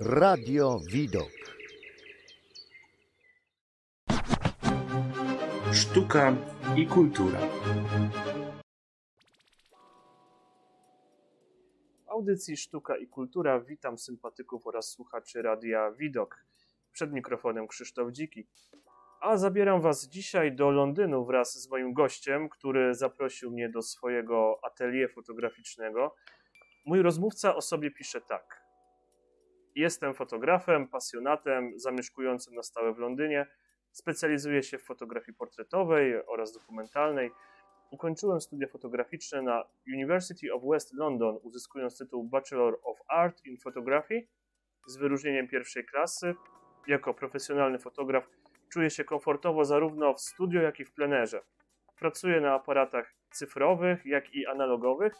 Radio Widok. Sztuka i kultura. W audycji Sztuka i Kultura witam sympatyków oraz słuchaczy Radia Widok. Przed mikrofonem Krzysztof Dziki. A zabieram Was dzisiaj do Londynu wraz z moim gościem, który zaprosił mnie do swojego atelier fotograficznego. Mój rozmówca o sobie pisze tak. Jestem fotografem, pasjonatem, zamieszkującym na stałe w Londynie. Specjalizuję się w fotografii portretowej oraz dokumentalnej. Ukończyłem studia fotograficzne na University of West London, uzyskując tytuł Bachelor of Art in Photography z wyróżnieniem pierwszej klasy. Jako profesjonalny fotograf czuję się komfortowo zarówno w studio, jak i w plenerze. Pracuję na aparatach cyfrowych, jak i analogowych,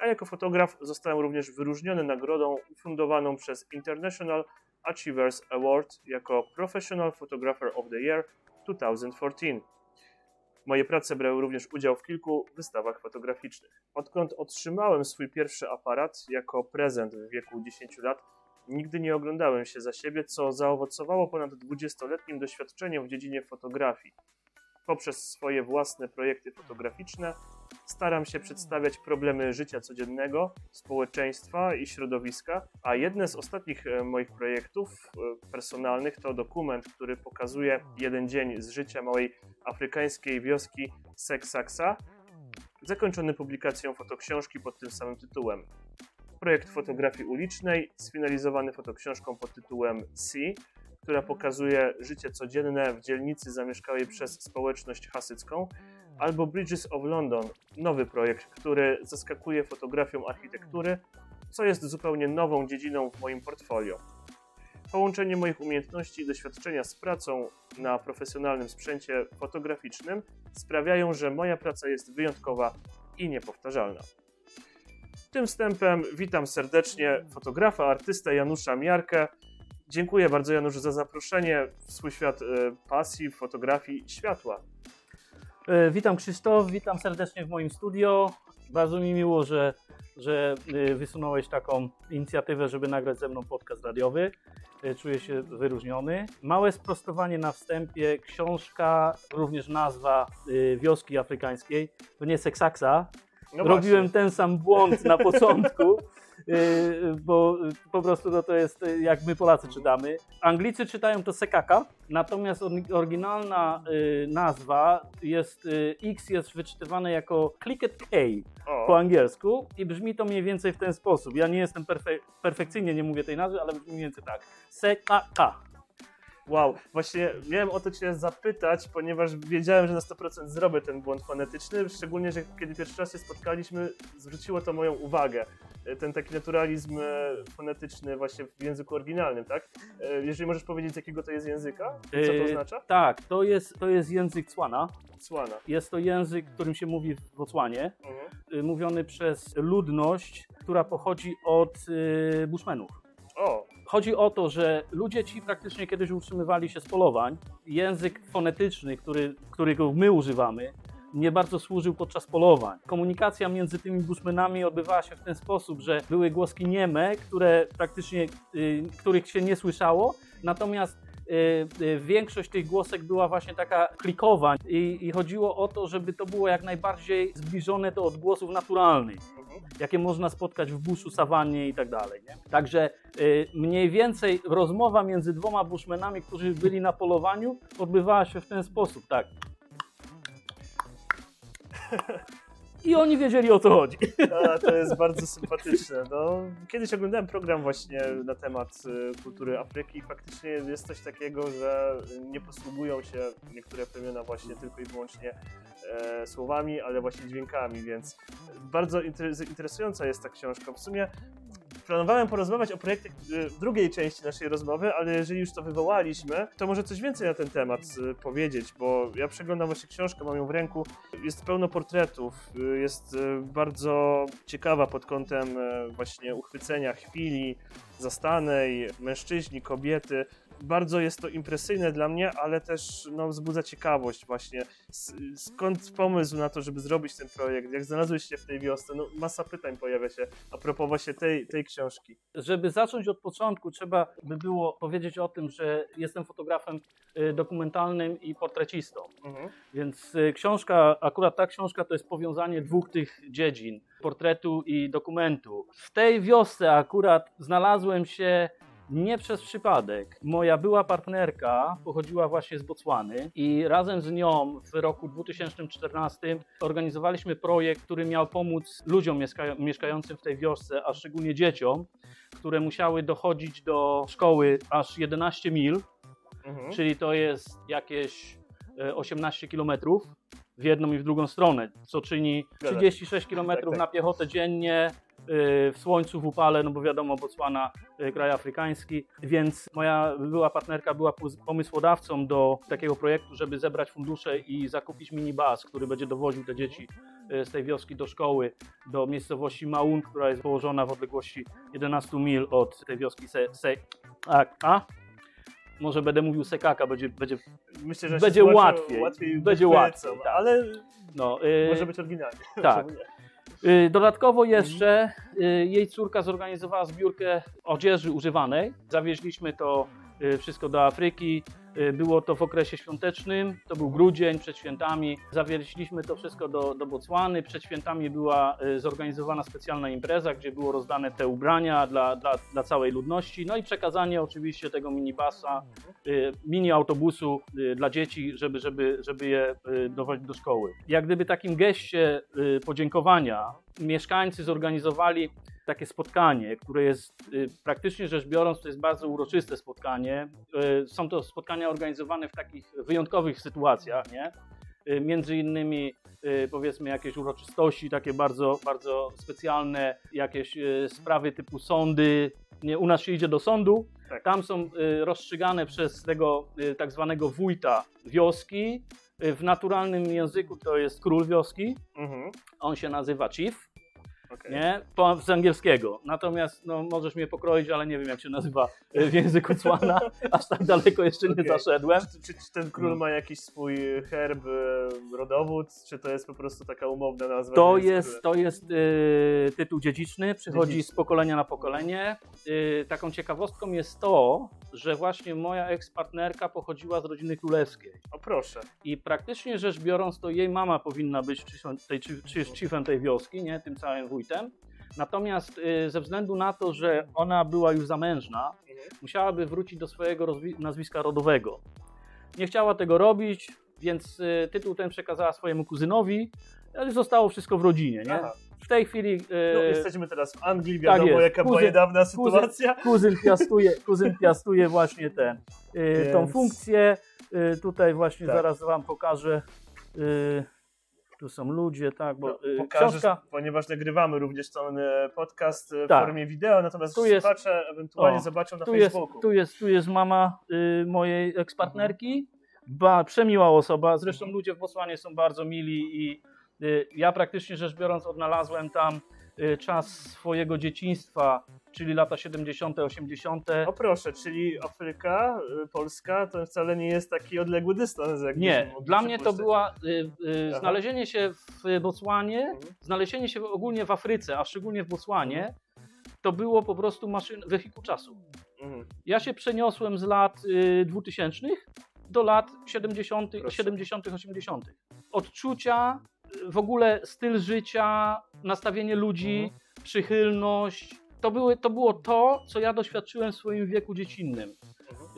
a jako fotograf zostałem również wyróżniony nagrodą ufundowaną przez International Achievers Award jako Professional Photographer of the Year 2014. Moje prace brały również udział w kilku wystawach fotograficznych. Odkąd otrzymałem swój pierwszy aparat jako prezent w wieku 10 lat, nigdy nie oglądałem się za siebie, co zaowocowało ponad 20-letnim doświadczeniem w dziedzinie fotografii. Poprzez swoje własne projekty fotograficzne staram się przedstawiać problemy życia codziennego, społeczeństwa i środowiska, a jedne z ostatnich e, moich projektów e, personalnych to dokument, który pokazuje jeden dzień z życia małej afrykańskiej wioski Seksaksa, zakończony publikacją fotoksiążki pod tym samym tytułem. Projekt fotografii ulicznej, sfinalizowany fotoksiążką pod tytułem C, która pokazuje życie codzienne w dzielnicy zamieszkałej przez społeczność hasycką, albo Bridges of London, nowy projekt, który zaskakuje fotografią architektury, co jest zupełnie nową dziedziną w moim portfolio. Połączenie moich umiejętności i doświadczenia z pracą na profesjonalnym sprzęcie fotograficznym sprawiają, że moja praca jest wyjątkowa i niepowtarzalna. Tym wstępem witam serdecznie fotografa, artystę Janusza Miarkę. Dziękuję bardzo Januszu za zaproszenie w swój świat e, pasji, fotografii, światła. E, Witam Krzysztof, witam serdecznie w moim studio. Bardzo mi miło, że, że e, wysunąłeś taką inicjatywę, żeby nagrać ze mną podcast radiowy. Czuję się wyróżniony. Małe sprostowanie na wstępie. Książka, również nazwa wioski afrykańskiej. To nie Seksaksa. No Robiłem właśnie. ten sam błąd na początku. e, Bo po prostu no to jest e, jak my Polacy czytamy. Anglicy czytają to sekaka, natomiast or- oryginalna nazwa jest, X jest wyczytywane jako clicket K po angielsku i brzmi to mniej więcej w ten sposób. Ja nie jestem perfe- perfekcyjnie, nie mówię tej nazwy, ale brzmi mniej więcej tak. Sekaka. Wow, właśnie miałem o to Cię zapytać, ponieważ wiedziałem, że na 100% zrobię ten błąd fonetyczny, szczególnie, że kiedy pierwszy raz się spotkaliśmy, zwróciło to moją uwagę. E, Ten taki naturalizm e, fonetyczny właśnie w języku oryginalnym, tak? E, Jeżeli możesz powiedzieć, z jakiego to jest języka? Co to oznacza? Tak, to jest, to jest język Cłana. Słana. Jest to język, którym się mówi w Botswanie. Mhm. mówiony przez ludność, która pochodzi od y, Bushmenów. O, Chodzi o to, że ludzie ci praktycznie kiedyś utrzymywali się z polowań. Język fonetyczny, który, którego my używamy, nie bardzo służył podczas polowań. Komunikacja między tymi Bushmenami odbywała się w ten sposób, że były głoski nieme, które praktycznie, y, których się nie słyszało, natomiast y, y, większość tych głosek była właśnie taka klikowań i, i chodziło o to, żeby to było jak najbardziej zbliżone do odgłosów naturalnych. Jakie można spotkać w buszu, sawannie i tak dalej. Także y, mniej więcej rozmowa między dwoma bushmenami, którzy byli na polowaniu, odbywała się w ten sposób, tak. I oni wiedzieli o co chodzi. A, to jest bardzo sympatyczne. No, kiedyś oglądałem program właśnie na temat y, kultury Afryki i faktycznie jest coś takiego, że nie posługują się niektóre plemiona właśnie tylko i wyłącznie e, słowami, ale właśnie dźwiękami, więc bardzo interes- interesująca jest ta książka. W sumie planowałem porozmawiać o projekcie y, w drugiej części naszej rozmowy, ale jeżeli już to wywołaliśmy, to może coś więcej na ten temat y, powiedzieć, bo ja przeglądam właśnie książkę, mam ją w ręku, jest pełno portretów, y, jest bardzo ciekawa pod kątem właśnie uchwycenia chwili zastanej, mężczyźni, kobiety. Bardzo jest to impresyjne dla mnie, ale też no, wzbudza ciekawość właśnie. Skąd pomysł na to, żeby zrobić ten projekt? Jak znalazłeś się w tej wiosce? No, masa pytań pojawia się a propos właśnie tej, tej książki. Żeby zacząć od początku, trzeba by było powiedzieć o tym, że jestem fotografem y, dokumentalnym i portrecistą. Mhm. Więc y, książka, akurat ta książka to jest powiązanie dwóch tych dziedzin, portretu i dokumentu. W tej wiosce akurat znalazłem się nie przez przypadek. Moja była partnerka pochodziła właśnie z Botswany i razem z nią w roku 2014 organizowaliśmy projekt, który miał pomóc ludziom mieszka mieszkającym w tej wiosce, a szczególnie dzieciom, które musiały dochodzić do szkoły aż 11 mil Mhm. czyli to jest jakieś e, 18 km w jedną i w drugą stronę, co czyni Zgadza się. 36 km Tak, tak. na piechotę dziennie e, w słońcu, w upale, no bo wiadomo, Botswana, e, kraj afrykański, więc moja była partnerka była pomysłodawcą do takiego projektu, żeby zebrać fundusze i zakupić minibus, który będzie dowoził te dzieci e, z tej wioski do szkoły, do miejscowości Maun, która jest położona w odległości 11 mil od tej wioski Se, Se, a, a? Może będę mówił Sekaka, będzie, będzie Myślę, że Będzie łatwiej. łatwiej Będzie łatwiej, tak. ale no, y, może być oryginalnie. tak. Y, Dodatkowo jeszcze y, jej córka zorganizowała zbiórkę odzieży używanej. Zawieźliśmy to wszystko do Afryki. Y, Było to w okresie świątecznym, to był grudzień przed świętami. Zawieźliśmy to wszystko do, do Botswany. Przed świętami była y, zorganizowana specjalna impreza, gdzie było rozdane te ubrania dla, dla, dla całej ludności. No i przekazanie oczywiście tego minibasa, y, mini autobusu y, dla dzieci, żeby, żeby, żeby je y, dowozić do szkoły. Jak gdyby takim geście y, podziękowania mieszkańcy zorganizowali takie spotkanie, które jest y, praktycznie rzecz biorąc, to jest bardzo uroczyste spotkanie. Y, Są to spotkania organizowane w takich wyjątkowych sytuacjach, nie? Y, Między innymi powiedzmy jakieś uroczystości takie bardzo, bardzo specjalne, jakieś sprawy typu sądy. Nie, u nas się idzie do sądu, Tak. tam są rozstrzygane przez tego tak zwanego wójta wioski. W naturalnym języku to jest król wioski, Mhm. on się nazywa chief, okej. nie? Po, z angielskiego. Natomiast no, możesz mnie pokroić, ale nie wiem jak się nazywa y, w języku Cłana. Aż tak daleko jeszcze nie Okej. zaszedłem. Czy, czy, czy ten król ma jakiś swój herb, e, rodowód, czy to jest po prostu taka umowna nazwa? To jest, to jest y, tytuł dziedziczny, przychodzi Dziedziczny. z pokolenia na pokolenie. Y, taką ciekawostką jest to, że właśnie moja ekspartnerka pochodziła z rodziny królewskiej. O proszę. I praktycznie rzecz biorąc, to jej mama powinna być chiefem tej, chi- chi- chiefem tej wioski, nie? tym całym wójtem. Natomiast y, ze względu na to, że ona była już zamężna, Mhm. musiałaby wrócić do swojego nazwiska rodowego. Nie chciała tego robić, więc y, tytuł ten przekazała swojemu kuzynowi, ale zostało wszystko w rodzinie. Nie? Aha. W tej chwili y, No, jesteśmy teraz w Anglii, wiadomo jest. jaka była Kuzyn- niedawna kuzyn- sytuacja. kuzyn piastuje, kuzyn piastuje właśnie tą Więc- funkcję. Tutaj właśnie Tak. zaraz Wam pokażę. Tu są ludzie, tak, bo No, y, pokażesz, książka. ponieważ nagrywamy również ten podcast e, w Tak. formie wideo, natomiast Tu jest- słuchacze ewentualnie o, zobaczą na Tu jest, Facebooku. tu, jest, tu jest mama y, mojej ekspartnerki. Ba, przemiła osoba. Zresztą Mhm. ludzie w Botswanie są bardzo mili i y, ja praktycznie rzecz biorąc odnalazłem tam czas swojego dzieciństwa, czyli lata 70., 80. O proszę, czyli Afryka, y, Polska to wcale nie jest taki odległy dystans. Jak Nie, dla mnie to była y, y, znalezienie się w Botswanie, Mhm. znalezienie się ogólnie w Afryce, a szczególnie w Botswanie, Mhm. to było po prostu maszyn, wehikuł czasu. Mhm. Ja się przeniosłem z lat y, 2000 do lat 70., Proszę. 70., 80. Odczucia, y, w ogóle styl życia, nastawienie ludzi, Mhm. przychylność. To, były, to było to, co ja doświadczyłem w swoim wieku dziecinnym.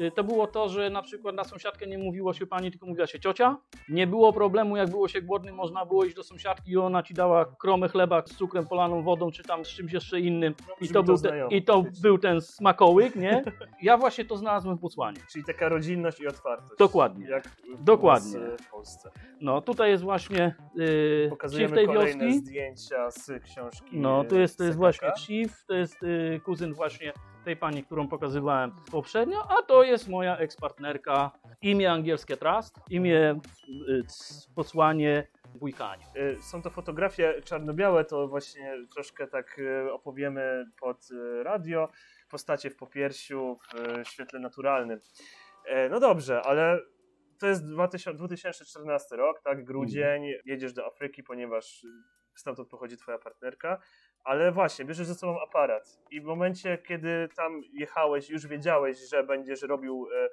Y, To było to, że na przykład na sąsiadkę nie mówiło się pani, tylko mówiła się ciocia. Nie było problemu, jak było się głodnym, można było iść do sąsiadki i ona ci dała kromę chleba z cukrem polaną wodą, czy tam z czymś jeszcze innym. No, I to, był, te, znajomo, I to był ten smakołyk, nie? Ja właśnie to znalazłem w Botswanie. Czyli taka rodzinność i otwartość. Dokładnie. Jak w Dokładnie. w Polsce. No tutaj jest właśnie yy, Pokazujemy tej kolejne wioski. zdjęcia z książki. No to jest, to jest właśnie chief, to jest y, kuzyn właśnie tej pani, którą pokazywałem poprzednio, a to jest moja ekspartnerka. Imię angielskie Trust, imię y, c- posłanie bójkaniu. Y, Są to fotografie czarno-białe, to właśnie troszkę tak y, opowiemy pod y, radio. Postacie w popiersiu, w y, świetle naturalnym. E, No dobrze, ale to jest 2000 2014 rok, tak? Grudzień, jedziesz do Afryki, ponieważ y, stamtąd pochodzi twoja partnerka. Ale właśnie, bierzesz ze sobą aparat. I w momencie, kiedy tam jechałeś, już wiedziałeś, że będziesz robił e,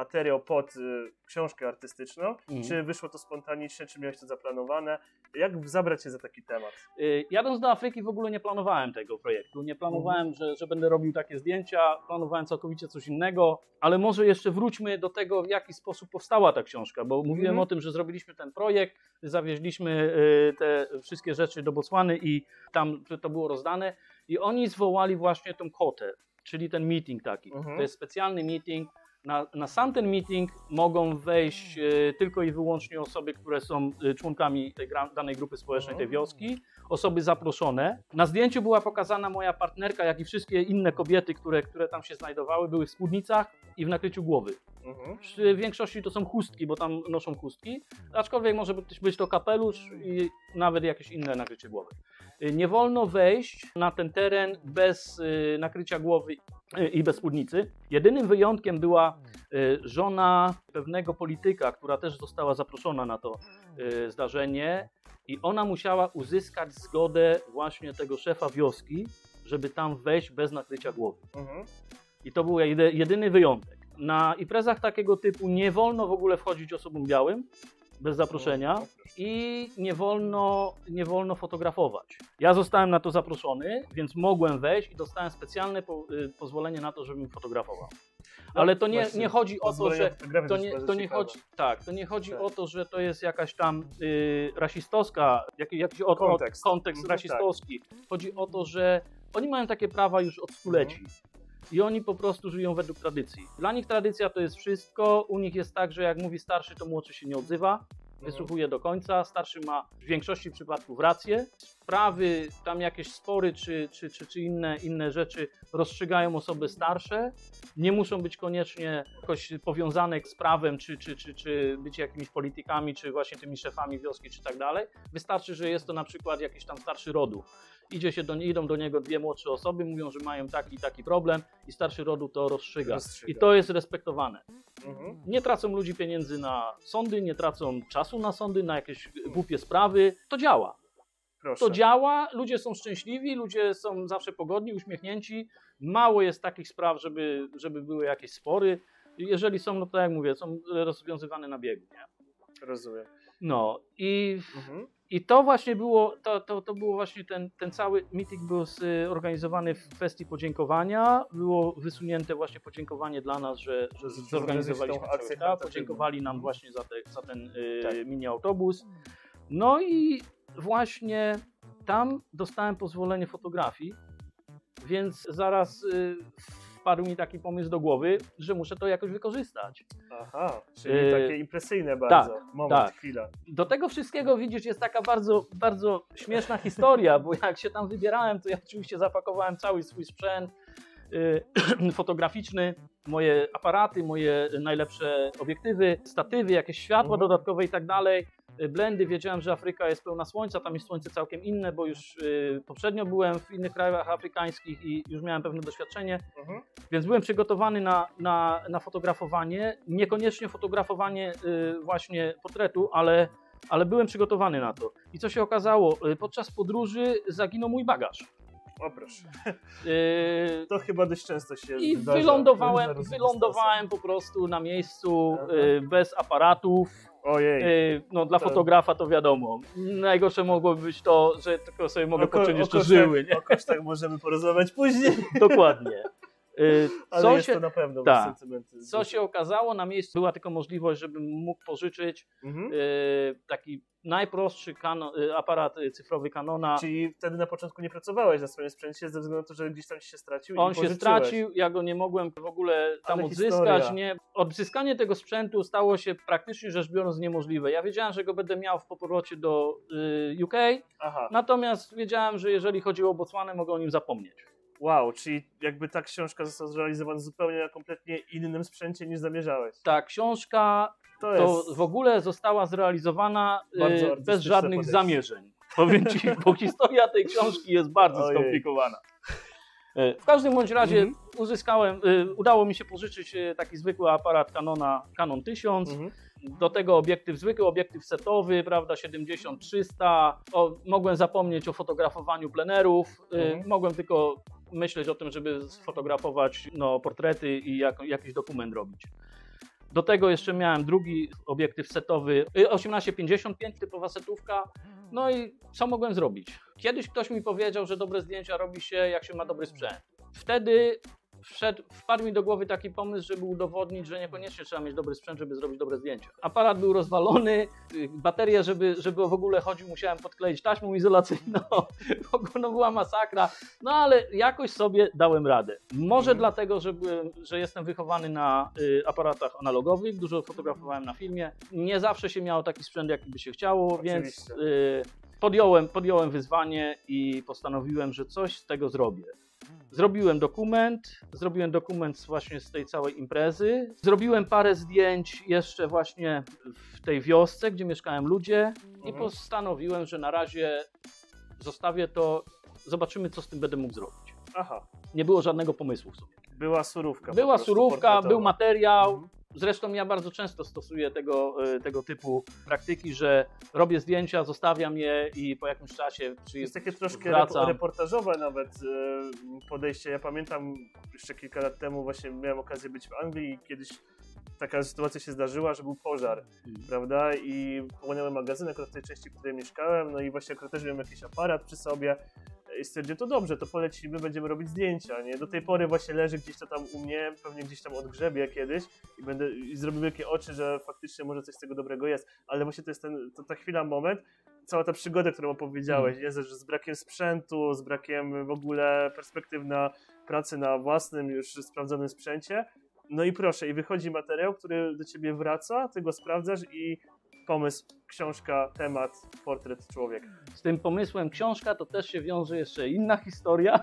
materiał pod e, książkę artystyczną, Mhm. czy wyszło to spontanicznie, czy miałeś to zaplanowane? Jak zabrać się za taki temat? Y, Jadąc do Afryki w ogóle nie planowałem tego projektu. Nie planowałem, że, że będę robił takie zdjęcia, planowałem całkowicie coś innego, ale może jeszcze wróćmy do tego, w jaki sposób powstała ta książka, bo mówiłem Mhm. o tym, że zrobiliśmy ten projekt, zawieźliśmy y, te wszystkie rzeczy do Botswany i tam to było rozdane i oni zwołali właśnie tą kotę, czyli ten meeting taki. Mhm. To jest specjalny meeting. Na, na sam ten meeting mogą wejść e, tylko i wyłącznie osoby, które są e, członkami tej danej grupy społecznej, tej Mhm. wioski, osoby zaproszone. Na zdjęciu była pokazana moja partnerka, jak i wszystkie inne kobiety, które, które tam się znajdowały, były w spódnicach i w nakryciu głowy. Mhm. W większości to są chustki, bo tam noszą chustki, aczkolwiek może być, to kapelusz i nawet jakieś inne nakrycie głowy. Nie wolno wejść na ten teren bez y, nakrycia głowy y, i bez spódnicy. Jedynym wyjątkiem była y, żona pewnego polityka, która też została zaproszona na to zdarzenie i ona musiała uzyskać zgodę właśnie tego szefa wioski, żeby tam wejść bez nakrycia głowy. Mhm. I to był jedy- jedyny wyjątek. Na imprezach takiego typu nie wolno w ogóle wchodzić osobom białym bez zaproszenia O, proszę. i nie wolno, nie wolno fotografować. Ja zostałem na to zaproszony, więc mogłem wejść i dostałem specjalne po, y, pozwolenie na to, żebym fotografował. Ale to nie, No, nie chodzi o to, że to nie, to nie chodzi, tak, to nie chodzi Tak. o to, że to jest jakaś tam y, rasistowska, jak, jakiś od, Kontekst. kontekst, kontekst Mhm, rasistowski. Chodzi o to, że oni mają takie prawa już od stuleci. I oni po prostu żyją według tradycji. Dla nich tradycja to jest wszystko. U nich jest tak, że jak mówi starszy, to młodszy się nie odzywa. Wysłuchuje do końca. Starszy ma w większości przypadków rację. Sprawy, tam jakieś spory czy, czy, czy, czy inne, inne rzeczy rozstrzygają osoby starsze. Nie muszą być koniecznie jakoś powiązane z prawem, czy, czy, czy, czy być jakimiś politykami, czy właśnie tymi szefami wioski, czy tak dalej. Wystarczy, że jest to na przykład jakiś tam starszy rodu. Idzie się do, idą do niego dwie młodsze osoby, mówią, że mają taki i taki problem i starszy rodu to rozstrzyga. Rozstrzyga. I to jest respektowane. Mhm. Nie tracą ludzi pieniędzy na sądy, nie tracą czasu na sądy, na jakieś głupie sprawy. To działa. Proszę. To działa, ludzie są szczęśliwi, ludzie są zawsze pogodni, uśmiechnięci. Mało jest takich spraw, żeby, żeby były jakieś spory. Jeżeli są, no to jak mówię, są rozwiązywane na biegu. Nie? Rozumiem. No i Mhm. i to właśnie było, to, to, to było właśnie ten, ten cały meeting był zorganizowany w kwestii podziękowania. Było wysunięte właśnie podziękowanie dla nas, że, że zorganizowaliśmy akcję. Podziękowali nam właśnie za, te, za ten y, Tak. mini autobus. No i właśnie tam dostałem pozwolenie fotografii, więc zaraz y, wpadł mi taki pomysł do głowy, że muszę to jakoś wykorzystać. Aha, czyli Yy, takie impresyjne bardzo. Moment, tak. chwila. Do tego wszystkiego widzisz, jest taka bardzo, bardzo śmieszna historia, bo jak się tam wybierałem, to ja oczywiście zapakowałem cały swój sprzęt y, fotograficzny, moje aparaty, moje najlepsze obiektywy, statywy, jakieś światła Mhm. dodatkowe i tak dalej. Y, Blendy, wiedziałem, że Afryka jest pełna słońca, tam jest słońce całkiem inne, bo już y, poprzednio byłem w innych krajach afrykańskich i już miałem pewne doświadczenie. Mhm. Więc byłem przygotowany na, na, na fotografowanie. Niekoniecznie fotografowanie y, właśnie portretu, ale, ale byłem przygotowany na to. I co się okazało? Podczas podróży zaginął mój bagaż. O proszę. Y, To chyba dość często się I zdarza. wylądowałem, wylądowałem po prostu na miejscu Aha. y, bez aparatów. Ojej. Y, No dla Tak. fotografa to wiadomo. Najgorsze mogłoby być to, że tylko sobie mogę poczuć jeszcze kosztach- żyły. Nie? O kosztach możemy porozmawiać później. Dokładnie. Y, Ale Co jest się, to na pewno sentymenty. Co się okazało, na miejscu była tylko możliwość, żebym mógł pożyczyć Mhm. y, taki najprostszy kano, y, aparat y, cyfrowy Canona. Czyli wtedy na początku nie pracowałeś na swoim sprzęcie ze względu na to, że gdzieś tam się stracił On się stracił, ja go nie mogłem w ogóle tam Ale odzyskać. historia. Nie. Odzyskanie tego sprzętu stało się praktycznie rzecz biorąc niemożliwe. Ja wiedziałem, że go będę miał w powrocie do y, UK, Aha, natomiast wiedziałem, że jeżeli chodzi o Botswanę, mogę o nim zapomnieć. Wow, czyli jakby ta książka została zrealizowana zupełnie na kompletnie innym sprzęcie niż zamierzałeś. Ta książka To to jest... w ogóle została zrealizowana Bardzo bez żadnych podejście. zamierzeń. Powiem ci, bo historia tej książki jest bardzo Ojej. skomplikowana. E, W każdym bądź razie Mhm. uzyskałem, y, udało mi się pożyczyć taki zwykły aparat Canona Canon 1000. Mhm. Do tego obiektyw zwykły, obiektyw setowy, prawda, 70-300. O, mogłem zapomnieć o fotografowaniu plenerów. Mhm. Mogłem tylko myśleć o tym, żeby sfotografować no, portrety i jak, jakiś dokument robić. Do tego jeszcze miałem drugi obiektyw setowy, y, 1855, typowa setówka. No i co mogłem zrobić? Kiedyś ktoś mi powiedział, że dobre zdjęcia robi się, jak się ma dobry sprzęt. Wtedy wszedł, wpadł mi do głowy taki pomysł, żeby udowodnić, że niekoniecznie trzeba mieć dobry sprzęt, żeby zrobić dobre zdjęcia. Aparat był rozwalony, baterię, żeby, żeby w ogóle chodził, musiałem podkleić taśmą izolacyjną. W ogóle no, była masakra. No ale jakoś sobie dałem radę. Może Mhm. dlatego, że, byłem, że jestem wychowany na y, aparatach analogowych, dużo fotografowałem na filmie. Nie zawsze się miało taki sprzęt, jaki by się chciało, więc Oczywiście. y, podjąłem, podjąłem wyzwanie i postanowiłem, że coś z tego zrobię. Zrobiłem dokument, zrobiłem dokument właśnie z tej całej imprezy. Zrobiłem parę zdjęć jeszcze właśnie w tej wiosce, gdzie mieszkałem ludzie i Mhm. postanowiłem, że na razie zostawię to, zobaczymy co z tym będę mógł zrobić. Aha, Nie było żadnego pomysłu w sobie. była surówka. Była surówka, był materiał. Zresztą ja bardzo często stosuję tego, y, tego typu praktyki, że robię zdjęcia, zostawiam je i po jakimś czasie To przy, jest takie troszkę wracam. rep- reportażowe nawet e, podejście. Ja pamiętam jeszcze kilka lat temu właśnie miałem okazję być w Anglii i kiedyś taka sytuacja się zdarzyła, że był pożar, prawda? I płonęły magazyny akurat w tej części, w której mieszkałem, no i właśnie akurat też miałem jakiś aparat przy sobie i stwierdziłem, to dobrze, to polecimy, będziemy robić zdjęcia, nie? Do tej pory właśnie leży gdzieś to tam u mnie, pewnie gdzieś tam odgrzebie kiedyś i będę i zrobił wielkie oczy, że faktycznie może coś z tego dobrego jest, ale właśnie to jest ten, to ta chwila, moment, cała ta przygoda, którą opowiedziałeś, nie? Że z brakiem sprzętu, z brakiem w ogóle perspektyw na pracę na własnym, już sprawdzonym sprzęcie. No i proszę, i wychodzi materiał, który do ciebie wraca, ty go sprawdzasz i pomysł, książka, temat, portret, człowiek. z tym pomysłem książka, to też się wiąże jeszcze inna historia.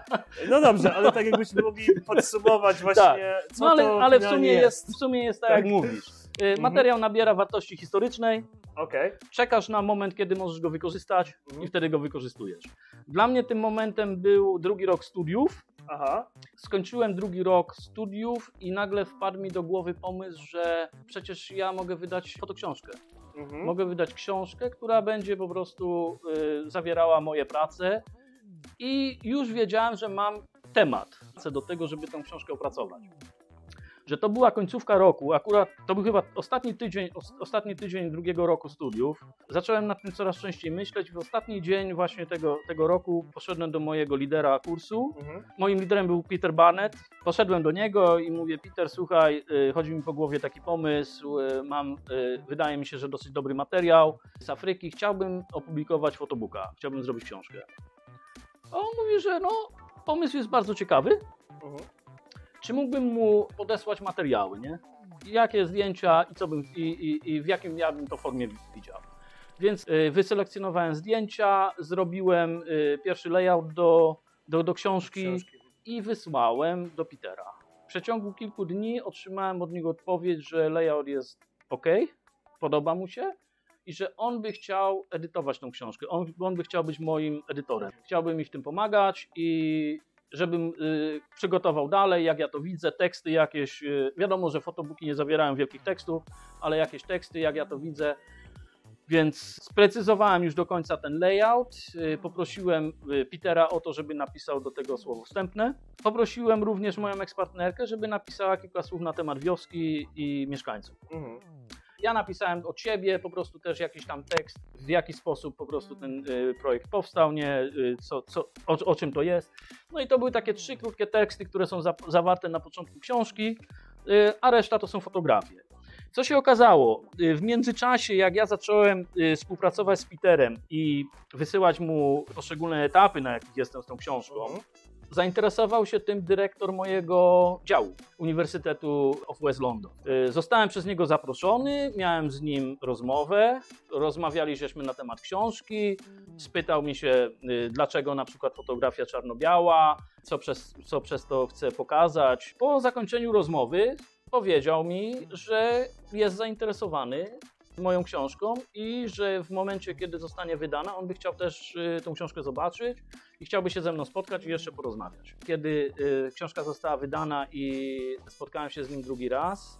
No dobrze, ale tak jakbyśmy mogli podsumować właśnie, co No ale, to ale w sumie jest, w sumie jest tak, Tak. jak mówisz. Y, Materiał nabiera wartości historycznej, Okej. czekasz na moment, kiedy możesz go wykorzystać Mhm. i wtedy go wykorzystujesz. Dla mnie tym momentem był drugi rok studiów. Aha. Skończyłem drugi rok studiów i nagle wpadł mi do głowy pomysł, że przecież ja mogę wydać fotoksiążkę. Mhm. Mogę wydać książkę, która będzie po prostu y, zawierała moje prace i już wiedziałem, że mam temat do tego, żeby tę książkę opracować. Że to była końcówka roku, akurat to był chyba ostatni tydzień, os, ostatni tydzień drugiego roku studiów. Zacząłem nad tym coraz częściej myśleć. W ostatni dzień właśnie tego, tego roku poszedłem do mojego lidera kursu. Mhm. Moim liderem był Peter Barnett. Poszedłem do niego i mówię: Peter, słuchaj, y, chodzi mi po głowie taki pomysł. y, Mam, y, wydaje mi się, że dosyć dobry materiał z Afryki. Chciałbym opublikować fotobooka, chciałbym zrobić książkę. A on mówi, że no, pomysł jest bardzo ciekawy. Mhm. Czy mógłbym mu podesłać materiały, nie? Jakie zdjęcia i co bym i, i, i w jakim ja bym to formie widział. Więc y, wyselekcjonowałem zdjęcia, zrobiłem y, pierwszy layout do, do, do książki Książki. i wysłałem do Petera. W przeciągu kilku dni otrzymałem od niego odpowiedź, że layout jest ok, podoba mu się i że on by chciał edytować tą książkę. On, on by chciał być moim edytorem. Chciałby mi w tym pomagać i żebym y, przygotował dalej, jak ja to widzę, teksty jakieś. Y, wiadomo, że fotobooki nie zawierają wielkich tekstów, ale jakieś teksty, jak ja to widzę. Więc sprecyzowałem już do końca ten layout. Y, Poprosiłem Petera o to, żeby napisał do tego słowo wstępne. Poprosiłem również moją ekspartnerkę, żeby napisała kilka słów na temat wioski i mieszkańców. Mhm. Ja napisałem od siebie po prostu też jakiś tam tekst, w jaki sposób po prostu ten y, projekt powstał, nie, y, co, co, o, o czym to jest. No i to były takie trzy krótkie teksty, które są za, zawarte na początku książki, y, a reszta to są fotografie. Co się okazało? W międzyczasie, jak ja zacząłem współpracować z Peterem i wysyłać mu poszczególne etapy, na jakich jestem z tą książką, Mhm. Zainteresował się tym dyrektor mojego działu Uniwersytetu of West London. Y, Zostałem przez niego zaproszony, miałem z nim rozmowę, rozmawialiśmy na temat książki, spytał mi się, y, dlaczego na przykład fotografia czarno-biała, co przez, co przez to chcę pokazać. Po zakończeniu rozmowy powiedział mi, że jest zainteresowany moją książką i że w momencie, kiedy zostanie wydana, on by chciał też y, tą książkę zobaczyć i chciałby się ze mną spotkać i jeszcze porozmawiać. Kiedy y, książka została wydana i spotkałem się z nim drugi raz,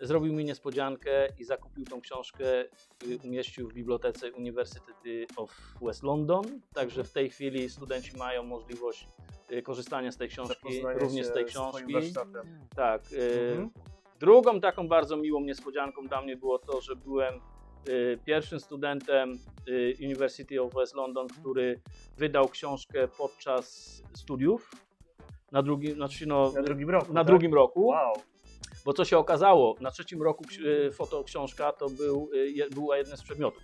zrobił mi niespodziankę i zakupił tą książkę, y, umieścił w bibliotece University of West London. Także w tej chwili studenci mają możliwość korzystania z tej książki, również z tej książki. Tak. Mhm. Drugą taką bardzo miłą niespodzianką dla mnie było to, że byłem y, pierwszym studentem y, University of West London, który wydał książkę podczas studiów. Na drugim, znaczy no, Na drugim roku. na tak? drugim roku, Wow. bo co się okazało, na trzecim roku y, fotoksiążka to był, je- była jeden z przedmiotów.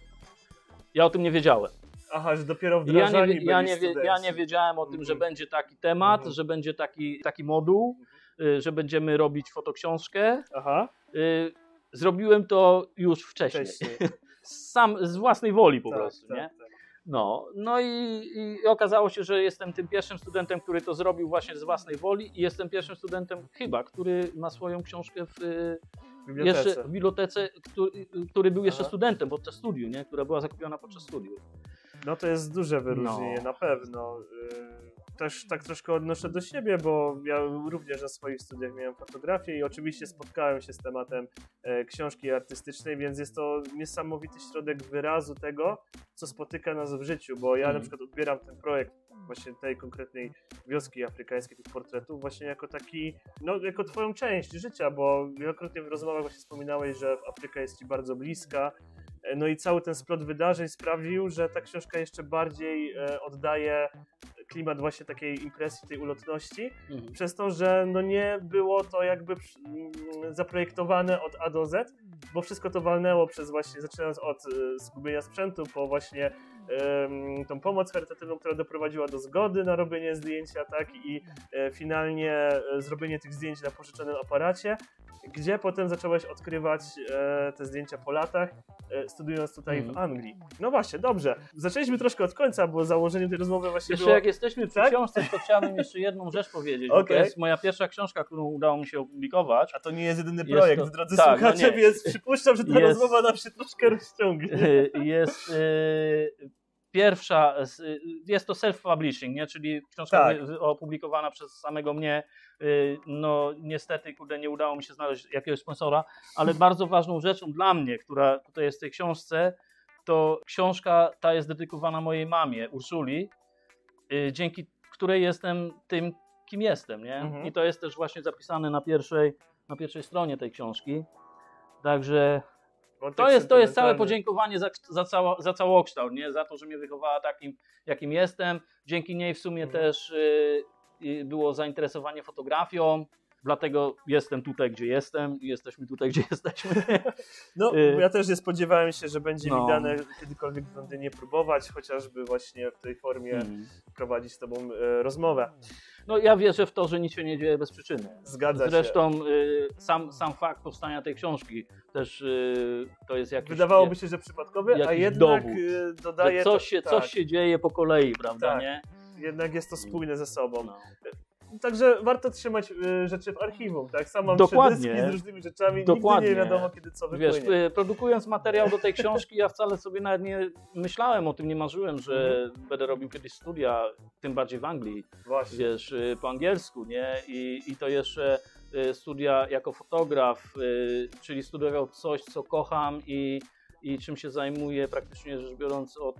Ja o tym nie wiedziałem. Aha, że dopiero Ja wdrażani nie, ja, nie, wie- studenci. ja nie wiedziałem o tym, że Mhm. będzie taki temat, Mhm. że będzie taki, taki moduł, y, że będziemy robić fotoksiążkę. Aha, Y, Zrobiłem to już wcześniej. wcześniej. Sam z własnej woli po Tak, prostu, tak, nie? tak. No, no i, i okazało się, że jestem tym pierwszym studentem, który to zrobił właśnie z własnej woli i jestem pierwszym studentem chyba, który ma swoją książkę w, y, W bibliotece. jeszcze w bibliotece, który, który był jeszcze Aha. studentem podczas studiów, nie? która była zakupiona podczas studiów. No to jest duże wyróżnienie, No. na pewno. Yy, Też tak troszkę odnoszę do siebie, bo ja również na swoich studiach miałem fotografię i oczywiście spotkałem się z tematem e, książki artystycznej, więc jest to niesamowity środek wyrazu tego, co spotyka nas w życiu, bo ja na Mhm. przykład odbieram ten projekt właśnie tej konkretnej wioski afrykańskiej, tych portretów właśnie jako taki, no jako twoją część życia, bo wielokrotnie w rozmowach właśnie wspominałeś, że Afryka jest ci bardzo bliska, no i cały ten splot wydarzeń sprawił, że ta książka jeszcze bardziej e, oddaje klimat właśnie takiej impresji, tej ulotności, Mhm. przez to, że no nie było to jakby mm, zaprojektowane od A do Z, bo wszystko to walnęło przez właśnie, zaczynając od e, zgubienia sprzętu, po właśnie tą pomoc charytatywną, która doprowadziła do zgody na robienie zdjęcia, tak, i e, finalnie e, zrobienie tych zdjęć na pożyczonym aparacie, gdzie potem zacząłeś odkrywać e, te zdjęcia po latach, studiując tutaj w Mhm. Anglii. No właśnie, dobrze. Zaczęliśmy troszkę od końca, bo założeniem tej rozmowy właśnie Jeszcze było... jak jesteśmy przy Tak? książce, to chciałbym jeszcze jedną rzecz powiedzieć. Okej. To jest moja pierwsza książka, którą udało mi się opublikować. A to nie jest jedyny Jest projekt, to- drodzy tak, słuchacze, no więc przypuszczam, że ta Jest- rozmowa nam się troszkę rozciągnie. jest pierwsza, y, jest to self-publishing, nie? czyli książka Tak. opublikowana przez samego mnie. Y, No niestety, kurde, nie udało mi się znaleźć jakiegoś sponsora, ale bardzo ważną rzeczą dla mnie, która tutaj jest w tej książce, to książka ta jest dedykowana mojej mamie, Urszuli, y, dzięki której jestem tym, kim jestem, nie? Mhm. I to jest też właśnie zapisane na pierwszej, na pierwszej stronie tej książki. Także to jest, to jest całe podziękowanie za, za, cała, za całokształt, nie? za to, że mnie wychowała takim, jakim jestem. Dzięki niej w sumie Mhm. też y, y, było zainteresowanie fotografią, dlatego jestem tutaj, gdzie jestem i jesteśmy tutaj, gdzie jesteśmy. No, y, ja też nie spodziewałem się, że będzie no. mi dane kiedykolwiek w Londynie próbować, chociażby właśnie w tej formie Mm. prowadzić z tobą e, rozmowę. No ja wierzę w to, że nic się nie dzieje bez przyczyny. Zgadza się. Zresztą y, sam, sam fakt powstania tej książki też y, to jest jakiś... Wydawałoby się, że przypadkowy, a jednak dowód, dodaje że to- coś się, tak, coś się dzieje po kolei, prawda, Tak. nie? jednak jest to spójne ze sobą. No. Także warto trzymać e, rzeczy w archiwum, tak? Sam mam Dokładnie. z różnymi rzeczami, Dokładnie. nigdy nie wiadomo kiedy co Wiesz, wypłynie. y, produkując materiał do tej książki, ja wcale sobie nawet nie myślałem o tym, nie marzyłem, że Mhm. będę robił kiedyś studia, tym bardziej w Anglii, Właśnie. wiesz, y, po angielsku, nie? I, i to jeszcze y, studia jako fotograf, y, czyli studiował coś, co kocham i, i czym się zajmuję praktycznie rzecz biorąc od,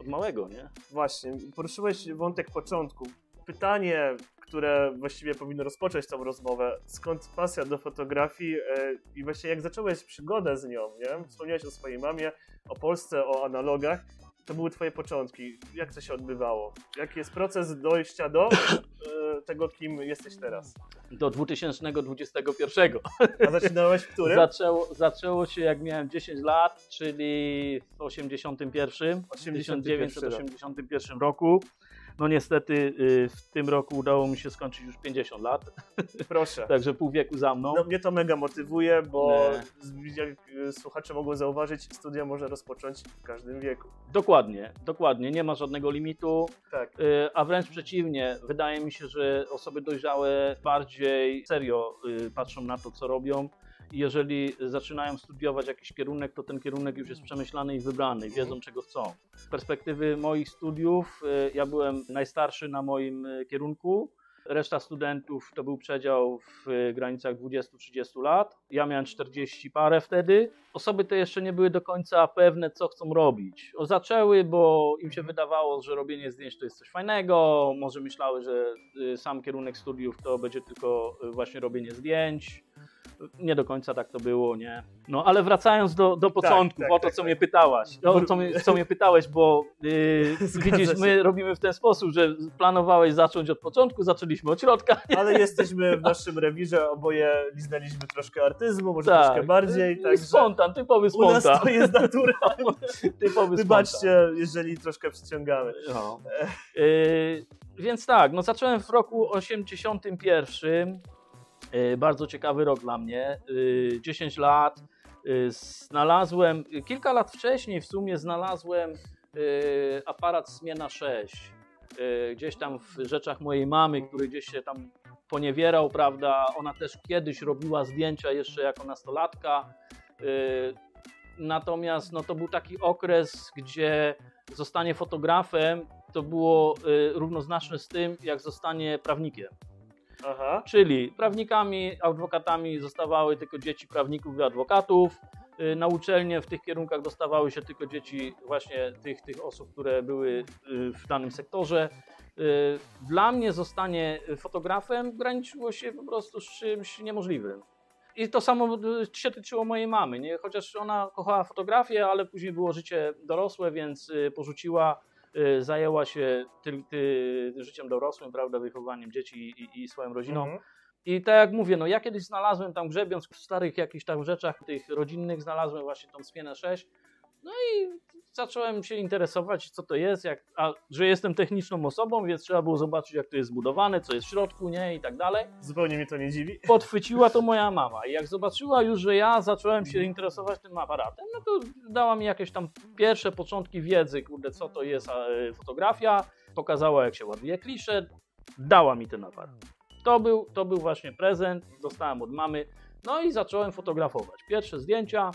od małego, nie? Właśnie, poruszyłeś wątek początku. Pytanie, które właściwie powinno rozpocząć tą rozmowę, skąd pasja do fotografii e, i właśnie jak zacząłeś przygodę z nią, nie? Wspomniałeś o swojej mamie, o Polsce, o analogach. To były twoje początki. Jak to się odbywało? Jaki jest proces dojścia do e, tego, kim jesteś teraz? Do 2021. A zaczynałeś w którym? Zaczęło, zaczęło się jak miałem 10 lat, czyli w 81, 81 1981 roku. No niestety y, w tym roku udało mi się skończyć już 50 lat, Proszę. także pół wieku za mną. No, mnie to mega motywuje, bo Nie. jak y, słuchacze mogą zauważyć, studia można rozpocząć w każdym wieku. Dokładnie, dokładnie, nie ma żadnego limitu, Tak. y, a wręcz przeciwnie, wydaje mi się, że osoby dojrzałe bardziej serio patrzą na to, co robią. I jeżeli zaczynają studiować jakiś kierunek, to ten kierunek już jest przemyślany i wybrany, wiedzą czego chcą. Z perspektywy moich studiów, y, ja byłem najstarszy na moim y, kierunku. Reszta studentów to był przedział w y, granicach 20-30 lat. Ja miałem 40 parę wtedy. Osoby te jeszcze nie były do końca pewne, co chcą robić. O, zaczęły, bo im się wydawało, że robienie zdjęć to jest coś fajnego. Może myślały, że sam kierunek studiów to będzie tylko właśnie robienie zdjęć. Nie do końca tak to było, nie? No ale wracając do, do początków, tak, o to, tak, co tak. mnie pytałaś. O co mnie, co mnie pytałeś, bo yy, widzisz, się. my robimy w ten sposób, że planowałeś zacząć od początku, zaczęliśmy od środka. Ale jesteśmy w naszym rewirze, oboje liznęliśmy troszkę artyzmu, może Tak. troszkę bardziej, także Spontan, typowy u nas spontan. to jest natura. Typowy Wybaczcie, jeżeli troszkę przyciągamy. No. Yy, więc tak, no zacząłem w roku 81. Yy, bardzo ciekawy rok dla mnie. Yy, 10 lat. Yy, znalazłem, kilka lat wcześniej w sumie znalazłem aparat Smiena 6. Yy, gdzieś tam w rzeczach mojej mamy, który gdzieś się tam poniewierał, prawda? Ona też kiedyś robiła zdjęcia jeszcze jako nastolatka. Natomiast no, to był taki okres, gdzie zostanie fotografem to było y, równoznaczne z tym, jak zostanie prawnikiem. Aha. Czyli prawnikami, adwokatami zostawały tylko dzieci prawników i adwokatów. Y, Na uczelnie w tych kierunkach dostawały się tylko dzieci właśnie tych, tych osób, które były y, w danym sektorze. Y, Dla mnie zostanie fotografem graniczyło się po prostu z czymś niemożliwym. I to samo się tyczyło mojej mamy, nie? chociaż ona kochała fotografię, ale później było życie dorosłe, więc porzuciła, zajęła się ty, ty, życiem dorosłym, prawda, wychowaniem dzieci i, i swoją rodziną. Mhm. I tak jak mówię, no ja kiedyś znalazłem tam grzebiąc w starych jakichś tam rzeczach tych rodzinnych, znalazłem właśnie tą Sfienę 6. No i zacząłem się interesować, co to jest, jak, a że jestem techniczną osobą, więc trzeba było zobaczyć, jak to jest zbudowane, co jest w środku, nie i tak dalej. Zupełnie mnie to nie dziwi. Podchwyciła to moja mama i jak zobaczyła już, że ja zacząłem się interesować tym aparatem, no to dała mi jakieś tam pierwsze początki wiedzy, kurde, co to jest e, fotografia, pokazała, jak się ładuje klisze, dała mi ten aparat. To był, to był właśnie prezent, dostałem od mamy, no i zacząłem fotografować. Pierwsze zdjęcia,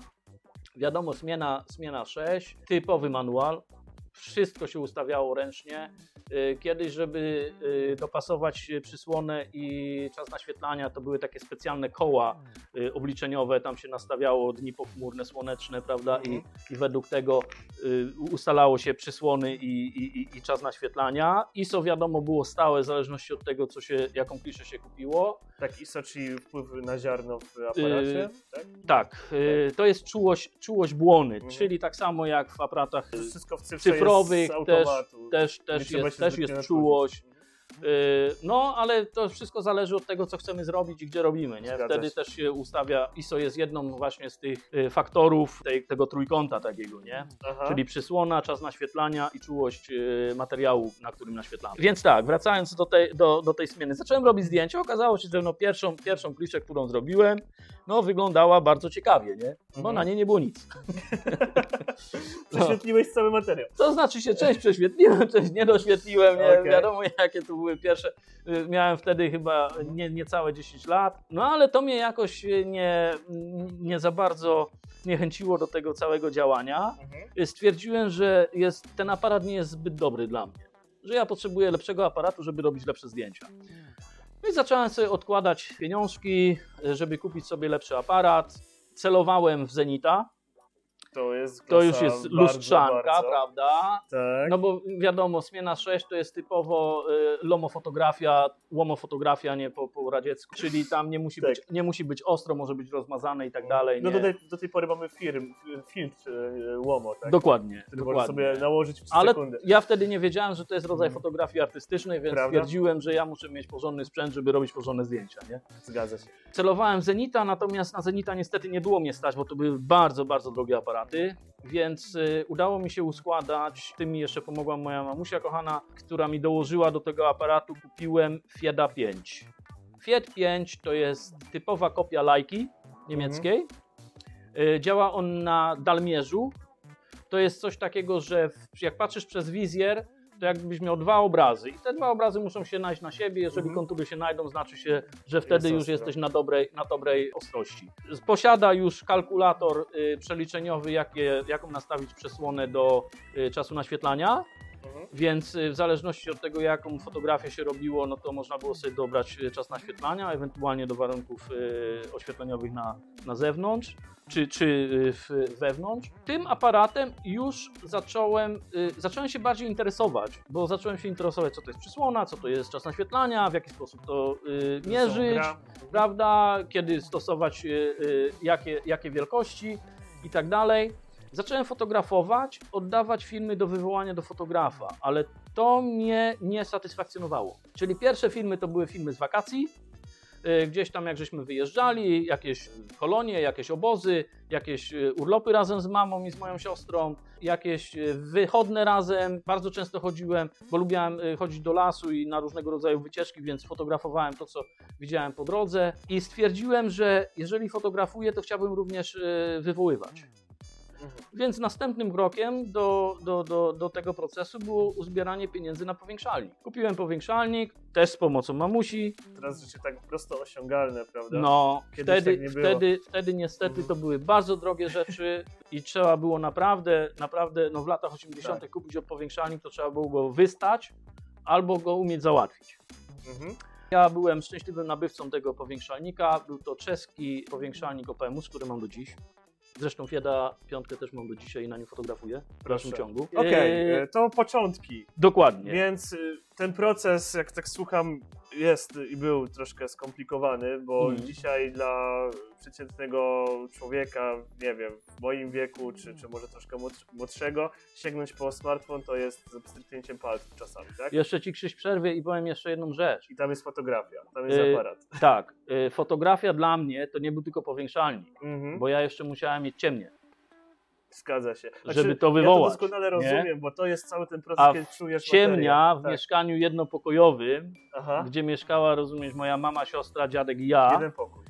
wiadomo, zmiana, zmiana 6, typowy manual, wszystko się ustawiało ręcznie. Y, Kiedyś, żeby y, dopasować przysłonę i czas naświetlania, to były takie specjalne koła y, obliczeniowe, tam się nastawiało dni pochmurne, słoneczne, prawda, i, i według tego ustalało się przysłony i, i, i- czas naświetlania. ISO wiadomo było stałe w zależności od tego, co się, jaką kliszę się kupiło. Tak, ISO, czyli wpływ na ziarno w aparacie. tak? Tak, to jest czułość, czułość błony, Mhm. czyli tak samo jak w aparatach To wszystko w cyfrze cyfrowych też, też, też, trzeba jest, też jest czułość. Y, No, ale to wszystko zależy od tego, co chcemy zrobić i gdzie robimy. Nie? Wtedy też się ustawia, ISO jest jedną właśnie z tych y, faktorów tej, tego trójkąta takiego, nie? Aha. Czyli przysłona, czas naświetlania i czułość y, materiału, na którym naświetlamy. Więc tak, wracając do tej, do, do tej zmiany, zacząłem robić zdjęcia. Okazało się, że no pierwszą, pierwszą kliszę, którą zrobiłem, no wyglądała bardzo ciekawie, nie? Bo Mhm. na niej nie było nic. Prześwietliłeś cały materiał. To znaczy się część prześwietliłem, część nie doświetliłem, nie Okej. wiadomo jakie to były pierwsze. Y, Miałem wtedy chyba nie, niecałe 10 lat, no ale to mnie jakoś y, nie, nie za bardzo niechęciło do tego całego działania. Mhm. Stwierdziłem, że jest, ten aparat nie jest zbyt dobry dla mnie, że ja potrzebuję lepszego aparatu, żeby robić lepsze zdjęcia. No i zacząłem sobie odkładać pieniążki, y, żeby kupić sobie lepszy aparat. Celowałem w Zenita, To jest to już jest bardzo, lustrzanka, bardzo. prawda? Tak. No bo wiadomo, Smiena 6 to jest typowo y, lomofotografia, łomofotografia nie po, po radziecku, czyli tam nie musi, Tak. być, nie musi być ostro, może być rozmazane i tak dalej. No do tej, do tej pory mamy firm, filtr e, Łomo, tak? Dokładnie, Który można dokładnie. sobie nałożyć w 3 Ale sekundy. ja wtedy nie wiedziałem, że to jest rodzaj Mhm. fotografii artystycznej, więc Prawda? stwierdziłem, że ja muszę mieć porządny sprzęt, żeby robić porządne zdjęcia. Nie? Zgadza się. Celowałem Zenita, natomiast na Zenita niestety nie było mnie stać, bo to były bardzo, bardzo drogie aparaty. Aparaty, więc y, udało mi się uskładać. Tym mi jeszcze pomogła moja mamusia kochana, która mi dołożyła do tego aparatu. Kupiłem Fieda 5. Fiat 5 to jest typowa kopia lajki niemieckiej. Y, Działa on na dalmierzu. To jest coś takiego, że jak patrzysz przez wizjer, to jakbyś miał dwa obrazy i te dwa obrazy muszą się najść na siebie. Jeżeli Mhm. kontury się najdą, znaczy się, że wtedy Jest już ostro. jesteś na dobrej, na dobrej ostrości. Posiada już kalkulator y, przeliczeniowy, jakie, jaką nastawić przesłonę do y, czasu naświetlania. Mhm. Więc y, w zależności od tego, jaką fotografię się robiło, no to można było sobie dobrać y, czas naświetlania, ewentualnie do warunków y, oświetleniowych na, na zewnątrz czy, czy w, wewnątrz. Tym aparatem już zacząłem, zacząłem się bardziej interesować, bo zacząłem się interesować, co to jest przysłona, co to jest czas naświetlania, w jaki sposób to mierzyć Gra. prawda, kiedy stosować, jakie, jakie wielkości i tak dalej. Zacząłem fotografować, oddawać filmy do wywołania do fotografa, ale to mnie nie satysfakcjonowało. Czyli pierwsze filmy to były filmy z wakacji, y, gdzieś tam jak żeśmy wyjeżdżali, jakieś kolonie, jakieś obozy, jakieś y, urlopy razem z mamą i z moją siostrą, jakieś y, wychodne razem. Bardzo często chodziłem, bo lubiłem chodzić do lasu i na różnego rodzaju wycieczki, więc fotografowałem to, co widziałem po drodze i stwierdziłem, że jeżeli fotografuję, to chciałbym również wywoływać. Mhm. Więc następnym krokiem do, do, do, do tego procesu było uzbieranie pieniędzy na powiększalnik. Kupiłem powiększalnik, też z pomocą mamusi. Teraz życie tak prosto osiągalne, prawda? No, Kiedyś wtedy, tak nie było. wtedy, wtedy niestety Mhm. to były bardzo drogie rzeczy i trzeba było naprawdę, naprawdę, no w latach 80. Tak. kupić powiększalnik, to trzeba było go wystać albo go umieć załatwić. Mhm. Ja byłem szczęśliwym nabywcą tego powiększalnika. Był to czeski powiększalnik OPMUS, który mam do dziś. Zresztą Fieda piątkę też mam do dzisiaj i na nim fotografuję w dalszym ciągu. Okej, E, e, to początki. dokładnie. Więc y, ten proces, jak tak słucham, jest i był troszkę skomplikowany, bo Mhm. dzisiaj dla przeciętnego człowieka, nie wiem, w moim wieku, czy, czy może troszkę młodsz- młodszego, sięgnąć po smartfon to jest z pstryknięciem palców czasami, tak? Jeszcze ci Krzyś przerwie i powiem jeszcze jedną rzecz. I tam jest fotografia, tam jest Y, aparat. Tak, y, fotografia dla mnie to nie był tylko powiększalnik, Mhm. bo ja jeszcze musiałem mieć ciemnie. Zgadza się. żeby to Ja wywołać, to doskonale nie? rozumiem, bo to jest cały ten proces, A kiedy czujesz Ciemnia materiał. w Tak. mieszkaniu jednopokojowym, Aha, gdzie mieszkała, rozumiesz, moja mama, siostra, dziadek i ja, jeden pokój.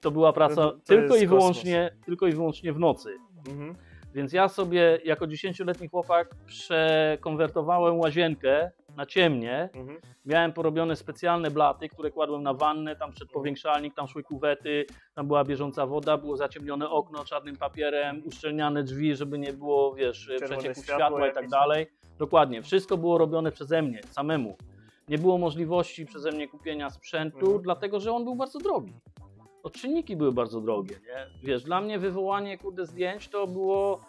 to była praca To- to tylko i, wyłącznie, tylko i wyłącznie w nocy. Mhm. Więc ja sobie jako 10-letni chłopak przekonwertowałem łazienkę na ciemnie. Mhm. Miałem porobione specjalne blaty, które kładłem na wannę, tam przed powiększalnik, tam szły kuwety, tam była bieżąca woda, było zaciemnione okno czarnym papierem, uszczelniane drzwi, żeby nie było, wiesz, Czerwone przecieku światła i tak dalej. Dokładnie, wszystko było robione przeze mnie, samemu. Nie było możliwości przeze mnie kupienia sprzętu, Mhm. dlatego że on był bardzo drogi. Odczynniki były bardzo drogie, nie? Wiesz, dla mnie wywołanie kurde zdjęć to było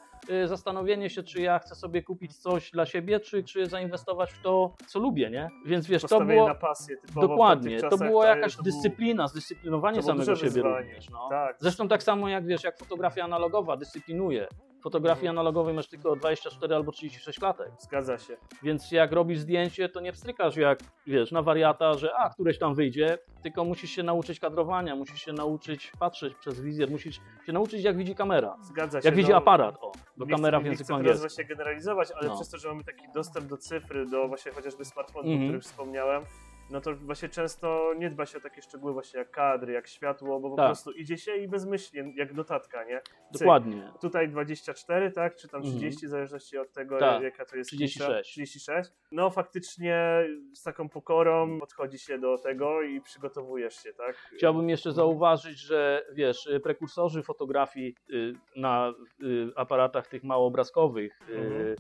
zastanowienie się, czy ja chcę sobie kupić coś dla siebie, czy, czy zainwestować w to, co lubię, nie? Więc wiesz, to było na pasję typowo dokładnie, to była jakaś to dyscyplina, zdyscyplinowanie samego siebie wyzwanie. również, no. Tak. Zresztą tak samo jak wiesz, jak fotografia analogowa dyscyplinuje. Fotografii Mhm. analogowej masz tylko 24 albo 36 latek. Zgadza się. Więc jak robisz zdjęcie, to nie pstrykasz jak, wiesz, na wariata, że a, któreś tam wyjdzie, tylko musisz się nauczyć kadrowania, musisz się nauczyć patrzeć przez wizjer, musisz się nauczyć jak widzi kamera, Zgadza się. jak widzi no, aparat, o, bo nie kamera chcę, w nie języku angielskim. właśnie generalizować, ale No. przez to, że mamy taki dostęp do cyfry, do właśnie chociażby smartfonów, o Mhm. których wspomniałem, no to właśnie często nie dba się o takie szczegóły właśnie jak kadry, jak światło, bo po Tak. prostu idzie się i bezmyślnie, jak notatka, nie? Cyk. Dokładnie. Tutaj 24, tak? Czy tam Mhm. 30, w zależności od tego, Tak. jaka to jest 36. Kisza. 36. No faktycznie z taką pokorą podchodzi się do tego i przygotowujesz się, tak? Chciałbym jeszcze zauważyć, że wiesz, prekursorzy fotografii y, na y, aparatach tych małoobrazkowych, y, Mhm.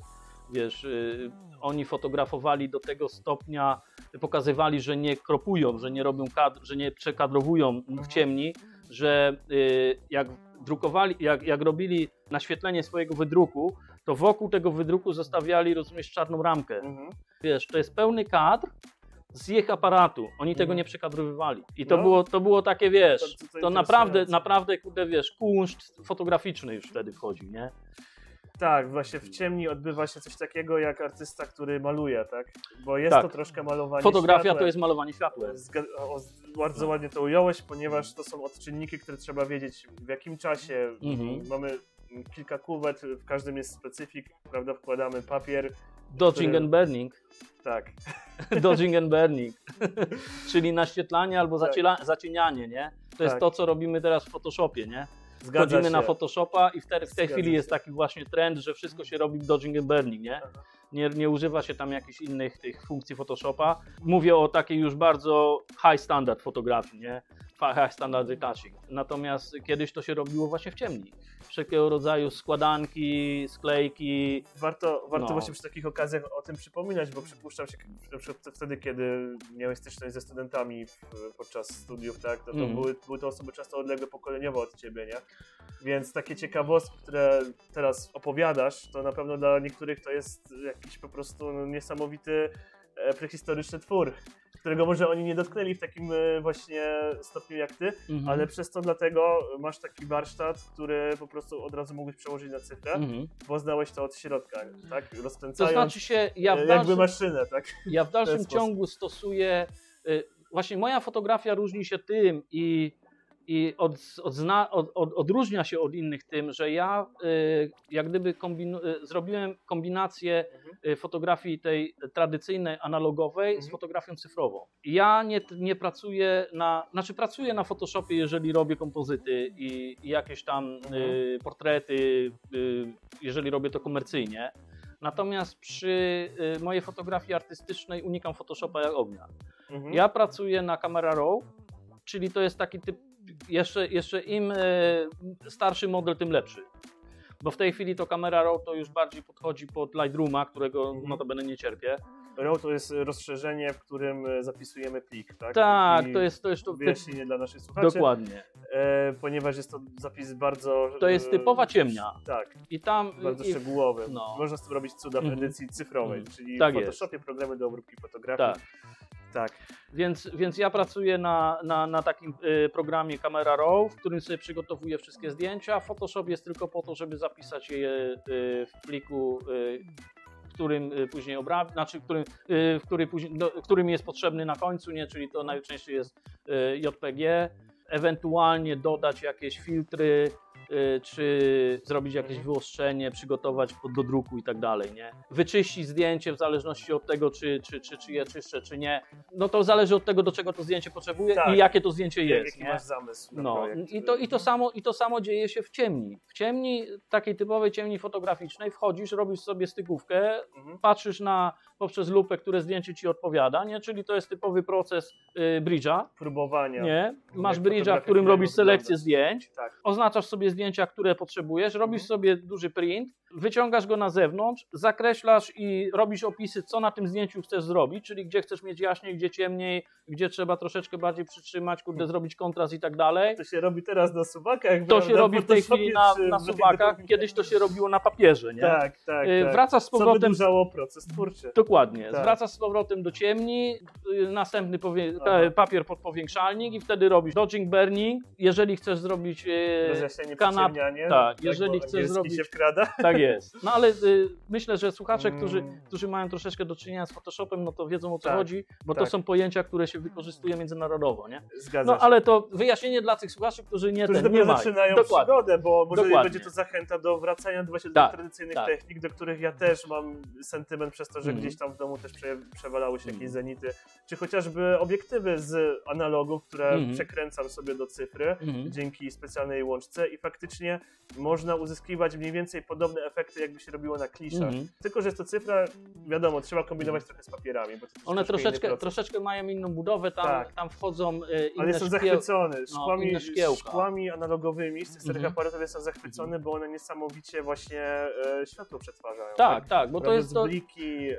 Wiesz, y, oni fotografowali do tego stopnia, pokazywali, że nie kropują, że nie robią kadr, że nie przekadrowują w ciemni, że y, jak drukowali, jak, jak robili naświetlenie swojego wydruku, to wokół tego wydruku zostawiali, rozumiesz, czarną ramkę. Mhm. Wiesz, to jest pełny kadr z ich aparatu. Oni tego Mhm. nie przekadrowywali. I to, No. było, to było takie, wiesz, To- to, to- naprawdę, naprawdę, kurde, wiesz, kunszt fotograficzny już wtedy wchodzi, nie? Tak, właśnie w ciemni odbywa się coś takiego jak artysta, który maluje, tak? Bo jest Tak. to troszkę malowanie Fotografia światłem. to jest malowanie światłem. Bardzo ładnie to ująłeś, ponieważ to są odczynniki, które trzeba wiedzieć w jakim czasie Mhm. mamy kilka kuwet, w każdym jest specyfik, prawda, wkładamy papier, Dodging Który- and burning. tak, Dodging and burning. Czyli naświetlanie albo Tak. zacienianie, nie? To jest Tak. to, co robimy teraz w Photoshopie, nie? Zgadza się. na Photoshopa i w, te, w tej Zgadza chwili jest taki właśnie trend, że wszystko się robi dodging and burning, nie? Aha. Nie, nie używa się tam jakichś innych tych funkcji Photoshopa. Mówię o takiej już bardzo high standard fotografii, nie? High standard retouching. Natomiast kiedyś to się robiło właśnie w ciemni. Wszelkiego rodzaju składanki, sklejki. Warto, warto No. właśnie przy takich okazjach o tym przypominać, bo przypuszczam się, na przykład wtedy, kiedy miałeś styczność ze studentami w, podczas studiów, tak, to, to Mhm. były, były to osoby często odległe pokoleniowo od ciebie, nie? Więc takie ciekawostki, które teraz opowiadasz, to na pewno dla niektórych to jest jakiś po prostu no, niesamowity e, prehistoryczny twór, którego może oni nie dotknęli w takim e, właśnie stopniu jak ty, Mhm. ale przez to dlatego masz taki warsztat, który po prostu od razu mógłbyś przełożyć na cyfrę, Mhm. bo znałeś to od środka, tak? To Rozkręcając znaczy się, ja w e, jakby dalszym, maszynę, tak? ja w dalszym ciągu stosuję. y, Właśnie moja fotografia różni się tym i, i od, odzna, od, od, odróżnia się od innych tym, że ja y, jak gdyby kombinu, y, zrobiłem kombinację Mhm. y, fotografii tej tradycyjnej, analogowej z Mhm. fotografią cyfrową. Ja nie, nie pracuję na, znaczy pracuję na Photoshopie, jeżeli robię kompozyty i, i jakieś tam Mhm. y, portrety, y, jeżeli robię to komercyjnie. Natomiast przy mojej fotografii artystycznej unikam Photoshopa jak ognia. Mhm. Ja pracuję na Camera Raw, czyli to jest taki typ, jeszcze, jeszcze im e, starszy model, tym lepszy. Bo w tej chwili to Camera Raw to już bardziej podchodzi pod Lightrooma, którego Mhm. notabene nie cierpię. RAW to jest rozszerzenie, w którym e, zapisujemy plik, tak? Tak, I to jest to, jest to Wyjaśnienie dla naszych słuchaczy, dokładnie. e, ponieważ jest to zapis bardzo... To jest e, typowa ciemnia. Tak, I tam bardzo i, szczegółowy. no. Można z tym robić cuda w Mhm. edycji cyfrowej, Mhm. czyli Tak w jest. Photoshopie programy do obróbki fotografii. tak. Tak. Więc, więc ja pracuję na, na, na takim y, programie Camera Raw, w którym sobie przygotowuję wszystkie zdjęcia. Photoshop jest tylko po to, żeby zapisać je y, w pliku, y, którym później obrabiam, znaczy którym, w który później, do, którym jest potrzebny na końcu, nie? czyli to najczęściej jest JPG. Ewentualnie dodać jakieś filtry, czy zrobić jakieś Mhm. wyostrzenie, przygotować pod- do druku i tak dalej, nie? Wyczyścić zdjęcie w zależności od tego, czy, czy, czy, czy je czyszczę, czy nie. No to zależy od tego, do czego to zdjęcie potrzebuję Tak. i jakie to zdjęcie jest, Jaki nie? masz zamysł No projekt? i to, i, to samo, i to samo dzieje się w ciemni. W ciemni, takiej typowej ciemni fotograficznej wchodzisz, robisz sobie stykówkę, Mhm. patrzysz na poprzez lupę, które zdjęcie ci odpowiada, nie? Czyli to jest typowy proces y, bridge'a, Próbowania. nie? Masz Jak bridge'a, w którym robisz selekcję zdjęć, Tak. oznaczasz sobie zdjęcia, które potrzebujesz, robisz Mhm. sobie duży print, wyciągasz go na zewnątrz, zakreślasz i robisz opisy, co na tym zdjęciu chcesz zrobić, czyli gdzie chcesz mieć jaśniej, gdzie ciemniej, gdzie trzeba troszeczkę bardziej przytrzymać, kurde, zrobić kontrast i tak dalej. To się robi teraz na suwakach, To prawda? się robi w tej chwili na, na suwakach, kiedyś to się robiło na papierze, nie? Tak, tak, Y, tak. Wracasz z Co powrotem wydłużało proces twórczy. Dokładnie. Tak. Zwracasz z powrotem do ciemni, y, następny powie- papier pod powiększalnik i wtedy robisz dodging burning. Jeżeli chcesz zrobić. y, Rozjaśnienie, kanap- przyciemnianie. tak, jeżeli bo chcesz zrobić- się wkrada. Tak jest. No ale y, myślę, że słuchacze, którzy, Mm. którzy mają troszeczkę do czynienia z Photoshopem, no to wiedzą o co Tak, chodzi, bo tak. to są pojęcia, które się wykorzystuje międzynarodowo, nie? Zgadza No się. ale to wyjaśnienie dla tych słuchaczy, którzy nie, Którzy ten, nie dopiero mają. zaczynają Dokładnie. przygodę, bo może Dokładnie. będzie to zachęta do wracania właśnie do Tak, tradycyjnych tak. technik, do których ja też mam sentyment przez to, że Mhm. gdzieś tam w domu też prze, przewalały się jakieś Mhm. zenity, czy chociażby obiektywy z analogów, które Mhm. przekręcam sobie do cyfry Mhm. dzięki specjalnej łączce i faktycznie można uzyskiwać mniej więcej podobne efekty, jakby się robiło na kliszach. Mhm. Tylko, że jest to cyfra, wiadomo, trzeba kombinować trochę z papierami. One troszeczkę troszeczkę, mają inną budowę, tam, Tak. tam wchodzą y, inne Ale jestem szkieł... zachwycony. Szkłami, inne szkiełka. szkłami analogowymi z tych starych Mhm. aparatów jestem zachwycony, bo one niesamowicie właśnie e, światło przetwarzają. Tak, tak, bo to jest to... bliki, e,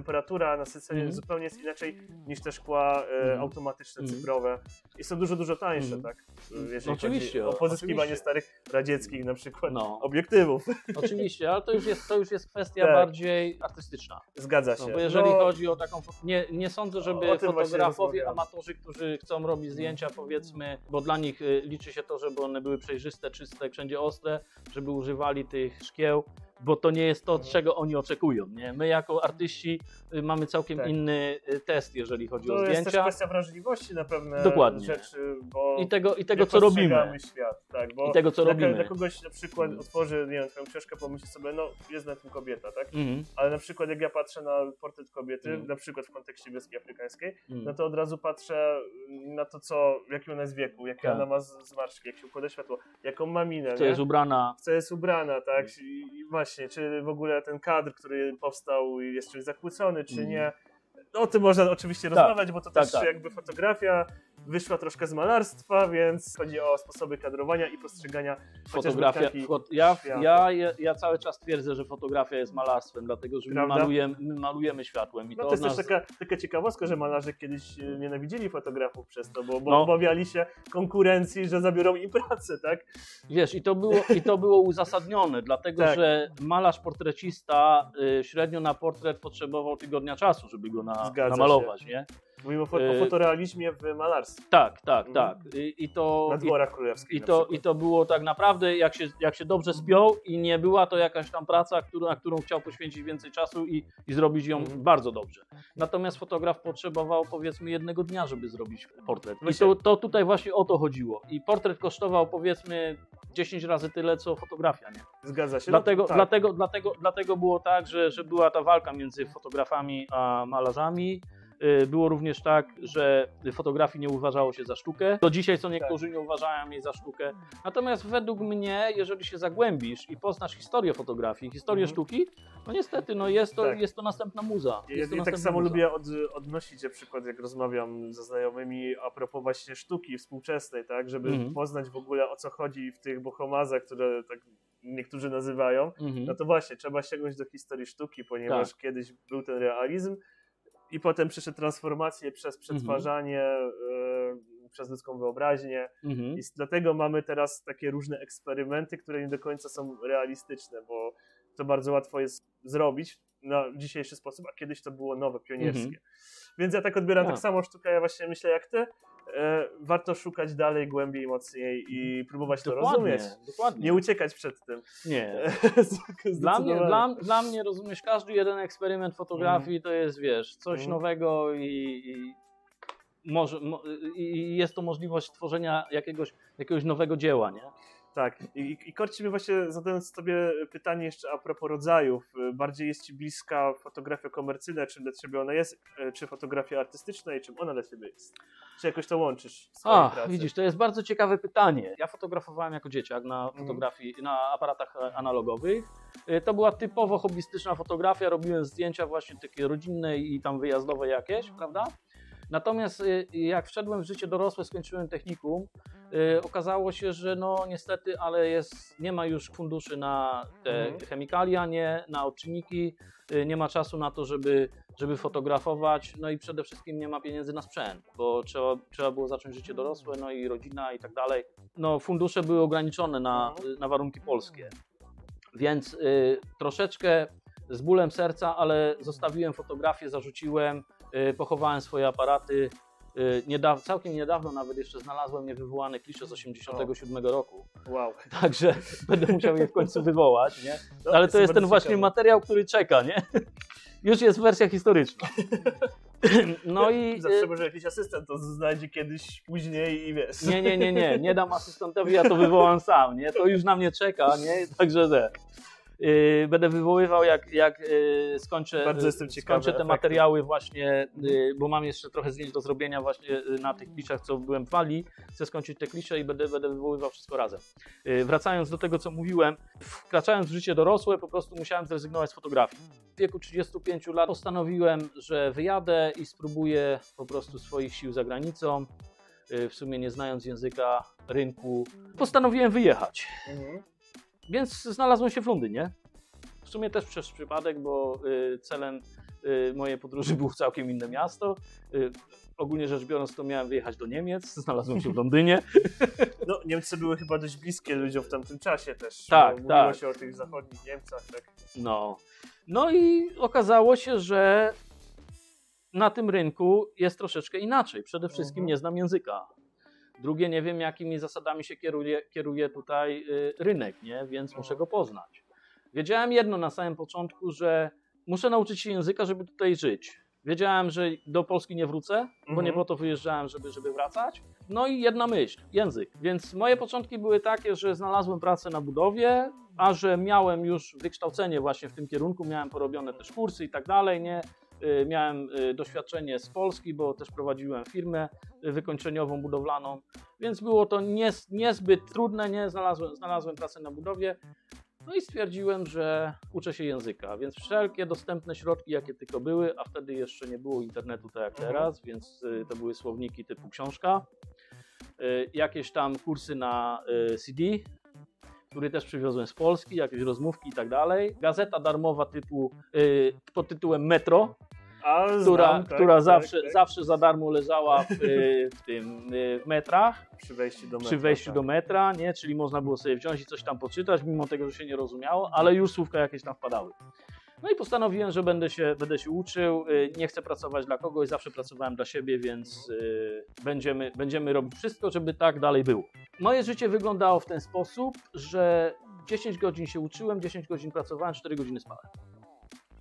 temperatura, nasycenie Mhm. zupełnie jest inaczej niż te szkła e, Mhm. automatyczne, Mhm. cyfrowe. I są dużo, dużo tańsze, Mhm. tak? Jeżeli Oczywiście, chodzi o pozyskiwanie oczywiście. starych radzieckich na przykład No. obiektywów. Oczywiście, ale to już jest, to już jest kwestia Tak. bardziej artystyczna. Zgadza się. No, bo jeżeli No, chodzi o taką. Nie, nie sądzę, żeby fotografowie, amatorzy, którzy chcą robić zdjęcia, powiedzmy, bo dla nich y, liczy się to, żeby one były przejrzyste, czyste, wszędzie ostre, żeby używali tych szkieł. Bo to nie jest to, Mhm. czego oni oczekują. Nie? My jako artyści y, mamy całkiem Tak. inny y, test, jeżeli chodzi o To jest też zdjęcia kwestia wrażliwości na pewne Dokładnie. rzeczy, bo i tego, i tego co robimy. świat, tak, bo I tego, co dla, robimy. dla kogoś na przykład Mhm. otworzy, nie wiem, twoją książkę, pomyśli sobie, no jest na tym kobieta, tak? Mhm, Ale na przykład jak ja patrzę na portret kobiety, Mhm. na przykład w kontekście wioski afrykańskiej, mhm. no to od razu patrzę na to, co, w jakim ona jest wieku, jakie Tak. ona ma z- zmarszczki, jak się układa światło, jaką ma minę, co nie? jest ubrana. w co jest ubrana, tak? I, i właśnie, czy w ogóle ten kadr, który powstał jest czymś zakłócony, czy Mhm. nie. O tym można oczywiście Tak, rozmawiać, bo to tak, też tak. jakby fotografia wyszła troszkę z malarstwa, więc chodzi o sposoby kadrowania i postrzegania Fotografia, ja, ja, ja, ja cały czas twierdzę, że fotografia jest malarstwem, dlatego że my malujemy, my malujemy światłem. I No to to jest od też nas... taka, taka ciekawostka, że malarze kiedyś e, nienawidzili fotografów przez to, bo, bo No. obawiali się konkurencji, że zabiorą im pracę, tak? Wiesz, i to było, i to było uzasadnione, dlatego Tak. że malarz portrecista y, średnio na portret potrzebował tygodnia czasu, żeby go na, namalować, nie? Mówimy o, o fotorealizmie w malarstwie, Tak, tak, Mhm. tak. I, i to, na dworach królewskich i, to. I to było tak naprawdę, jak się, jak się dobrze spiął i nie była to jakaś tam praca, którą, na którą chciał poświęcić więcej czasu i, i zrobić ją Mhm. bardzo dobrze. Natomiast fotograf potrzebował powiedzmy jednego dnia, żeby zrobić portret. I to, to tutaj właśnie o to chodziło. I portret kosztował powiedzmy 10 razy tyle, co fotografia, nie? Zgadza się. Dlatego, no, tak. dlatego, dlatego, dlatego było tak, że, że była ta walka między fotografami a malarzami. Y, Było również tak, że fotografii nie uważało się za sztukę. Do dzisiaj co niektórzy nie uważają jej za sztukę. Natomiast według mnie, jeżeli się zagłębisz i poznasz historię fotografii, historię Mhm. sztuki, no niestety no jest, to, Tak. jest to następna muza. Ja, Jest to ja tak samo muza. lubię od, odnosić na przykład, jak rozmawiam ze znajomymi a propos właśnie sztuki współczesnej, tak, żeby Mhm. poznać w ogóle o co chodzi w tych bohomazach, które tak niektórzy nazywają. Mhm. No to właśnie, trzeba sięgnąć do historii sztuki, ponieważ Tak. kiedyś był ten realizm i potem przyszedł transformację przez przetwarzanie, e, przez ludzką wyobraźnię. Mhm. I dlatego mamy teraz takie różne eksperymenty, które nie do końca są realistyczne, bo to bardzo łatwo jest zrobić na dzisiejszy sposób, a kiedyś to było nowe, pionierskie. Mhm. Więc ja tak odbieram tak samo sztukę, ja właśnie myślę jak ty. E, warto szukać dalej, głębiej, mocniej i próbować to Dokładnie, rozumieć. dokładnie. Nie uciekać przed tym. Nie. Dla mnie, dla, dla mnie, rozumiesz, każdy jeden eksperyment fotografii to jest, wiesz, coś Mhm. nowego i, i, może, mo, i jest to możliwość stworzenia jakiegoś, jakiegoś nowego dzieła, nie? Tak, i, i- korci mnie właśnie zadając Tobie pytanie jeszcze a propos rodzajów. Y, Bardziej jest Ci bliska fotografia komercyjna, czym dla Ciebie ona jest, e, czy fotografia artystyczna i czym ona dla Ciebie jest? Czy jakoś to łączysz A, pracy? widzisz, to jest bardzo ciekawe pytanie. Ja fotografowałem jako dzieciak na Mhm. fotografii, na aparatach e, analogowych. Y, To była typowo hobbystyczna fotografia, robiłem zdjęcia właśnie takie rodzinne i tam wyjazdowe jakieś, prawda? Natomiast y, jak wszedłem w życie dorosłe, skończyłem technikum, y, okazało się, że no niestety, ale jest, nie ma już funduszy na te Mhm. chemikalia, nie, na odczynniki, y, nie ma czasu na to, żeby, żeby fotografować, no i przede wszystkim nie ma pieniędzy na sprzęt, bo trzeba, trzeba było zacząć życie dorosłe, no i rodzina i tak dalej. No fundusze były ograniczone na, Mhm. na warunki polskie, więc y, troszeczkę z bólem serca, ale zostawiłem fotografię, zarzuciłem, y, pochowałem swoje aparaty. Y, Niedaw, całkiem niedawno nawet jeszcze znalazłem niewywołane klisze z 87 roku, Wow. także będę musiał je w końcu wywołać, nie? Ale to jest ten właśnie materiał, który czeka, nie? Już jest wersja historyczna. No i Zawsze y, może jakiś asystent to znajdzie kiedyś później i wiesz. nie, nie, nie, nie, nie dam asystentowi, ja to wywołam sam, nie? To już na mnie czeka, nie? Także te. Yy, będę wywoływał jak, jak yy, skończę, Bardzo jestem ciekawy skończę te efektu. materiały właśnie, yy, bo mam jeszcze trochę zdjęć do zrobienia właśnie yy, na tych kliszach, co byłem w Walii. Chcę skończyć te klisze i będę, będę wywoływał wszystko razem. Yy, wracając do tego, co mówiłem, wkraczając w życie dorosłe, po prostu musiałem zrezygnować z fotografii. W wieku 35 lat postanowiłem, że wyjadę i spróbuję po prostu swoich sił za granicą. W sumie nie znając języka, rynku, postanowiłem wyjechać. Mhm. Więc znalazłem się w Londynie. W sumie też przez przypadek, bo y, celem y, mojej podróży było całkiem inne miasto. Y, ogólnie rzecz biorąc, to miałem wyjechać do Niemiec. Znalazłem się w Londynie. No, Niemcy były chyba dość bliskie ludziom w tamtym czasie też. Tak, Mówiło tak. się o tych zachodnich Niemcach, tak. No. no i okazało się, że na tym rynku jest troszeczkę inaczej. Przede wszystkim Mhm. nie znam języka. Drugie, nie wiem, jakimi zasadami się kieruje, kieruje tutaj y, rynek, nie? więc muszę go poznać. Wiedziałem jedno na samym początku, że muszę nauczyć się języka, żeby tutaj żyć. Wiedziałem, że do Polski nie wrócę, bo Mhm. nie po to wyjeżdżałem, żeby, żeby wracać. No i jedna myśl, język. Więc moje początki były takie, że znalazłem pracę na budowie, a że miałem już wykształcenie właśnie w tym kierunku, miałem porobione też kursy i tak dalej, nie? Y, Miałem y, doświadczenie z Polski, bo też prowadziłem firmę y, wykończeniową, budowlaną, więc było to niezbyt trudne, nie? Znalazłem, znalazłem pracę na budowie. No i stwierdziłem, że uczę się języka, więc wszelkie dostępne środki, jakie tylko były, a wtedy jeszcze nie było internetu tak jak Mhm. teraz, więc to były słowniki typu książka, jakieś tam kursy na CD, który też przywiozłem z Polski, jakieś rozmówki i tak dalej. Gazeta darmowa typu y, pod tytułem Metro, A, która, znam, tak, która tak, zawsze, tak. zawsze za darmo leżała w, y, w tym y, w metrach Przy wejściu do metra. przy wejściu tak. do metra, nie? czyli można było sobie wziąć i coś tam poczytać, mimo tego, że się nie rozumiało, ale już słówka jakieś tam wpadały. No i postanowiłem, że będę się, będę się uczył, y, nie chcę pracować dla kogoś, zawsze pracowałem dla siebie, więc y, będziemy, będziemy robić wszystko, żeby tak dalej było. Moje życie wyglądało w ten sposób, że 10 godzin się uczyłem, 10 godzin pracowałem, 4 godziny spałem.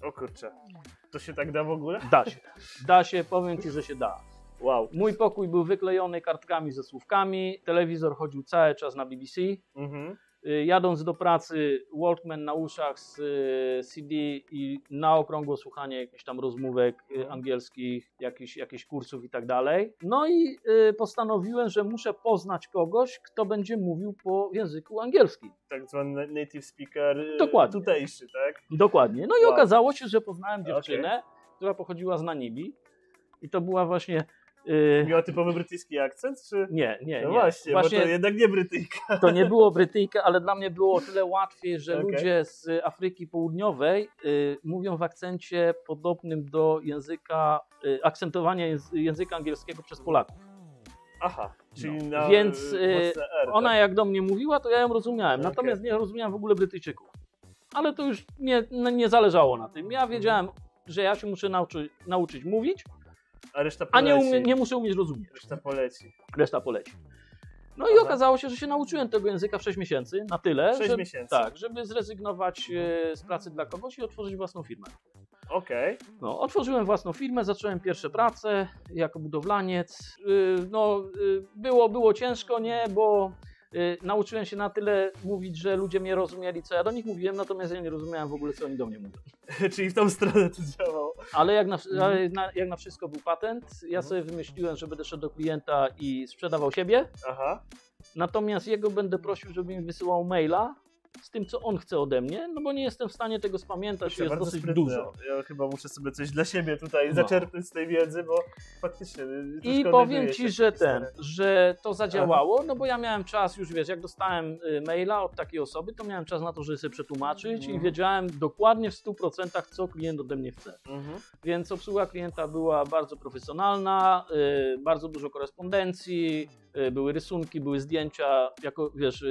O kurczę. To się tak da w ogóle? Da się, da się, powiem Ci, że się da. Wow. Mój pokój był wyklejony kartkami ze słówkami, telewizor chodził cały czas na BBC, Mhm. Y, Jadąc do pracy, Walkman na uszach z y, CD i na okrągło słuchanie jakichś tam rozmówek y, angielskich, jakichś, jakichś kursów i tak dalej. No i postanowiłem, że muszę poznać kogoś, kto będzie mówił po języku angielskim. Tak zwany native speaker Dokładnie. tutejszy, tak? Dokładnie. No i Wow. okazało się, że poznałem dziewczynę, która pochodziła z Namibii. I to była właśnie. Y, Miała typowy brytyjski akcent, czy... nie, nie, No nie. właśnie, bo to jednak nie Brytyjka. To nie było Brytyjka, ale dla mnie było o tyle łatwiej, że Okej. ludzie z Afryki Południowej y, mówią w akcencie podobnym do języka, y, akcentowania jęz- języka angielskiego przez Polaków. Aha, czyli No. na Więc, R, Ona tak? jak do mnie mówiła, to ja ją rozumiałem, Okej. natomiast nie rozumiałem w ogóle Brytyjczyków. Ale to już nie, nie zależało na tym. Ja wiedziałem, że ja się muszę nauczy, nauczyć mówić, A reszta a nie, poleci. umie, nie muszę umieć rozumieć. Reszta poleci. Reszta poleci. No i okazało się, że się nauczyłem tego języka w 6 miesięcy, na tyle, Sześć że, miesięcy. tak, żeby zrezygnować e, z pracy dla kogoś i otworzyć własną firmę. Okej. No, otworzyłem własną firmę, zacząłem pierwsze prace jako budowlaniec. Y, No, y, było, było ciężko, nie, bo nauczyłem się na tyle mówić, że ludzie mnie rozumieli, co ja do nich mówiłem, natomiast ja nie rozumiałem w ogóle, co oni do mnie mówią. Czyli w tą stronę to działało. Ale jak na, Mhm. ale na, jak na wszystko był patent, ja sobie wymyśliłem, że będę szedł do klienta i sprzedawał siebie, Aha. Natomiast jego będę prosił, żeby mi wysyłał maila z tym, co on chce ode mnie, no bo nie jestem w stanie tego spamiętać, jest dosyć sprytne. dużo. Ja chyba muszę sobie coś dla siebie tutaj No. zaczerpnąć z tej wiedzy, bo faktycznie. y, I powiem ci, że ten, że to zadziałało, no bo ja miałem czas już, wiesz, jak dostałem y, maila od takiej osoby, to miałem czas na to, żeby sobie przetłumaczyć i Mhm. wiedziałem dokładnie w 100% co klient ode mnie chce. Mhm. Więc obsługa klienta była bardzo profesjonalna, y, bardzo dużo korespondencji, były rysunki, były zdjęcia, jako wiesz,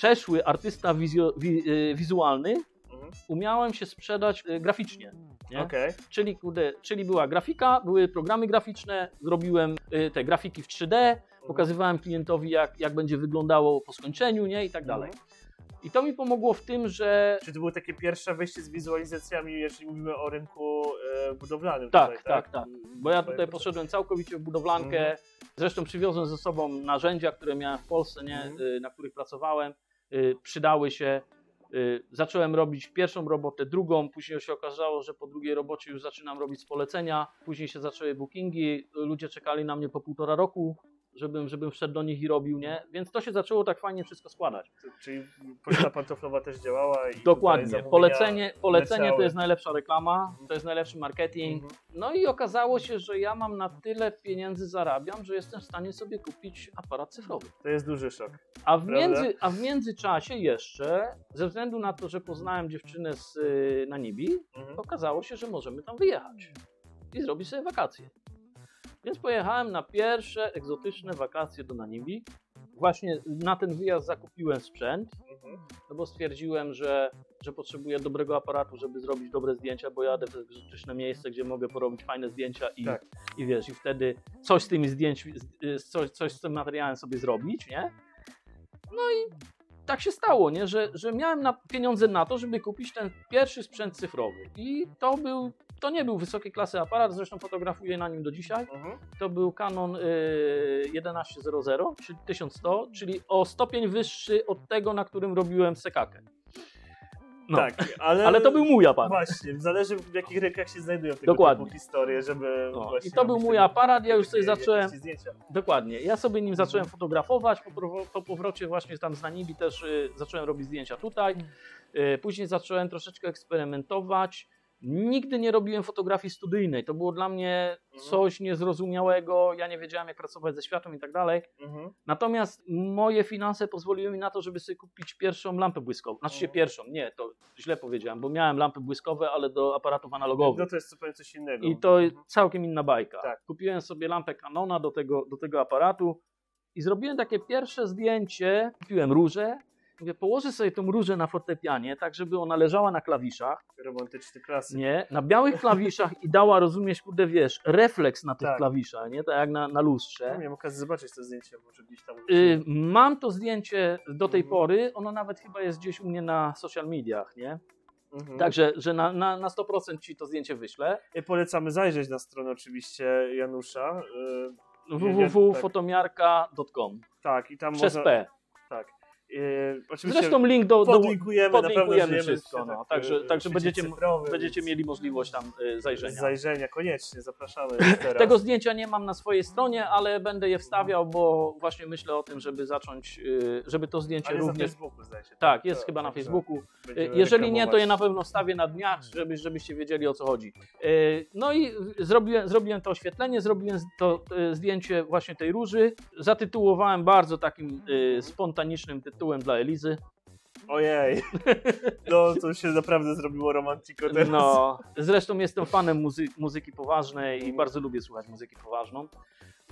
przeszły artysta wizjo, wi, y, wizualny, Mhm. umiałem się sprzedać y, graficznie. Nie? Okej. Czyli, czyli była grafika, były programy graficzne, zrobiłem y, te grafiki w 3D, pokazywałem klientowi, jak, jak będzie wyglądało po skończeniu, nie? I tak dalej. Mhm. I to mi pomogło w tym, że Czy to było takie pierwsze wejście z wizualizacjami, jeżeli mówimy o rynku e, budowlanym? Tak, tutaj, tak, tak. Bo ja tutaj poszedłem całkowicie w budowlankę. Mhm. Zresztą przywiozłem ze sobą narzędzia, które miałem w Polsce, nie, Mhm. na których pracowałem. Y, Przydały się. Y, Zacząłem robić pierwszą robotę, drugą. Później się okazało, że po drugiej robocie już zaczynam robić z polecenia. Później się zaczęły bookingi. Ludzie czekali na mnie po półtora roku, żebym, żebym wszedł do nich i robił, nie? Więc to się zaczęło tak fajnie wszystko składać. Czyli poczta pantoflowa też działała? I Dokładnie. Polecenie, polecenie to jest najlepsza reklama, to jest najlepszy marketing. Mhm. No i okazało się, że ja mam na tyle pieniędzy zarabiam, że jestem w stanie sobie kupić aparat cyfrowy. To jest duży szok. A w, między, a w międzyczasie jeszcze, ze względu na to, że poznałem dziewczynę z y, Namibii, Mhm. okazało się, że możemy tam wyjechać i zrobić sobie wakacje. Więc pojechałem na pierwsze egzotyczne wakacje do Namibii. Właśnie na ten wyjazd zakupiłem sprzęt, Mhm. no bo stwierdziłem, że, że potrzebuję dobrego aparatu, żeby zrobić dobre zdjęcia, bo jadę w egzotyczne miejsce, gdzie mogę porobić fajne zdjęcia i, Tak. i wiesz, i wtedy coś z tymi zdjęćmi, z- y, coś, coś z tym materiałem sobie zrobić, nie? No i tak się stało, nie? Że, że miałem na, pieniądze na to, żeby kupić ten pierwszy sprzęt cyfrowy. I to był, to nie był wysokiej klasy aparat, zresztą fotografuję na nim do dzisiaj. Mhm. To był Canon y, 1100, czyli 1100, czyli o stopień wyższy od tego, na którym robiłem sekakę. No. Tak, ale... Ale to był mój aparat. Właśnie, zależy w jakich rękach się znajdują tego Dokładnie. typu historie, żeby No, właśnie I to był mój aparat, ja już sobie zacząłem, dokładnie, ja sobie nim zacząłem fotografować, po, powrocie właśnie tam z Namibii też y, zacząłem robić zdjęcia tutaj, y, później zacząłem troszeczkę eksperymentować, nigdy nie robiłem fotografii studyjnej, to było dla mnie Mhm. coś niezrozumiałego, ja nie wiedziałem jak pracować ze światłem i tak dalej, Mhm. natomiast moje finanse pozwoliły mi na to, żeby sobie kupić pierwszą lampę błyskową, znaczy się pierwszą, nie, to źle powiedziałem, bo miałem lampy błyskowe, ale do aparatów analogowych. No to jest zupełnie coś innego. I to Mhm. całkiem inna bajka. Tak. Kupiłem sobie lampę Canona do tego, do tego aparatu i zrobiłem takie pierwsze zdjęcie. Kupiłem różę. Mówię, położę sobie tą różę na fortepianie, tak żeby ona leżała na klawiszach, Romantyczny klasyk. nie? Na białych klawiszach i dała, rozumiesz, kurde, wiesz, refleks na tych Tak. klawiszach, nie? Tak jak na, na No, lustrze. miałem okazję zobaczyć to zdjęcie, może gdzieś tam... Y, mam to zdjęcie do tej Mhm. pory, ono nawet chyba jest gdzieś u mnie na social mediach, nie? Mhm. Także, że na, na, na 100% ci to zdjęcie wyślę. I Polecamy zajrzeć na stronę oczywiście Janusza. y, www.fotomiarka.com Tak, i tam przez można... P. Tak. Y, oczywiście Zresztą link do, do podlinkujemy, na podlinkujemy wszystko, no. świecie- Także- w także będziecie- będziecie mieli możliwość tam y, zajrzenia. Zajrzenia, koniecznie, zapraszamy teraz. Tego zdjęcia nie mam na swojej stronie, ale będę je wstawiał, bo właśnie myślę o tym, żeby zacząć, żeby to zdjęcie Ale jest na również... Facebooku zdaje się. Tak, jest To- chyba na Facebooku. Jeżeli nie, to je na pewno wstawię na dniach, żeby, żebyście wiedzieli o co chodzi. No i zrobiłem, zrobiłem to oświetlenie, zrobiłem to zdjęcie właśnie tej róży. Zatytułowałem bardzo takim spontanicznym tytułem dla Elizy. Ojej, no to się naprawdę zrobiło romantiko teraz. No, zresztą jestem fanem muzy- muzyki poważnej i bardzo lubię słuchać muzyki poważną.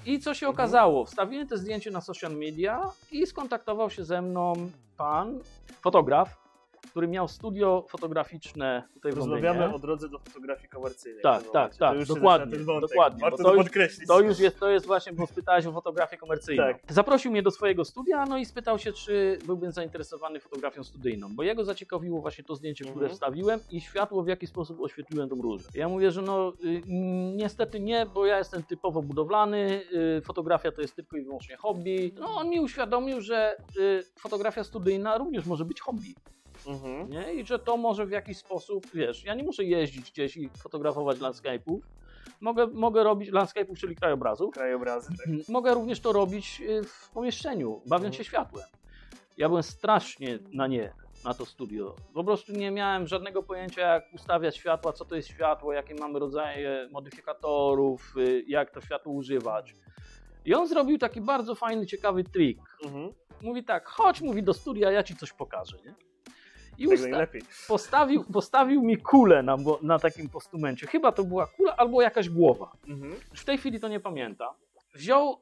I co się okazało? Wstawiłem te zdjęcie na social media i skontaktował się ze mną pan, fotograf, który miał studio fotograficzne tutaj w Rozmawiamy o drodze do fotografii komercyjnej. Tak, tak, momencie. tak, To dokładnie, dokładnie, Warto to to już- podkreślić. To już jest, to jest właśnie, bo spytałeś o fotografię komercyjną. Tak. Zaprosił mnie do swojego studia, no i spytał się, czy byłbym zainteresowany fotografią studyjną, bo jego zaciekawiło właśnie to zdjęcie, które Mhm. wstawiłem i światło, w jaki sposób oświetliłem tą różę. Ja mówię, że no y, niestety nie, bo ja jestem typowo budowlany, y, fotografia to jest tylko i wyłącznie hobby. No on mi uświadomił, że y, fotografia studyjna również może być hobby. Mhm. Nie? I że to może w jakiś sposób, wiesz, ja nie muszę jeździć gdzieś i fotografować landscape'ów. Mogę, mogę robić landscape'ów, czyli krajobrazów. Krajobrazy, tak. Mogę również to robić y, w pomieszczeniu, bawiąc się światłem. Ja byłem strasznie na nie, na to studio. Po prostu nie miałem żadnego pojęcia, jak ustawiać światła, co to jest światło, jakie mamy rodzaje modyfikatorów, y, jak to światło używać. I on zrobił taki bardzo fajny, ciekawy trik. Mhm. Mówi tak, chodź, mówi do studia, ja ci coś pokażę. Nie? I Tak usta- postawił, postawił mi kulę na, na takim postumencie. Chyba to była kula albo jakaś głowa. Mhm. Już w tej chwili to nie pamiętam. Wziął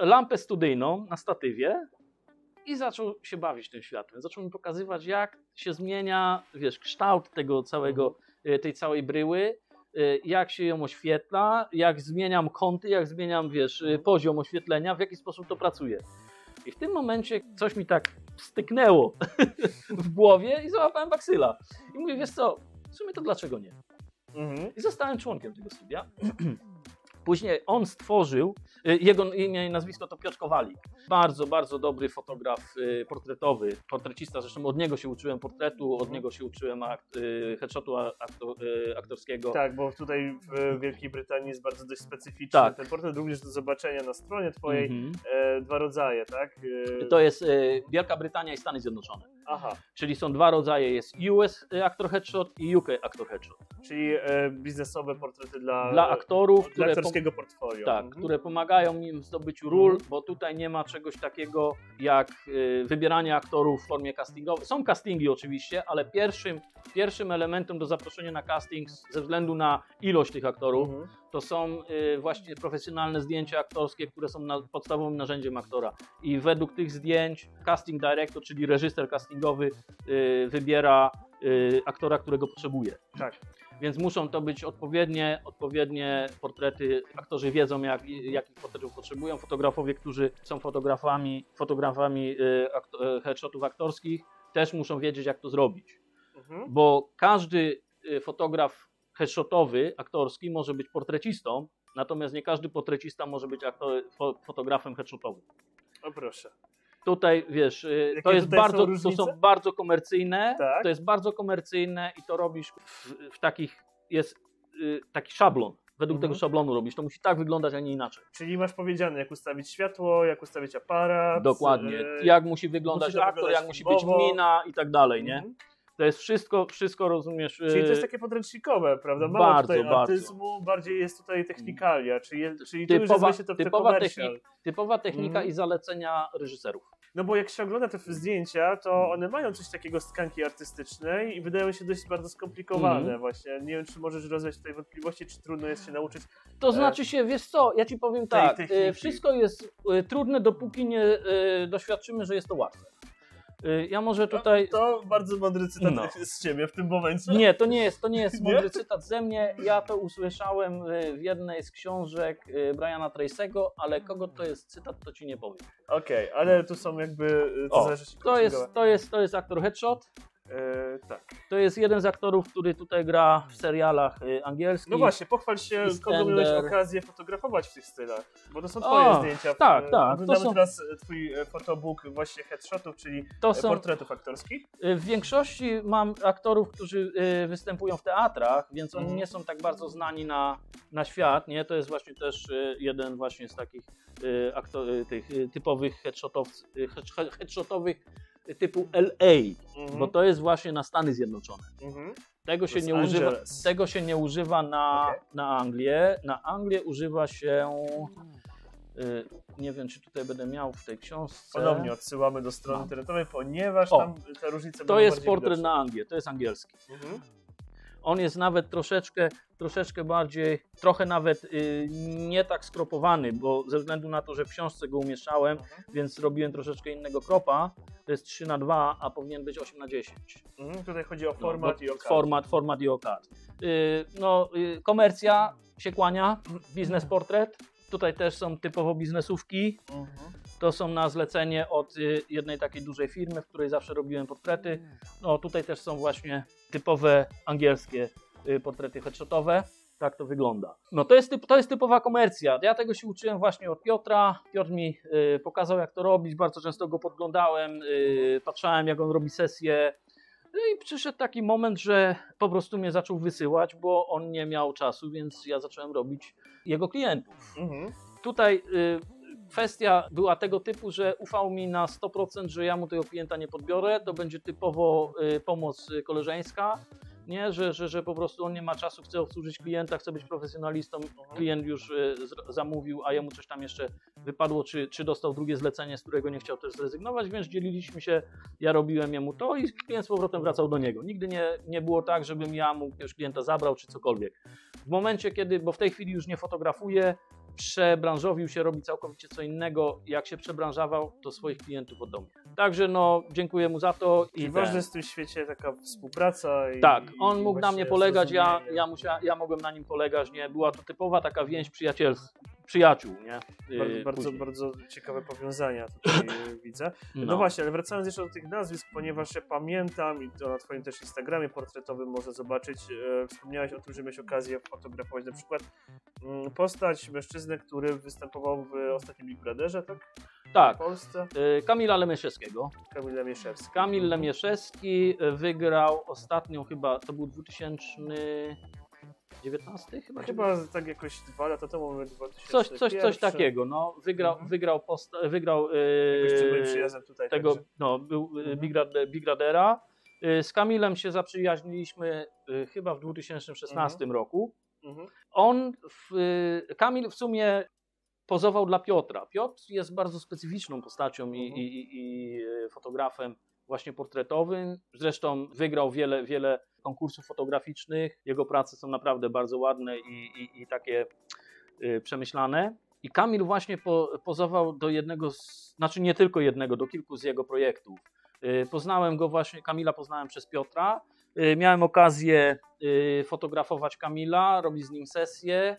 lampę studyjną na statywie i zaczął się bawić tym światłem. Zaczął mi pokazywać, jak się zmienia, wiesz, kształt tego całego, e, tej całej bryły, e, jak się ją oświetla, jak zmieniam kąty, jak zmieniam, wiesz, e, poziom oświetlenia, w jaki sposób to pracuje. I w tym momencie coś mi tak styknęło w głowie i załapałem baksyla. I mówię, wiesz co, w sumie to dlaczego nie? Mhm. I zostałem członkiem tego studia. Później on stworzył, y, jego imię i nazwisko to Piotr Kowalik. Bardzo, bardzo dobry fotograf y, portretowy, portrecista, zresztą od niego się uczyłem portretu, od niego się uczyłem akt, y, headshotu aktor, aktorskiego. Tak, bo tutaj w Wielkiej Brytanii jest bardzo dość specyficzny Tak. ten portret, również do zobaczenia na stronie twojej. Mhm. E, dwa rodzaje, tak? E, To jest Wielka Brytania i Stany Zjednoczone. Aha, Czyli są dwa rodzaje, jest US Actor Headshot i UK Actor Headshot. czyli e, biznesowe portrety dla, Dla aktorów, dla które... aktorskiego portfolio. Tak, Mhm. które pomagają im w zdobyciu ról, Mhm. bo tutaj nie ma czegoś takiego jak y, wybieranie aktorów w formie castingowej. Są castingi oczywiście, ale pierwszym, pierwszym elementem do zaproszenia na casting ze względu na ilość tych aktorów Mhm. to są y, właśnie profesjonalne zdjęcia aktorskie, które są na, podstawowym narzędziem aktora. I według tych zdjęć casting director, czyli reżyser castingowy y, wybiera aktora, którego potrzebuje. Tak. Więc muszą to być odpowiednie, odpowiednie portrety. Aktorzy wiedzą, jak, jakich portretów potrzebują. Fotografowie, którzy są fotografami, fotografami akto- y, headshotów aktorskich, też muszą wiedzieć, jak to zrobić. Mhm. Bo każdy y, fotograf headshotowy, aktorski, może być portrecistą, natomiast nie każdy portrecista może być aktor, fo, fotografem headshotowym. O proszę. Tutaj wiesz, y, Jakie to jest tutaj są bardzo, to są bardzo komercyjne, Tak. to jest bardzo komercyjne i to robisz w, w takich, jest y, taki szablon. Według Mhm. tego szablonu robisz. To musi tak wyglądać, a nie inaczej. Czyli masz powiedziane, jak ustawić światło, jak ustawić aparat. Dokładnie. e, Jak musi wyglądać musi to aktor, jak musi być mina i tak dalej, nie? Mhm. To jest wszystko, wszystko rozumiesz. Czyli to jest y, takie podręcznikowe, prawda? Mało Bardzo, tutaj bardzo. artyzmu, bardziej jest tutaj technikalia, czyli, czyli tu już typowa, właśnie to typowa, technik, typowa technika Mhm. i zalecenia reżyserów. No bo jak się ogląda te zdjęcia, to one mają coś takiego z tkanki artystycznej i wydają się dość bardzo skomplikowane Mhm. właśnie. Nie wiem, czy możesz rozwiać tutaj wątpliwości, czy trudno jest się nauczyć. To E, znaczy się, wiesz co, ja ci powiem tak, techniki. e, wszystko jest e, trudne, dopóki nie doświadczymy, że jest to łatwe. E, Ja może tutaj... To bardzo mądry cytat No. z ciebie w tym momencie. Nie, to nie jest, to nie jest Nie? mądry cytat ze mnie. Ja to usłyszałem e, w jednej z książek e, Briana Tracy'ego, ale kogo to jest cytat, to ci nie powiem. Okej, ale tu są jakby. To O, To jest, to jest, to jest aktor Headshot. E, tak. To jest jeden z aktorów, który tutaj gra w serialach e, angielskich. No właśnie, pochwal się, kogo miałeś okazję fotografować w tych stylach. Bo to są twoje O, zdjęcia. tak, E, tak, Oglądamy to są- teraz e, twój e, fotobook właśnie headshotów, czyli To są, portretów aktorskich. W większości mam aktorów, którzy y, występują w teatrach, więc oni Mhm. nie są tak bardzo znani na, na świat. Nie? To jest właśnie też y, jeden właśnie z takich y, aktor, y, tych y, typowych headshotów, y, head- headshotowych y, typu LA, Mhm. bo to jest właśnie na Stany Zjednoczone. Mhm. Tego się, Los nie używa, tego się nie używa na, Okej. na Anglię. Na Anglię używa się. y, Nie wiem, czy tutaj będę miał w tej książce. Ponownie odsyłamy do strony internetowej, ponieważ O, tam te różnice To jest portret widoczne. na Anglię, to jest angielski. Mhm. On jest nawet troszeczkę, troszeczkę bardziej, trochę nawet y, nie tak skropowany, bo ze względu na to, że w książce go umieszczałem, Mhm. więc robiłem troszeczkę innego kropa. To jest 3 na 2 a powinien być 8 na 10 Mhm. Tutaj chodzi o No, format bo i o format, format i o kadr. Y, no, y, komercja się kłania, biznes portret. Tutaj też są typowo biznesówki. Mhm. To są na zlecenie od y, jednej takiej dużej firmy, w której zawsze robiłem portrety. No tutaj też są właśnie typowe angielskie y, portrety headshotowe. Tak to wygląda. No to jest, typ, to jest typowa komercja. Ja tego się uczyłem właśnie od Piotra. Piotr mi y, pokazał jak to robić. Bardzo często go podglądałem, y, patrzałem jak on robi sesję. No i przyszedł taki moment, że po prostu mnie zaczął wysyłać, bo on nie miał czasu, więc ja zacząłem robić jego klientów Mhm. tutaj y, kwestia była tego typu, że ufał mi na 100%, że ja mu tego klienta nie podbiorę. To będzie typowo y, pomoc y, koleżeńska. Nie, że, że, że po prostu on nie ma czasu, chce obsłużyć klienta, chce być profesjonalistą. Klient już y, zamówił, a jemu coś tam jeszcze wypadło, czy, czy dostał drugie zlecenie, z którego nie chciał też zrezygnować, więc dzieliliśmy się. Ja robiłem jemu to i klient z powrotem wracał do niego. Nigdy nie, nie było tak, żebym ja mu jakiegoś klienta zabrał, czy cokolwiek. W momencie, kiedy, bo w tej chwili już nie fotografuję, przebranżowił się, robi całkowicie co innego. Jak się przebranżował, to swoich klientów oddał mnie. Także no, dziękuję mu za to. I I ważna ten- jest w tym świecie taka współpraca. I, tak, i on mógł na mnie polegać, ja, ja, musiała, ja mogłem na nim polegać, nie? Była to typowa taka więź przyjacielska, przyjaciół, nie? Bardzo, Yy, bardzo, później. bardzo ciekawe powiązania tutaj y, widzę. No. właśnie, ale wracając jeszcze do tych nazwisk, ponieważ ja pamiętam i to na Twoim też Instagramie portretowym można zobaczyć, e, wspomniałeś o tym, że miałeś okazję fotografować na przykład mm, postać mężczyznę, który występował w ostatnim Big Brotherze, tak? Tak, W Polsce. yy, Kamila Lemieszewskiego. Kamila Mieszewska. Kamil Lemieszewski yy, wygrał ostatnią chyba, to był 2019 chyba? Chyba tak jakoś dwa lata temu, mamy 2001. Coś, coś, coś takiego, no. Wygrał, Mhm. wygrał, posta- wygrał czy yy, tutaj. tego, także. no, był y, Mhm. Big, Big. Y, Z Kamilem się zaprzyjaźniliśmy y, chyba w 2016 roku. Mhm. On, w, y, Kamil w sumie pozował dla Piotra. Piotr jest bardzo specyficzną postacią i, Mhm. i, i, y, fotografem właśnie portretowym. Zresztą wygrał wiele, wiele konkursów fotograficznych. Jego prace są naprawdę bardzo ładne i, i, i takie y, przemyślane. I Kamil właśnie po, pozował do jednego, z, znaczy nie tylko jednego, do kilku z jego projektów. Y, Poznałem go właśnie, Kamila poznałem przez Piotra. Y, Miałem okazję fotografować Kamila, robić z nim sesję.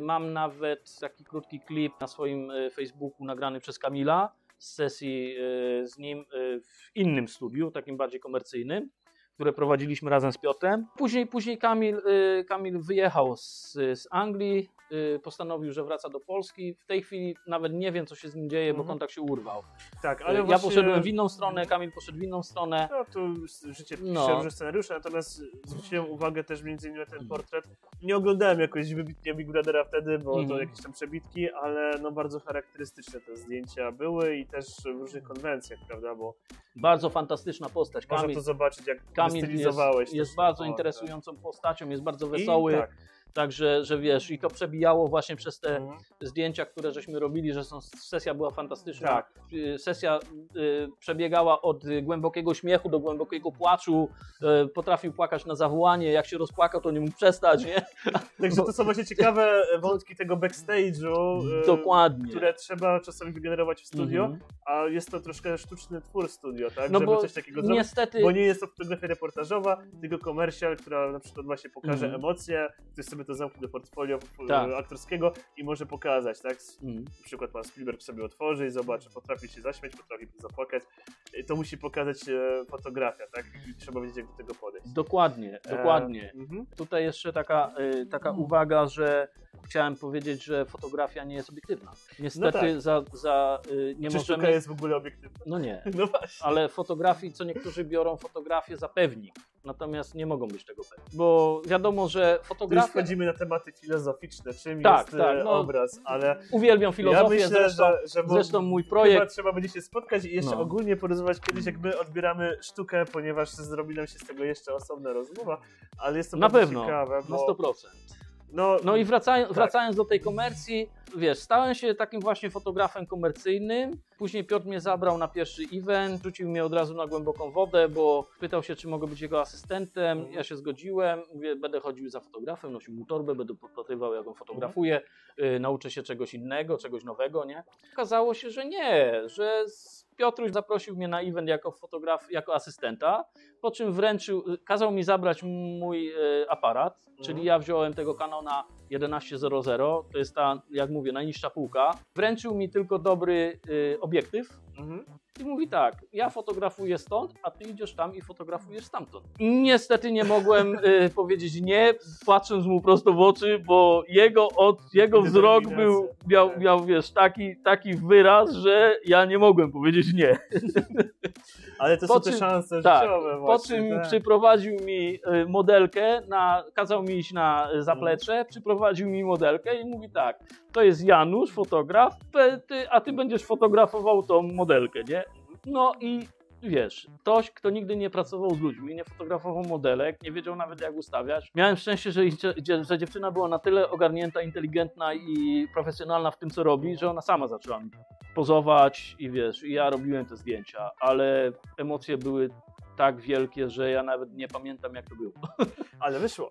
Mam nawet taki krótki klip na swoim Facebooku nagrany przez Kamila z sesji z nim w innym studiu, takim bardziej komercyjnym, które prowadziliśmy razem z Piotrem. Później, później Kamil, y, Kamil wyjechał z, z Anglii, y, postanowił, że wraca do Polski. W tej chwili nawet nie wiem, co się z nim dzieje, bo Mhm. kontakt się urwał. Tak, Ale ale ja właśnie... poszedłem w inną stronę, Kamil poszedł w inną stronę. No to życie pisze No. różne scenariusze, natomiast zwróciłem uwagę też między innymi na ten portret. Nie oglądałem jakoś wybitnie Big Brothera wtedy, bo to Mhm. jakieś tam przebitki, ale no bardzo charakterystyczne te zdjęcia były i też w różnych konwencjach, prawda, bo Bardzo fantastyczna postać. można Kamil, to zobaczyć jak Kamil jest, jest bardzo ten interesującą postacią, jest bardzo portret. I wesoły. tak. Także, że wiesz, i to przebijało właśnie przez te Mhm. zdjęcia, które żeśmy robili, że są, sesja była fantastyczna. Tak. Y, Sesja y, przebiegała od y, głębokiego śmiechu do głębokiego płaczu. Y, Potrafił płakać na zawołanie, jak się rozpłakał, to nie mógł przestać, nie? Także to są właśnie ciekawe wątki tego backstage'u, e, Dokładnie. które trzeba czasami wygenerować w studio, Mhm. a jest to troszkę sztuczny twór studio, tak? No Żeby bo coś takiego zrobić. niestety, Bo nie jest to fotografia reportażowa, tylko komercjal, która na przykład właśnie pokaże Mhm. emocje, ktoś sobie to zamknie do portfolio e, Tak. aktorskiego i może pokazać, tak? Mhm. Na przykład pan Spielberg sobie otworzy i zobaczy, potrafi się zaśmiać, potrafi zapłakać. I to musi pokazać e, fotografia, tak? I trzeba wiedzieć, jak do tego podejść. dokładnie, dokładnie. E, mhm. Tutaj jeszcze taka, y, taka uwaga, że chciałem powiedzieć, że fotografia nie jest obiektywna. Niestety tak. za, za y, nie Czy sztuka możemy. jest w ogóle obiektywna? No nie. No właśnie. Ale fotografii, co niektórzy biorą fotografię za pewnik, natomiast nie mogą być tego pewni. Bo wiadomo, że fotografia. Wchodzimy na tematy filozoficzne, czym Tak, jest tak, e, no. obraz, ale Uwielbiam filozofię, ja myślę, zresztą, że, że zresztą mój Chyba projekt. trzeba będzie się spotkać i jeszcze No. ogólnie porozmawiać kiedyś, jak my odbieramy sztukę, ponieważ zrobi nam się z tego jeszcze osobna rozmowa, ale jest to Na bardzo pewno, ciekawe, Na bo 100%. No, No i wracając, Tak. wracając do tej komercji, wiesz, stałem się takim właśnie fotografem komercyjnym. Później Piotr mnie zabrał na pierwszy event, rzucił mnie od razu na głęboką wodę, bo pytał się, czy mogę być jego asystentem. Mhm. Ja się zgodziłem, mówię, będę chodził za fotografem, nosił mu torbę, będę podpatrywał, jak on fotografuje, Mhm. y, nauczę się czegoś innego, czegoś nowego, nie? Okazało się, że nie, że z- Piotruś zaprosił mnie na event jako fotograf, jako asystenta, po czym wręczył, kazał mi zabrać mój y, aparat, czyli Mhm. ja wziąłem tego Canona 1100, to jest ta, jak mówię, najniższa półka. Wręczył mi tylko dobry y, obiektyw mhm. I mówi tak, ja fotografuję stąd, a ty idziesz tam i fotografujesz stamtąd. Niestety nie mogłem y, powiedzieć nie, patrząc mu prosto w oczy, bo jego, od, jego wzrok był, miał, miał wiesz, taki, taki wyraz, że ja nie mogłem powiedzieć nie. ale to Po są te czym- szanse tak, życiowe Po właśnie. czym tak. przyprowadził mi y, modelkę, na, kazał mi iść na y, zaplecze, przyprowadził mi modelkę i mówi tak, to jest Janusz, fotograf, ty, a ty będziesz fotografował tą modelkę, nie? No i wiesz, ktoś, kto nigdy nie pracował z ludźmi, nie fotografował modelek, nie wiedział nawet jak ustawiać. Miałem szczęście, że, że, dziewczyna była na tyle ogarnięta, inteligentna i profesjonalna w tym, co robi, że ona sama zaczęła mi pozować i wiesz, i ja robiłem te zdjęcia, ale emocje były tak wielkie, że ja nawet nie pamiętam jak to było. Ale wyszło.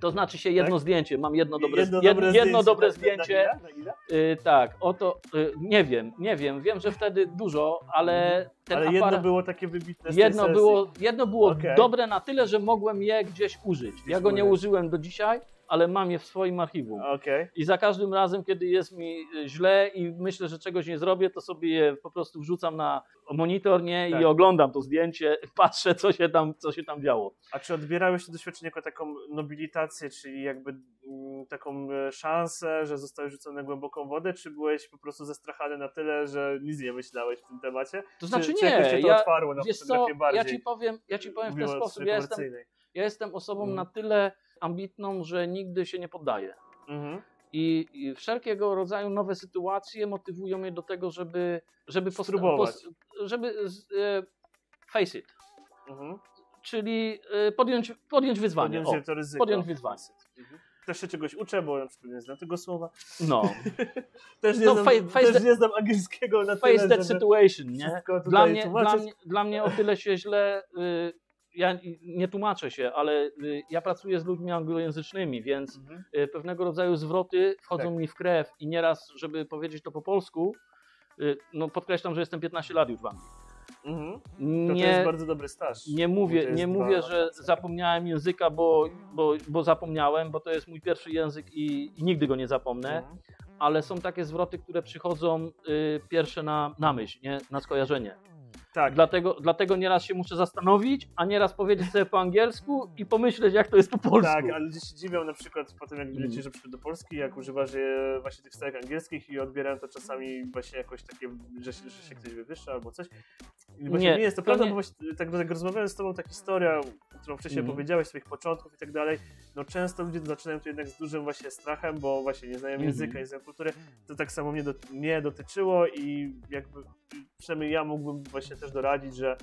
To znaczy się jedno zdjęcie, mam jedno dobre, jedno jedno, dobre jedno zdjęcie. dobre Na- zdjęcie. Na, na ile? Y, tak, oto, y, nie wiem, nie wiem, wiem, że wtedy dużo, ale ten Ale jedno było takie wybitne z jedno sesji. było, jedno było Okej. dobre na tyle, że mogłem je gdzieś użyć. Ja go nie użyłem do dzisiaj, ale mam je w swoim archiwum. Okej. I za każdym razem, kiedy jest mi y, źle i myślę, że czegoś nie zrobię, to sobie je po prostu wrzucam na monitor nie? Tak. i oglądam to zdjęcie, patrzę, co się tam, co się tam działo. A czy odbierałeś to doświadczenie jako taką nobilitację, czyli jakby mm, taką e, szansę, że zostałeś rzucony na głęboką wodę, czy byłeś po prostu zestrachany na tyle, że nic nie myślałeś w tym temacie? To znaczy czy, Czy nie, jakoś się to ja, otwarło na wiesz co, bardziej? ja ci powiem, ja ci powiem w ten sposób, ja jestem, ja jestem osobą Mhm. na tyle ambitną, że nigdy się nie poddaję. Mhm. I, I wszelkiego rodzaju nowe sytuacje motywują mnie do tego, żeby, żeby, Spróbować. żeby e, face it, Mhm. czyli e, podjąć, podjąć wyzwanie. Podjąć O, to ryzyko. podjąć wyzwanie. Mhm. Też się czegoś uczę, bo na przykład nie znam tego słowa. No, Też nie, No, znam, fa- face też nie znam angielskiego na face tyle, that situation, nie? Dla mnie, dla, mnie, dla mnie o tyle się źle. Y, ja nie tłumaczę się, ale y, ja pracuję z ludźmi anglojęzycznymi, więc Mhm. y, pewnego rodzaju zwroty wchodzą Tak. mi w krew i nieraz, żeby powiedzieć to po polsku, no podkreślam, że jestem 15 lat już w Anglii. Mhm. To, Nie, to jest bardzo dobry staż. nie mówię, nie dwa mówię że wakacje. zapomniałem języka, bo, bo, bo zapomniałem, bo to jest mój pierwszy język i, i nigdy go nie zapomnę, Mhm. ale są takie zwroty, które przychodzą y, pierwsze na, na myśl, nie? na skojarzenie. Tak, Dlatego, dlatego nieraz się muszę zastanowić, a nieraz powiedzieć sobie po angielsku i pomyśleć, jak to jest po polsku. Tak, ale ludzie się dziwią na przykład po tym, jak Mm. lecisz przykład do Polski, jak używasz właśnie tych stałych angielskich i odbierają to czasami właśnie jakoś takie, że, się- że się ktoś wywyższa albo coś. Właśnie Nie, nie, jest to, to prawda, nie- bo właśnie, tak, tak rozmawiałem z tobą, ta historia, którą wcześniej Mhm. powiedziałeś, swoich początków i tak dalej, no często ludzie zaczynają to jednak z dużym właśnie strachem, bo właśnie nie znają Mhm. języka, nie znają kultury. To tak samo mnie, do, mnie dotyczyło i jakby przynajmniej ja mógłbym właśnie też doradzić, że e,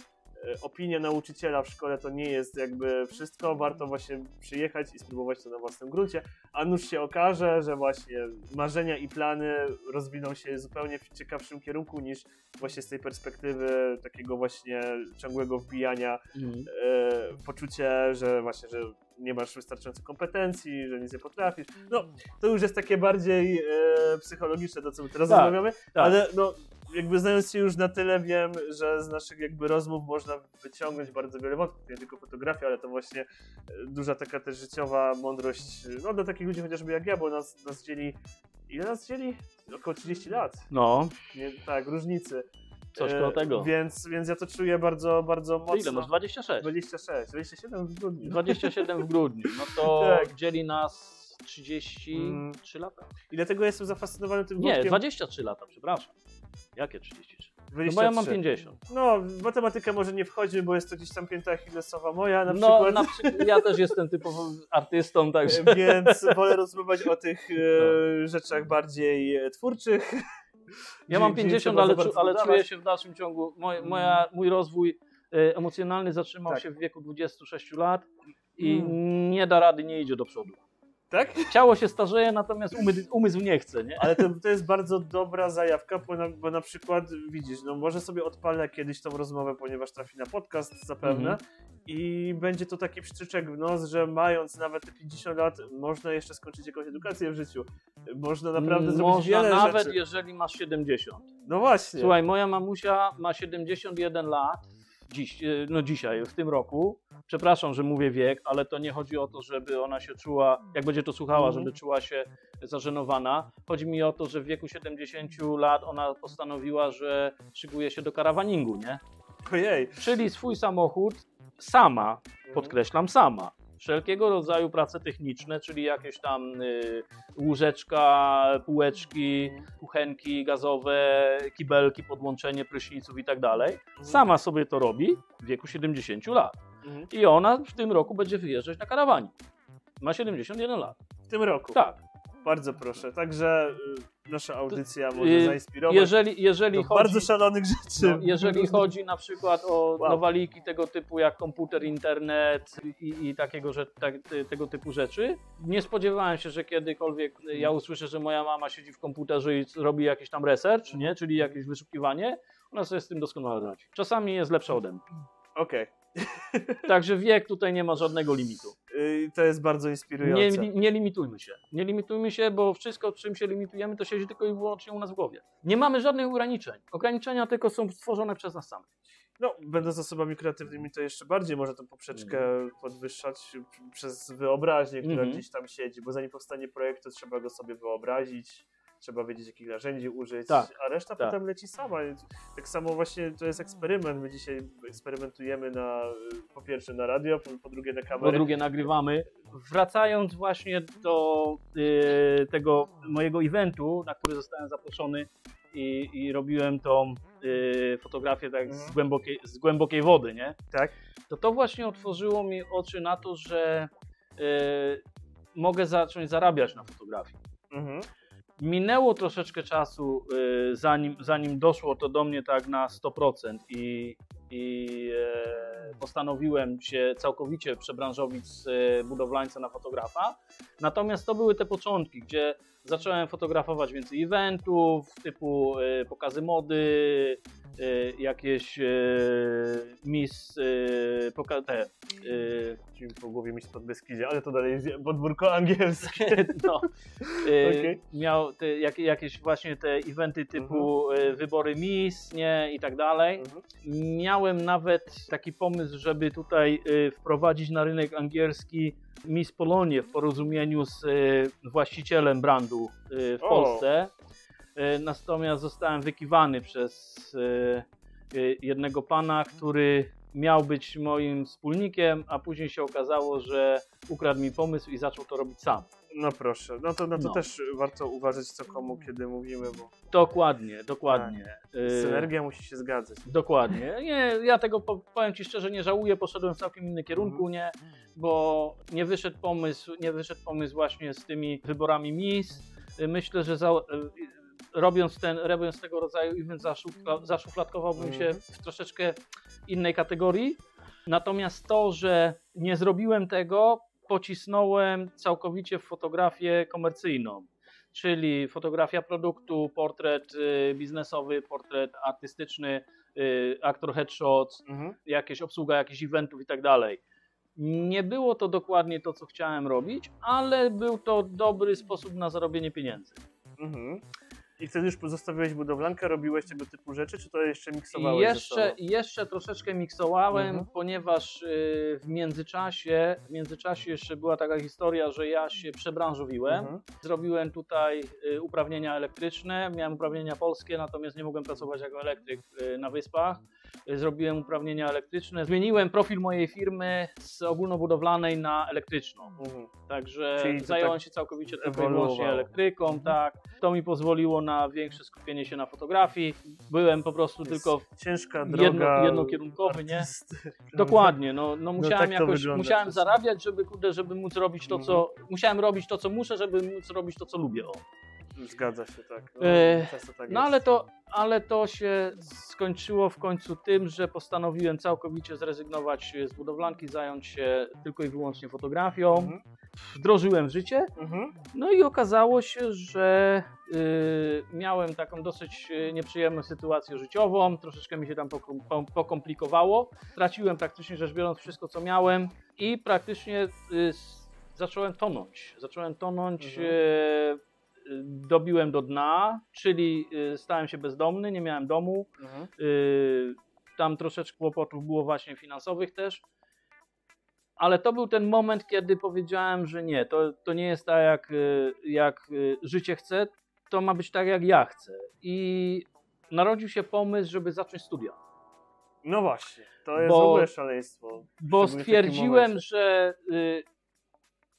opinia nauczyciela w szkole to nie jest jakby wszystko, warto właśnie przyjechać i spróbować to na własnym gruncie, a nuż się okaże, że właśnie marzenia i plany rozwiną się zupełnie w ciekawszym kierunku niż właśnie z tej perspektywy takiego właśnie ciągłego wbijania Mhm. e, poczucie, że właśnie, że nie masz wystarczająco kompetencji, że nic nie potrafisz. No, to już jest takie bardziej e, psychologiczne, to co my teraz Tak, rozmawiamy, tak. ale no, jakby znając się już na tyle wiem, że z naszych jakby rozmów można wyciągnąć bardzo wiele wątków, nie tylko fotografia, ale to właśnie e, duża taka też życiowa mądrość, no dla takich ludzi chociażby jak ja, bo nas, nas dzieli, ile nas dzieli? Około 30 lat, No, nie, tak, różnicy. coś E, koło tego. Więc, więc ja to czuję bardzo, bardzo mocno. ile masz? 26. 26, 27 w grudniu. 27 w grudniu. No to Tak. dzieli nas 33 lata. I dlatego jestem zafascynowany tym Nie, wątkiem. 23 lata, przepraszam. Jakie 33? No 23. bo ja mam 50. No, w matematykę może nie wchodzi, bo jest to gdzieś tam pięta achillesowa moja na no, przykład. na przykład ja też jestem typowym artystą, także. Więc wolę rozmawiać o tych e, rzeczach bardziej e, twórczych. Ja mam gdzie nie 50, trzeba ale, czu, ale czuję się w dalszym ciągu. Moje, moja, mój rozwój e, emocjonalny zatrzymał Tak. się w wieku 26 lat i Mm. nie da rady, nie idzie do przodu. Tak? Ciało się starzeje, natomiast umysł, umysł nie chce, nie? Ale to, to jest bardzo dobra zajawka, bo na, bo na przykład widzisz, no może sobie odpalę kiedyś tą rozmowę, ponieważ trafi na podcast zapewne Mhm. i będzie to taki pszczyczek w nos, że mając nawet te 50 lat, można jeszcze skończyć jakąś edukację w życiu. Można naprawdę zrobić Mm, Można wiele nawet rzeczy. jeżeli masz 70. No właśnie. Słuchaj, moja mamusia ma 71 lat, dziś, e, no dzisiaj, w tym roku. Przepraszam, że mówię wiek, ale to nie chodzi o to, żeby ona się czuła, jak będzie to słuchała, Mhm. żeby czuła się zażenowana. Chodzi mi o to, że w wieku 70 lat ona postanowiła, że szykuje się do karawaningu, nie? Ojej. Czyli swój samochód sama, Mhm. podkreślam sama. Wszelkiego rodzaju prace techniczne, czyli jakieś tam y, łóżeczka, półeczki, kuchenki gazowe, kibelki, podłączenie pryszniców i tak dalej. Mhm. Sama sobie to robi w wieku 70 lat. Mhm. I ona w tym roku będzie wyjeżdżać na karawanie. Ma 71 lat. W tym roku. Tak. Bardzo proszę. Także y, nasza audycja może y, zainspirować Jeżeli, jeżeli chodzi... bardzo szalonych rzeczy. No, jeżeli chodzi na przykład o Wow. nowaliki tego typu jak komputer, internet i, i takiego, że, tak, te- tego typu rzeczy, nie spodziewałem się, że kiedykolwiek ja usłyszę, że moja mama siedzi w komputerze i robi jakiś tam research, nie? czyli jakieś wyszukiwanie. Ona sobie z tym doskonale radzi. Czasami jest lepsza ode mnie. Okej. Także wiek tutaj nie ma żadnego limitu. Y, To jest bardzo Nie, inspirujące. nie limitujmy się. Nie limitujmy się, bo wszystko, czym się limitujemy, to siedzi tylko i wyłącznie u nas w głowie. Nie mamy żadnych ograniczeń. Ograniczenia tylko są stworzone przez nas samych. No, będąc osobami kreatywnymi, to jeszcze bardziej może tą poprzeczkę podwyższać przez wyobraźnię, która Mhm. gdzieś tam siedzi, bo zanim powstanie projekt, to trzeba go sobie wyobrazić, trzeba wiedzieć, jakich narzędzi użyć, Tak, a reszta tak. potem leci sama. Tak samo właśnie to jest eksperyment. My dzisiaj eksperymentujemy na, po pierwsze na radio, po, po drugie na po kamerę. drugie nagrywamy. Wracając właśnie do y, tego mojego eventu, na który zostałem zaproszony i, i robiłem tą y, fotografię tak z, Mhm. głębokiej, z głębokiej wody, nie? Tak. To to właśnie otworzyło mi oczy na to, że y, mogę zacząć zarabiać na fotografii. Mhm. Minęło troszeczkę czasu, y, zanim, zanim doszło to do mnie tak na 100% i, i e, postanowiłem się całkowicie przebranżowić z e, budowlańca na fotografa. Natomiast to były te początki, gdzie zacząłem fotografować więcej eventów, typu e, pokazy mody, y, jakieś y, Miss y, poka- te, y, Ci po głowie mi spod Beskidzie, ale to dalej jest podwórko angielskie. no, y, Okej. miał te, jak, jakieś właśnie te eventy typu y, wybory Miss, nie i tak dalej. Mhm. Miałem nawet taki pomysł, żeby tutaj y, wprowadzić na rynek angielski Miss Polonię w porozumieniu z y, właścicielem brandu y, w O. Polsce. Y, Natomiast zostałem wykiwany przez y, jednego pana, który miał być moim wspólnikiem, a później się okazało, że ukradł mi pomysł i zaczął to robić sam. No proszę, no to, no to No. też warto uważać co komu, kiedy mówimy, bo Dokładnie, dokładnie. Y, synergia musi się zgadzać. Dokładnie. Nie, ja tego po- powiem Ci szczerze, nie żałuję, poszedłem w całkiem inny kierunku, nie, bo nie wyszedł pomysł, nie wyszedł pomysł właśnie z tymi wyborami Miss. Y, Myślę, że za, y, robiąc, ten, robiąc tego rodzaju event zaszufla, zaszufladkowałbym się Mhm. w troszeczkę innej kategorii. Natomiast to, że nie zrobiłem tego, pocisnąłem całkowicie w fotografię komercyjną czyli fotografia produktu, portret y, biznesowy, portret artystyczny, y, aktor headshots, Mhm. jakieś obsługa jakichś eventów i tak dalej. Nie było to dokładnie to, co chciałem robić, ale był to dobry sposób na zarobienie pieniędzy. Mhm. I wtedy już pozostawiłeś budowlankę, robiłeś tego typu rzeczy, czy to jeszcze miksowałeś jeszcze, jeszcze troszeczkę miksowałem, Mhm. ponieważ y, w międzyczasie, w międzyczasie jeszcze była taka historia, że ja się przebranżowiłem. Mhm. Zrobiłem tutaj y, uprawnienia elektryczne, miałem uprawnienia polskie, natomiast nie mogłem pracować jako elektryk y, na wyspach. Zrobiłem uprawnienia elektryczne. Zmieniłem profil mojej firmy z ogólnobudowlanej na elektryczną. Mhm. Także Czyli zająłem tak się całkowicie tylko i ewoluowało. wyłącznie elektryką, tak. To mi pozwoliło na większe skupienie się na fotografii. Byłem po prostu Jest tylko ciężka jedno, droga. jednokierunkowy, nie? artysty? Dokładnie, no, no musiałem tak to jakoś, musiałem zarabiać, żeby, kurde, żeby móc robić to, co, Mhm. musiałem robić to, co muszę, żeby móc robić to, co lubię. O. Zgadza się, tak. No, E, tak No ale to, ale to się skończyło w końcu tym, że postanowiłem całkowicie zrezygnować z budowlanki, zająć się tylko i wyłącznie fotografią. Mhm. Wdrożyłem w życie, Mhm. no i okazało się, że y, miałem taką dosyć y, nieprzyjemną sytuację życiową, troszeczkę mi się tam pokomplikowało. Straciłem praktycznie rzecz biorąc wszystko, co miałem i praktycznie y, zacząłem tonąć. Zacząłem tonąć, Mhm. y, dobiłem do dna, czyli y, stałem się bezdomny, nie miałem domu. Mhm. Y, Tam troszeczkę kłopotów było właśnie finansowych też. Ale to był ten moment, kiedy powiedziałem, że nie, to, to nie jest tak, jak, y, jak y, życie chce, to ma być tak, jak ja chcę. I narodził się pomysł, żeby zacząć studia. No właśnie, to jest Bo- w ogóle szaleństwo. Bo stwierdziłem, że y,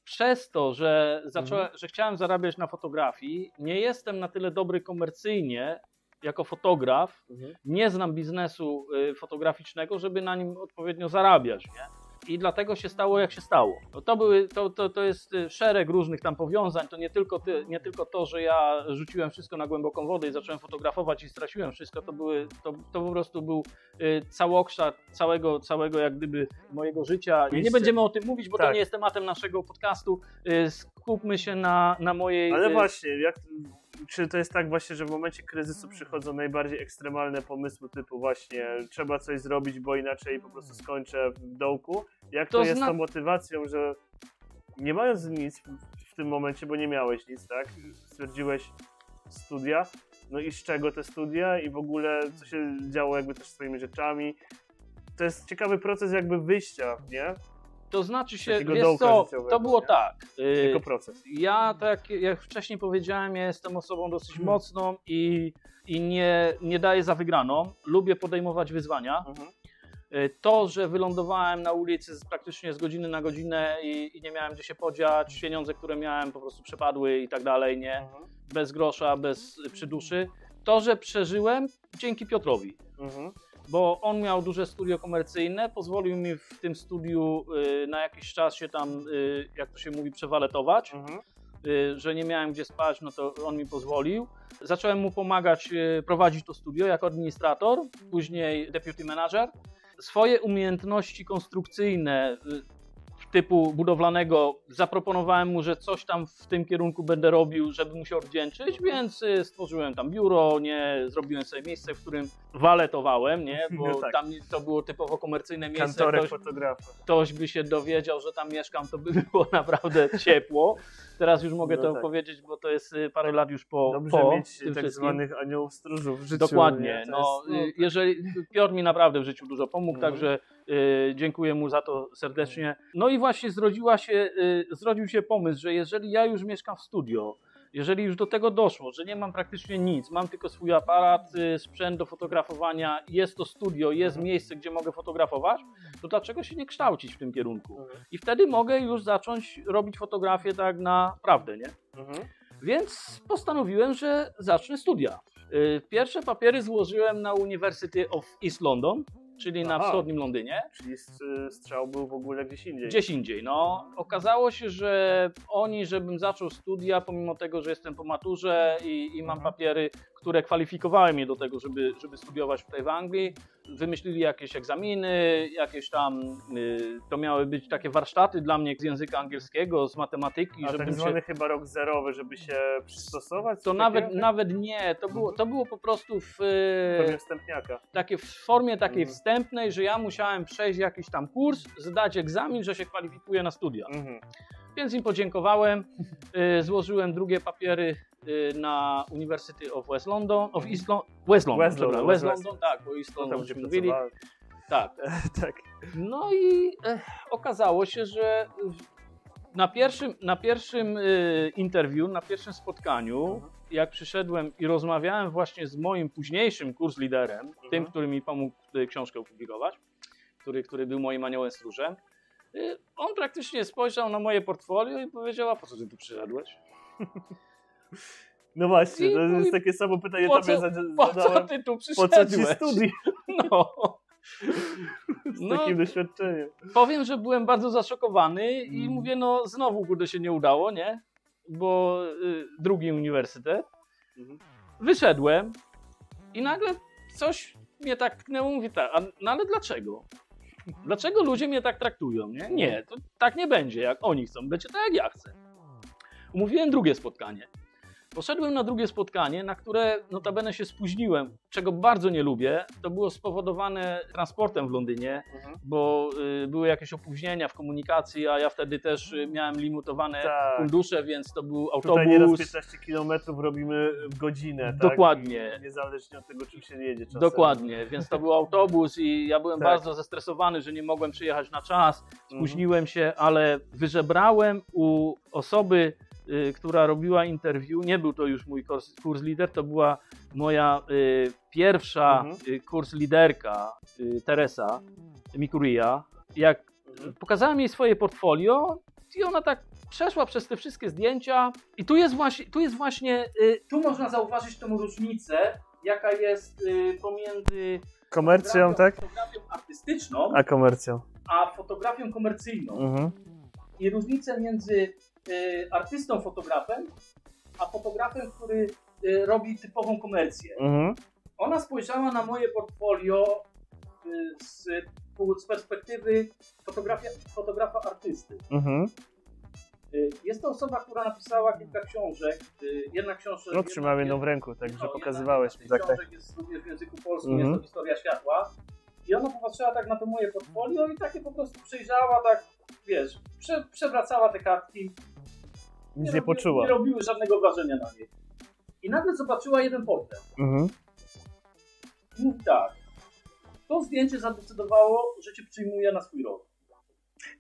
przez to, że, zacząłem, Mhm. że chciałem zarabiać na fotografii, nie jestem na tyle dobry komercyjnie jako fotograf, Mhm. nie znam biznesu y, fotograficznego, żeby na nim odpowiednio zarabiać, nie? I dlatego się stało, jak się stało. No to, były, to, to, to jest y, szereg różnych tam powiązań. To nie tylko, ty, nie tylko to, że ja rzuciłem wszystko na głęboką wodę i zacząłem fotografować i straciłem wszystko. To, były, to, to po prostu był y, całokształt całego, całego jak gdyby mojego życia. Nie będziemy o tym mówić, bo to Tak. nie jest tematem naszego podcastu. Y, Skupmy się na, na mojej. Ale y, właśnie, jak, czy to jest tak właśnie, że w momencie kryzysu przychodzą najbardziej ekstremalne pomysły typu właśnie trzeba coś zrobić, bo inaczej po prostu skończę w dołku? Jak to, To jest zna- tą motywacją, że nie mając nic w, tym momencie, bo nie miałeś nic, tak? Stwierdziłeś studia, no i z czego te studia i w ogóle co się działo jakby też z twoimi rzeczami. To jest ciekawy proces jakby wyjścia, nie? To znaczy się, takiego wiesz co, to było nie? tak. y, Tylko proces. Ja, tak jak wcześniej powiedziałem, ja jestem osobą dosyć Hmm. mocną i, i nie, nie daję za wygraną. Lubię podejmować wyzwania. Mhm. Y, To, że wylądowałem na ulicy z, praktycznie z godziny na godzinę i, i nie miałem gdzie się podziać, pieniądze, które miałem po prostu przepadły i tak dalej, nie? Mhm. Bez grosza, bez przyduszy. To, że przeżyłem dzięki Piotrowi Mhm. Bo on miał duże studio komercyjne, pozwolił mi w tym studiu y, na jakiś czas się tam, y, jak to się mówi, przewaletować, Mhm. y, że nie miałem gdzie spać, no to on mi pozwolił. Zacząłem mu pomagać y, prowadzić to studio jako administrator, później deputy manager. Swoje umiejętności konstrukcyjne, y, typu budowlanego. Zaproponowałem mu, że coś tam w tym kierunku będę robił, żeby mu się odwdzięczyć, więc y, stworzyłem tam biuro, nie zrobiłem sobie miejsce, w którym waletowałem, nie, bo No tak. tam to było typowo komercyjne miejsce. Kantorek Ktoś, fotografa. ktoś by się dowiedział, że tam mieszkam, to by było naprawdę ciepło. Teraz już mogę No to tak. powiedzieć, bo to jest y, parę lat już po, Dobrze po mieć tym tak wszystkim. zwanych aniołów stróżów w życiu. Dokładnie. No, jest, y, jeżeli Piotr mi naprawdę w życiu dużo pomógł, Mhm. także y, dziękuję mu za to serdecznie. No i właśnie zrodziła się, y, zrodził się pomysł, że jeżeli ja już mieszkam w studio, jeżeli już do tego doszło, że nie mam praktycznie nic, mam tylko swój aparat, y, sprzęt do fotografowania, jest to studio, jest Mhm. miejsce, gdzie mogę fotografować, to dlaczego się nie kształcić w tym kierunku? Mhm. I wtedy mogę już zacząć robić fotografię tak naprawdę, nie? Mhm. Więc postanowiłem, że zacznę studia. Y, Pierwsze papiery złożyłem na University of East London, czyli na Aha. wschodnim Londynie, Czyli strzał był w ogóle gdzieś indziej. gdzieś indziej. No, okazało się, że oni, żebym zaczął studia, pomimo tego, że jestem po maturze i, i mam Mhm. papiery, które kwalifikowały mnie do tego, żeby, żeby studiować tutaj w Anglii, wymyślili jakieś egzaminy, jakieś tam, y, to miały być takie warsztaty dla mnie z języka angielskiego, z matematyki, A żebym tak się zwany chyba rok zerowy, żeby się przystosować? To nawet, takiego? nawet nie, to było, to było po prostu w, wstępniaka. takie, w formie takiej Mhm. wstępnej, że ja musiałem przejść jakiś tam kurs, zdać egzamin, że się kwalifikuję na studia. Mhm. Więc im podziękowałem, e, złożyłem drugie papiery na University of West London, of East Lon- West London, West London, West West London, tak, bo East London żeśmy mówili, tak. tak. No i e, okazało się, że na pierwszym, na pierwszym e, interwiu, na pierwszym spotkaniu, Mhm. jak przyszedłem i rozmawiałem właśnie z moim późniejszym kurs liderem, tym, Mhm. który mi pomógł e, książkę opublikować, który, który był moim aniołem stróżem, e, on praktycznie spojrzał na moje portfolio i powiedział, a po co ty tu przyszedłeś? No właśnie, to jest takie samo pytanie po tobie co- zada- Po co zadałem. ty tu Po co ci przyszedłeś? studia No. z No, takim doświadczeniem? powiem, że byłem bardzo zaszokowany i Mm. mówię, no znowu kurde się nie udało, nie? Bo y, drugi uniwersytet. Mhm. Wyszedłem i nagle coś mnie tak tknęło, mówi tak, a, no ale dlaczego? Dlaczego ludzie mnie tak traktują, nie? Nie, to tak nie będzie, jak oni chcą, będzie tak jak ja chcę. Umówiłem drugie spotkanie. Poszedłem na drugie spotkanie, na które notabene się spóźniłem, czego bardzo nie lubię. To było spowodowane transportem w Londynie, Mhm. bo y, były jakieś opóźnienia w komunikacji, a ja wtedy też y, miałem limitowane Tak. fundusze, więc to był Tutaj nieraz autobus. 15 km robimy w godzinę, tak? Dokładnie. I Niezależnie od tego, czym się jedzie czasem. Dokładnie, więc to był autobus i ja byłem Tak. bardzo zestresowany, że nie mogłem przyjechać na czas. Mhm. Spóźniłem się, ale wyżebrałem u osoby, która robiła interview. Nie był to już mój kurs, kurs lider, to była moja y, pierwsza Mhm. y, kurs liderka, y, Teresa Mikuria. Jak Mhm. pokazałem jej swoje portfolio i ona tak przeszła przez te wszystkie zdjęcia i tu jest właśnie, tu jest właśnie, y, tu można zauważyć tą różnicę, jaka jest y, pomiędzy Komercją, tak? fotografią artystyczną, A komercją. a fotografią komercyjną. Mhm. I różnicę między y, artystą fotografem, a fotografem, który y, robi typową komercję. Mhm. Ona spojrzała na moje portfolio y, z, z perspektywy fotografia, fotografa artysty. Mhm. Y, Jest to osoba, która napisała kilka książek. y, Jedna książka. No trzymałem jedną w ręku, no, także jedna- pokazywałeś jedna Tak, tak. książek jest również w języku polskim, Mhm. jest to historia światła. I ona popatrzyła tak na to moje portfolio i takie po prostu przejrzała, tak wiesz, prze, przewracała te kartki. Nic nie robiły- poczuła. Nie robiły żadnego wrażenia na niej. I nagle zobaczyła jeden portret. Mhm. I mówi tak. To zdjęcie zadecydowało, że cię przyjmuje na swój rok.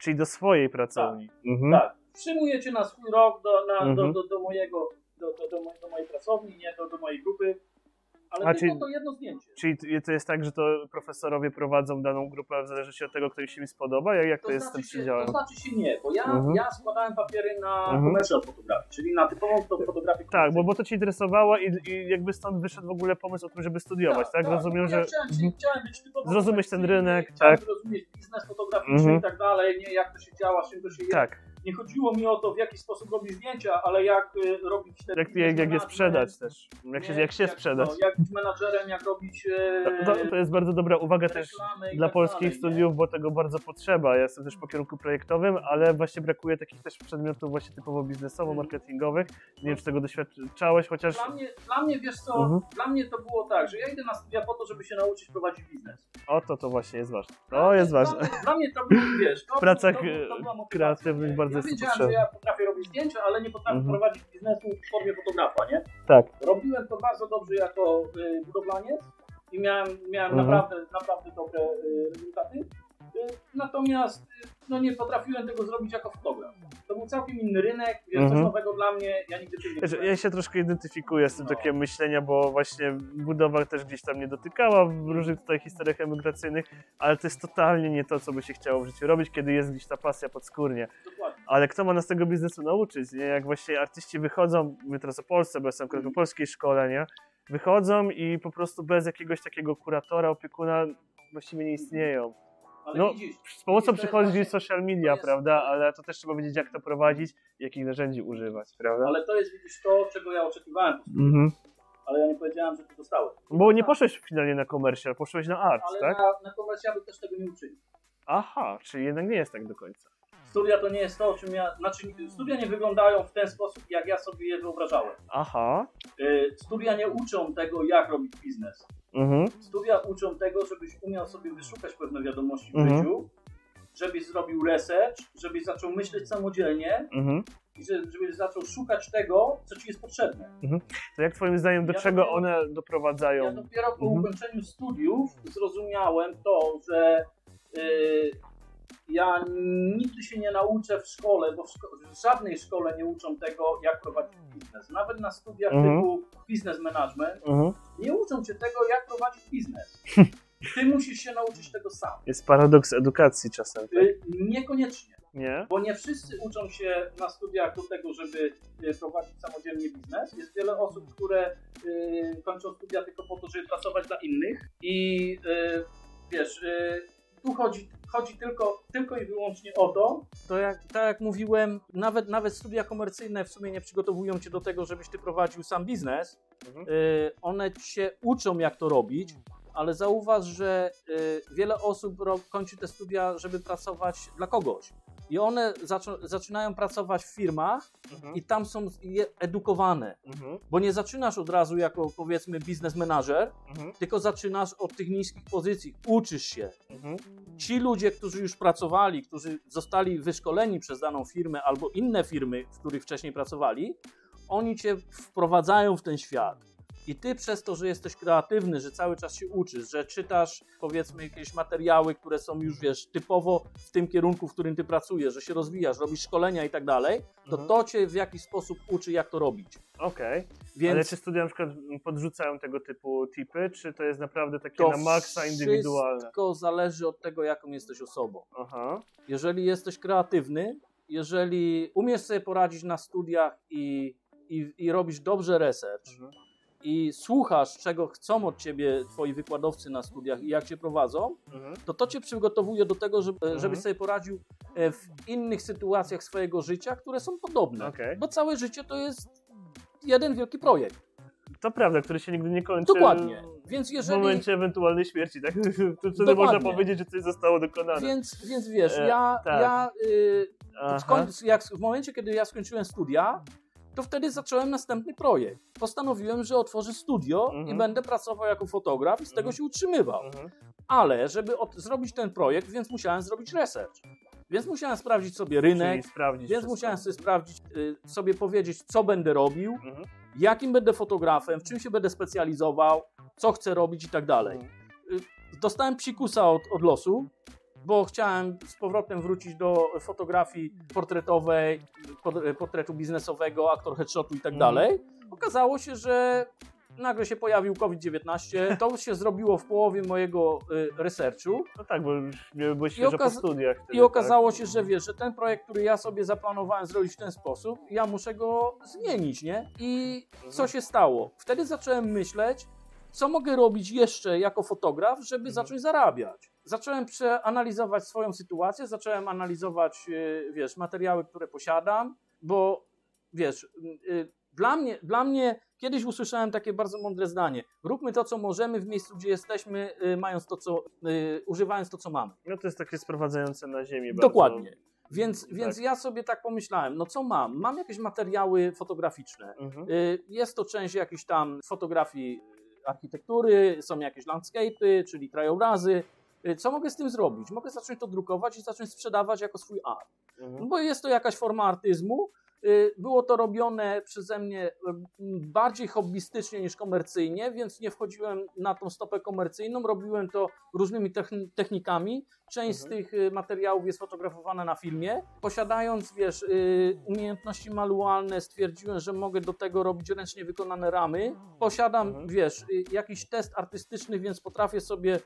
Czyli do swojej pracowni. Mhm. Tak, przyjmuję cię na swój rok do, na, Mhm. do, do, do mojego, do, do, do mojej pracowni, nie do, do mojej grupy. Ale A, tylko czyli- to jedno zdjęcie. Czyli to jest tak, że to profesorowie prowadzą daną grupę w zależności od tego, kto im się mi spodoba? Jak, jak to, jest z tym znaczy się, przydziałem? to znaczy się nie, bo ja, Mhm. ja składałem papiery na Mhm. commercial fotografię, czyli na typową to fotografię Tak, bo, bo to Cię interesowało i, i jakby stąd wyszedł w ogóle pomysł o tym, żeby studiować, tak? Rozumiem, no, że... Ja chciałem, Mhm. chciałem być typowo Zrozumieć ten rynek, chciałem tak. zrozumieć biznes fotograficzny Mhm. i tak dalej, nie jak to się działa, z czym to się je. Tak. Nie chodziło mi o to, w jaki sposób robić zdjęcia, ale jak y, robić te Jak, jak, jak je sprzedać też. Jak się, nie, jak się sprzedać. No, jak być menadżerem, jak robić e, To, to, to jest bardzo dobra uwaga też dla tak polskich dalej, nie? studiów, bo tego bardzo potrzeba. Ja jestem też po kierunku projektowym, ale właśnie brakuje takich też przedmiotów właśnie typowo biznesowo-marketingowych. Nie wiem, czy tego doświadczałeś, chociaż... Dla mnie, dla mnie, wiesz co, Mhm. dla mnie to było tak, że ja idę na studia po to, żeby się nauczyć prowadzić biznes. O, to to właśnie jest ważne. To jest ważne. Dla mnie, dla mnie to było, wiesz, to, W pracach, to, to, e, to kreatywnych nie? Bardzo ja wiedziałem, że ja potrafię robić zdjęcia, ale nie potrafię Mhm. prowadzić biznesu w formie fotografa, nie? Tak. Robiłem to bardzo dobrze jako y, budowlaniec i miałem, miałem Mhm. naprawdę, naprawdę dobre y, rezultaty. Natomiast y, no nie potrafiłem tego zrobić jako fotograf. To był całkiem inny rynek, Mhm. coś nowego dla mnie, ja nigdy tym nie Wiesz. Ja się troszkę identyfikuję z tym No. takim myślenia, bo właśnie budowa też gdzieś tam mnie dotykała w różnych tutaj historiach emigracyjnych, ale to jest totalnie nie to, co by się chciało w życiu robić, kiedy jest gdzieś ta pasja podskórnie. Dokładnie. Ale kto ma nas tego biznesu nauczyć, nie? Jak właśnie artyści wychodzą, mówię teraz o Polsce, bo jestem Mhm. po polskiej szkole, nie? Wychodzą i po prostu bez jakiegoś takiego kuratora, opiekuna właściwie nie istnieją. Ale No, widzisz, Z pomocą to jest przychodzi social media, jest- prawda? Ale to też trzeba wiedzieć, jak to prowadzić, jakich narzędzi używać, prawda? ale to jest widzisz to, czego ja oczekiwałem, Mhm. ale ja nie powiedziałem, że to dostałem. Bo nie poszłeś finalnie na komercjal, poszłeś na art, Ale tak? na, na komercjały też tego nie uczyli. Aha, czyli jednak nie jest tak do końca. Studia to nie jest to, o czym ja. Znaczy, studia nie wyglądają w ten sposób, jak ja sobie je wyobrażałem. Aha. Y, Studia nie uczą tego, jak robić biznes. Mhm. Studia uczą tego, żebyś umiał sobie wyszukać pewne wiadomości w Mhm. życiu, żebyś zrobił research, żebyś zaczął myśleć samodzielnie Mhm. i że- żebyś zaczął szukać tego, co ci jest potrzebne. To jak twoim zdaniem do Ja czego dopiero- one doprowadzają? Ja dopiero po Mhm. ukończeniu studiów zrozumiałem to, że y, ja nigdy się nie nauczę w szkole, bo w, szko- w żadnej szkole nie uczą tego, jak prowadzić biznes. Nawet na studiach Mhm. typu business management Mhm. nie uczą cię tego, jak prowadzić biznes. Ty musisz się nauczyć tego sam. Jest paradoks edukacji czasem, tak? Y, niekoniecznie. Nie? Bo nie wszyscy uczą się na studiach do tego, żeby y, prowadzić samodzielnie biznes. Jest wiele osób, które y, kończą studia tylko po to, żeby pracować dla innych. I y, wiesz, y, tu chodzi, chodzi tylko, tylko i wyłącznie o to. To jak, tak jak mówiłem, nawet, nawet studia komercyjne w sumie nie przygotowują cię do tego, żebyś ty prowadził sam biznes. Mhm. Y, one cię uczą, jak to robić. Ale zauważ, że y, wiele osób kończy te studia, żeby pracować dla kogoś. I one zaczą- zaczynają pracować w firmach Mhm. i tam są edukowane. Mhm. Bo nie zaczynasz od razu jako powiedzmy biznes menadżer, Mhm. tylko zaczynasz od tych niskich pozycji, uczysz się. Mhm. Ci ludzie, którzy już pracowali, którzy zostali wyszkoleni przez daną firmę albo inne firmy, w których wcześniej pracowali, oni cię wprowadzają w ten świat. I ty przez to, że jesteś kreatywny, że cały czas się uczysz, że czytasz powiedzmy jakieś materiały, które są już wiesz, typowo w tym kierunku, w którym ty pracujesz, że się rozwijasz, robisz szkolenia i tak dalej, to Mhm. to cię w jakiś sposób uczy, jak to robić. Okej. Więc Ale czy studia na przykład podrzucają tego typu tipy, czy to jest naprawdę takie to na maksa indywidualne? wszystko zależy od tego, jaką jesteś osobą. Aha. Jeżeli jesteś kreatywny, jeżeli umiesz sobie poradzić na studiach i, i, i robisz dobrze research Mhm. I słuchasz, czego chcą od ciebie twoi wykładowcy na studiach i jak cię prowadzą, Mhm. to to cię przygotowuje do tego, żeby, Mhm. żebyś sobie poradził e, w innych sytuacjach swojego życia, które są podobne. Okej. Bo całe życie to jest jeden wielki projekt. To prawda, który się nigdy nie kończy. Dokładnie. Więc W jeżeli... momencie ewentualnej śmierci, tak? To wtedy można powiedzieć, że coś zostało dokonane. Więc, więc wiesz, E, ja, tak. ja y. Skoń, jak, w momencie, kiedy ja skończyłem studia, to wtedy zacząłem następny projekt. Postanowiłem, że otworzę studio i Mhm. będę pracował jako fotograf i z tego Mhm. się utrzymywał. Mhm. Ale żeby zrobić ten projekt, więc musiałem zrobić research. Więc musiałem sprawdzić sobie rynek, sprawdzić więc wszystko. musiałem sobie sprawdzić, y, sobie powiedzieć, co będę robił, Mhm. jakim będę fotografem, w czym się będę specjalizował, co chcę robić i tak dalej. Mhm. Dostałem psikusa od, od losu, bo chciałem z powrotem wrócić do fotografii portretowej, pod- portretu biznesowego, aktor headshotu i tak Mhm. dalej. Okazało się, że nagle się pojawił COVID-19. To się zrobiło w połowie mojego y, researchu No tak, bo już nie byłeś świeżo po studiach. Wtedy, i okazało tak? się, że wiesz, że ten projekt, który ja sobie zaplanowałem zrobić w ten sposób, ja muszę go zmienić, nie? I co Mhm. się stało? Wtedy zacząłem myśleć, co mogę robić jeszcze jako fotograf, żeby Mhm. zacząć zarabiać. Zacząłem przeanalizować swoją sytuację, zacząłem analizować, y, wiesz, materiały, które posiadam, bo wiesz, y, dla mnie, dla mnie kiedyś usłyszałem takie bardzo mądre zdanie. Róbmy to, co możemy w miejscu, gdzie jesteśmy, y, mając to, co, używając to, co mamy. No to jest takie sprowadzające na ziemię Dokładnie. bardzo. Więc, Tak. więc ja sobie tak pomyślałem, no co mam? Mam jakieś materiały fotograficzne. Mhm. Jest to część jakichś tam fotografii architektury, są jakieś landscape'y, czyli krajobrazy. Y, Co mogę z tym zrobić? Mogę zacząć to drukować i zacząć sprzedawać jako swój art. No Mhm. bo jest to jakaś forma artyzmu. Y, Było to robione przeze mnie y, bardziej hobbystycznie niż komercyjnie, więc nie wchodziłem na tą stopę komercyjną. Robiłem to różnymi techni- technikami. Część z Mhm. tych y, materiałów jest fotografowana na filmie. Posiadając, wiesz, umiejętności manualne, stwierdziłem, że mogę do tego robić ręcznie wykonane ramy. Posiadam, Mhm. wiesz, jakiś test artystyczny, więc potrafię sobie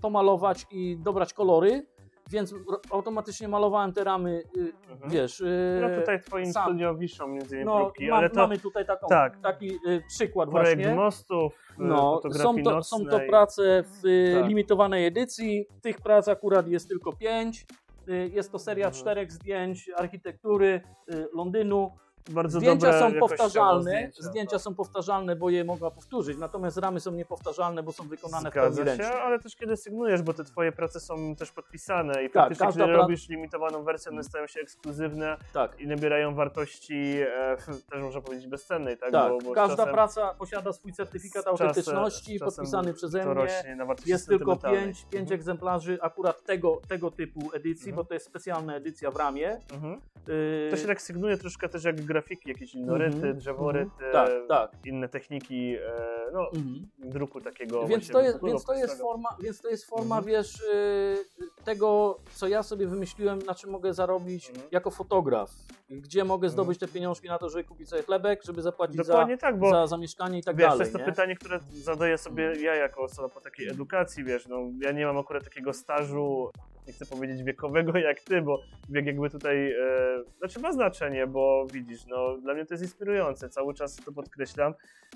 pomalować i dobrać kolory. Więc automatycznie malowałem te ramy, y, Mhm. wiesz. y, No tutaj w twoim sam. studio wiszą między innymi no, próbki, mam, ale to mamy tutaj taką, tak. taki y, przykład projekt właśnie. mostów, No, są, to, są to prace w Tak. limitowanej edycji. Tych prac akurat jest tylko pięć. Jest to seria Mhm. czterech zdjęć architektury Londynu. Bardzo Zdjęcia są powtarzalne, zdjęcia, zdjęcia tak. są powtarzalne, bo je mogła powtórzyć, natomiast ramy są niepowtarzalne, bo są wykonane w Zgadza pełni się, ręcznie. ale też kiedy sygnujesz, bo te twoje prace są też podpisane i Tak, kiedy pra- robisz limitowaną wersję, one stają się ekskluzywne Tak, i nabierają wartości e, też można powiedzieć bezcennej, tak? tak. Bo, bo każda czasem, praca posiada swój certyfikat autentyczności, czasem podpisany przeze to mnie. rośnie na wartości Jest tylko pięć, pięć Mhm. egzemplarzy akurat tego, tego typu edycji, Mhm. bo to jest specjalna edycja w ramie. Mhm. Yy, To się tak sygnuje troszkę też jak grafiki, jakieś innoryty, Mhm, drzeworyty, mhm. Tak, tak. inne techniki, e, no, Mhm. druku takiego Więc to, jest, więc, to jest forma, więc to jest forma, Mhm. wiesz, yy, tego, co ja sobie wymyśliłem, na czym mogę zarobić Mhm. jako fotograf. Gdzie mogę zdobyć te pieniążki na to, żeby kupić sobie chlebek, żeby zapłacić za, tak, bo za zamieszkanie i tak wiesz, to dalej. jest to nie? pytanie, które zadaję sobie ja jako osoba po takiej edukacji, wiesz, no ja nie mam akurat takiego stażu, nie chcę powiedzieć wiekowego jak ty, bo wiek jakby tutaj, e, znaczy ma znaczenie, bo widzisz, no dla mnie to jest inspirujące, cały czas to podkreślam,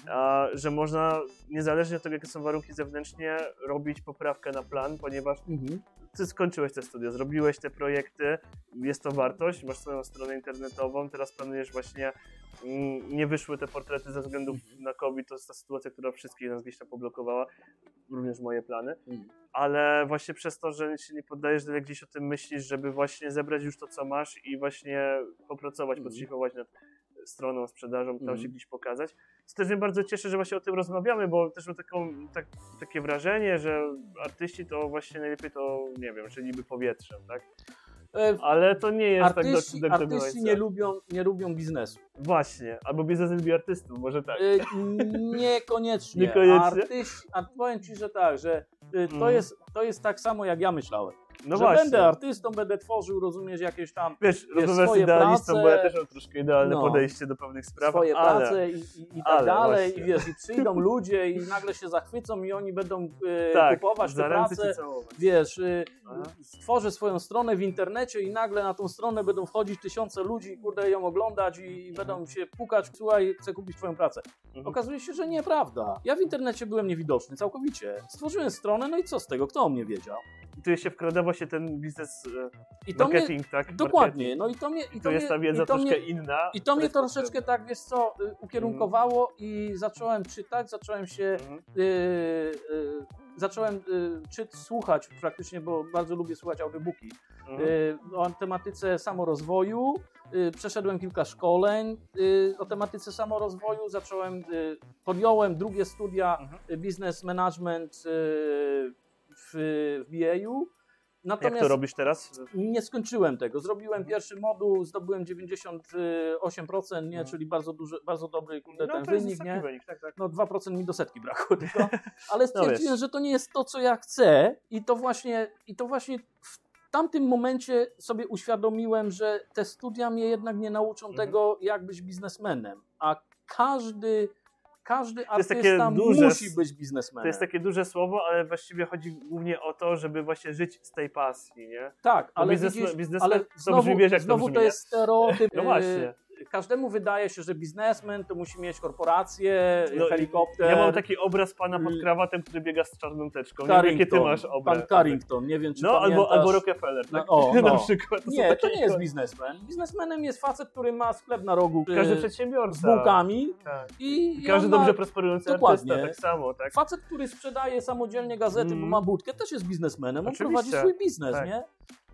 a, że można niezależnie od tego, jakie są warunki zewnętrznie, robić poprawkę na plan, ponieważ Mhm. ty skończyłeś te studia, zrobiłeś te projekty, jest to wartość, masz swoją stronę internetową, teraz planujesz właśnie, nie wyszły te portrety ze względu na COVID, to jest ta sytuacja, która wszystkich nas gdzieś tam poblokowała, również moje plany, Mhm. ale właśnie przez to, że się nie poddajesz, że gdzieś o tym myślisz, żeby właśnie zebrać już to, co masz i właśnie popracować, Mhm. podszlifować nad stroną, sprzedażą, tam Mhm. się gdzieś pokazać. To też mnie bardzo cieszy, że właśnie o tym rozmawiamy, bo też mam taką, tak, takie wrażenie, że artyści to właśnie najlepiej to, nie wiem, że niby powietrzem, tak? E, Ale to nie jest Artyści, tak do, do, artyści nie, lubią, nie lubią biznesu. Właśnie, albo biznes lubi artystów, może tak. E, Niekoniecznie. Niekoniecznie? Artyści, a powiem Ci, że tak, że e, to, Mhm. jest, to jest tak samo jak ja myślałem. No że właśnie. będę artystą, będę tworzył, rozumiesz, jakieś tam Wiesz, rozmawiasz z swoje idealistą, bo ja prace, też mam troszkę idealne no, podejście do pewnych spraw, swoje ale... prace i, i, i tak ale dalej. właśnie. I wiesz, i przyjdą ludzie i nagle się zachwycą i oni będą e, tak, kupować te prace. Wiesz, y, stworzę swoją stronę w internecie i nagle na tą stronę będą wchodzić tysiące ludzi i kurde ją oglądać i będą się pukać, słuchaj, chcę kupić twoją pracę. Mhm. Okazuje się, że nieprawda. Ja w internecie byłem niewidoczny całkowicie. Stworzyłem stronę, no i co z tego? Kto o mnie wiedział? I tu się wkrada właśnie ten biznes e, I to mnie, marketing, tak? dokładnie, no i to mnie... I Marketing. to Tu jest ta mnie, wiedza i to troszkę mnie, inna. I to mnie troszeczkę tak, wiesz co, y, ukierunkowało i zacząłem czytać, zacząłem się. Mhm. y, y, zacząłem y, czyt, słuchać praktycznie, bo bardzo lubię słuchać audiobooki. Mhm. Y, o tematyce samorozwoju. y, Przeszedłem kilka szkoleń o tematyce samorozwoju. Zacząłem, podjąłem drugie studia Mhm. business management w, w BA-u. Jak Natomiast to robisz teraz? nie skończyłem tego. Zrobiłem Mhm. pierwszy moduł, zdobyłem 98%, nie, Mhm. czyli bardzo, duży, bardzo dobry kurde, No ten wynik. Nie? wynik, tak, tak. no 2% mi do setki brakło tylko, ale stwierdziłem, No że to nie jest to, co ja chcę i to właśnie, i to właśnie w tamtym momencie sobie uświadomiłem, że te studia mnie jednak nie nauczą Mhm. tego, jak być biznesmenem, a każdy, każdy artysta duże musi być biznesmenem. To jest takie duże słowo, ale właściwie chodzi głównie o to, żeby właśnie żyć z tej pasji, nie? tak, ale biznes- widzisz, biznes ale to znowu, brzmi, wiesz, jak to znowu brzmi, to nie? jest stereotyp. No e, właśnie. Każdemu wydaje się, że biznesmen to musi mieć korporację, No, helikopter. Ja mam taki obraz pana pod krawatem, który biega z czarną teczką. Nie wiem, jakie ty masz obraz. Pan Carrington, nie wiem czy No, albo, pamiętasz. albo Rockefeller, tak? No, o, Na no. przykład. są Nie, to nie jest biznesmen. Biznesmenem jest facet, który ma sklep na rogu Każdy e, przedsiębiorca. z bułkami Tak. i, i Każdy ma- dobrze prosperujący Dokładnie. artysta, tak samo, tak? Facet, który sprzedaje samodzielnie gazety, Mm. bo ma budkę, też jest biznesmenem. On Oczywiście. prowadzi swój biznes, Tak. nie?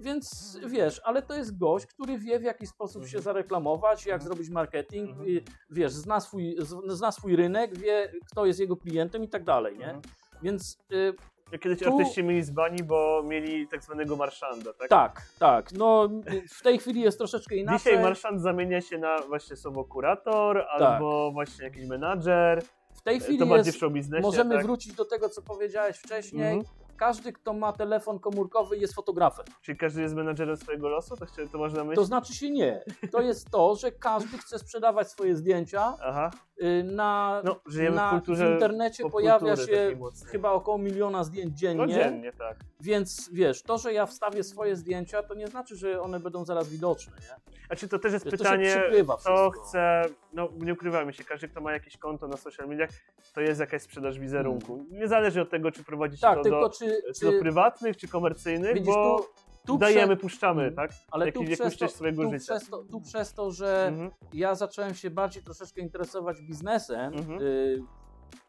Więc wiesz, ale to jest gość, który wie w jaki sposób się zareklamować, jak zrobić marketing, Mhm. wiesz, zna swój, zna swój rynek, wie kto jest jego klientem i tak dalej, nie? Mhm. Więc y, Jak kiedyś Tu- artyści mieli z bani, bo mieli tak zwanego marszanda, tak? tak, tak, no w tej chwili jest troszeczkę inaczej. Dzisiaj marszand zamienia się na właśnie słowo kurator, albo właśnie jakiś menadżer. w tej To chwili bardziej jest, w biznesie, możemy tak? wrócić do tego, co powiedziałeś wcześniej. Mhm. Każdy, kto ma telefon komórkowy jest fotografem. Czyli każdy jest menadżerem swojego losu? To, chcia- to można To myśleć? znaczy się nie. To jest to, że każdy chce sprzedawać swoje zdjęcia Aha, y, na, no na w kulturze w internecie pojawia się chyba około miliona zdjęć dziennie, Codziennie, tak. więc wiesz, to, że ja wstawię swoje zdjęcia, to nie znaczy, że one będą zaraz widoczne, nie? A czy to też jest Wiesz, to pytanie, przykrywa kto chce, no nie ukrywajmy się, każdy kto ma jakieś konto na social mediach, to jest jakaś sprzedaż wizerunku. Nie zależy od tego, czy prowadzi się Hmm. Tak, to do, czy, czy do prywatnych, czy komercyjnych, widzisz, bo tu, tu dajemy, prze- puszczamy, tak? ale Jakiś- tu przez, to, swojego tu, życia. przez to, tu przez to, że Mhm. ja zacząłem się bardziej troszeczkę interesować biznesem, Mhm. y,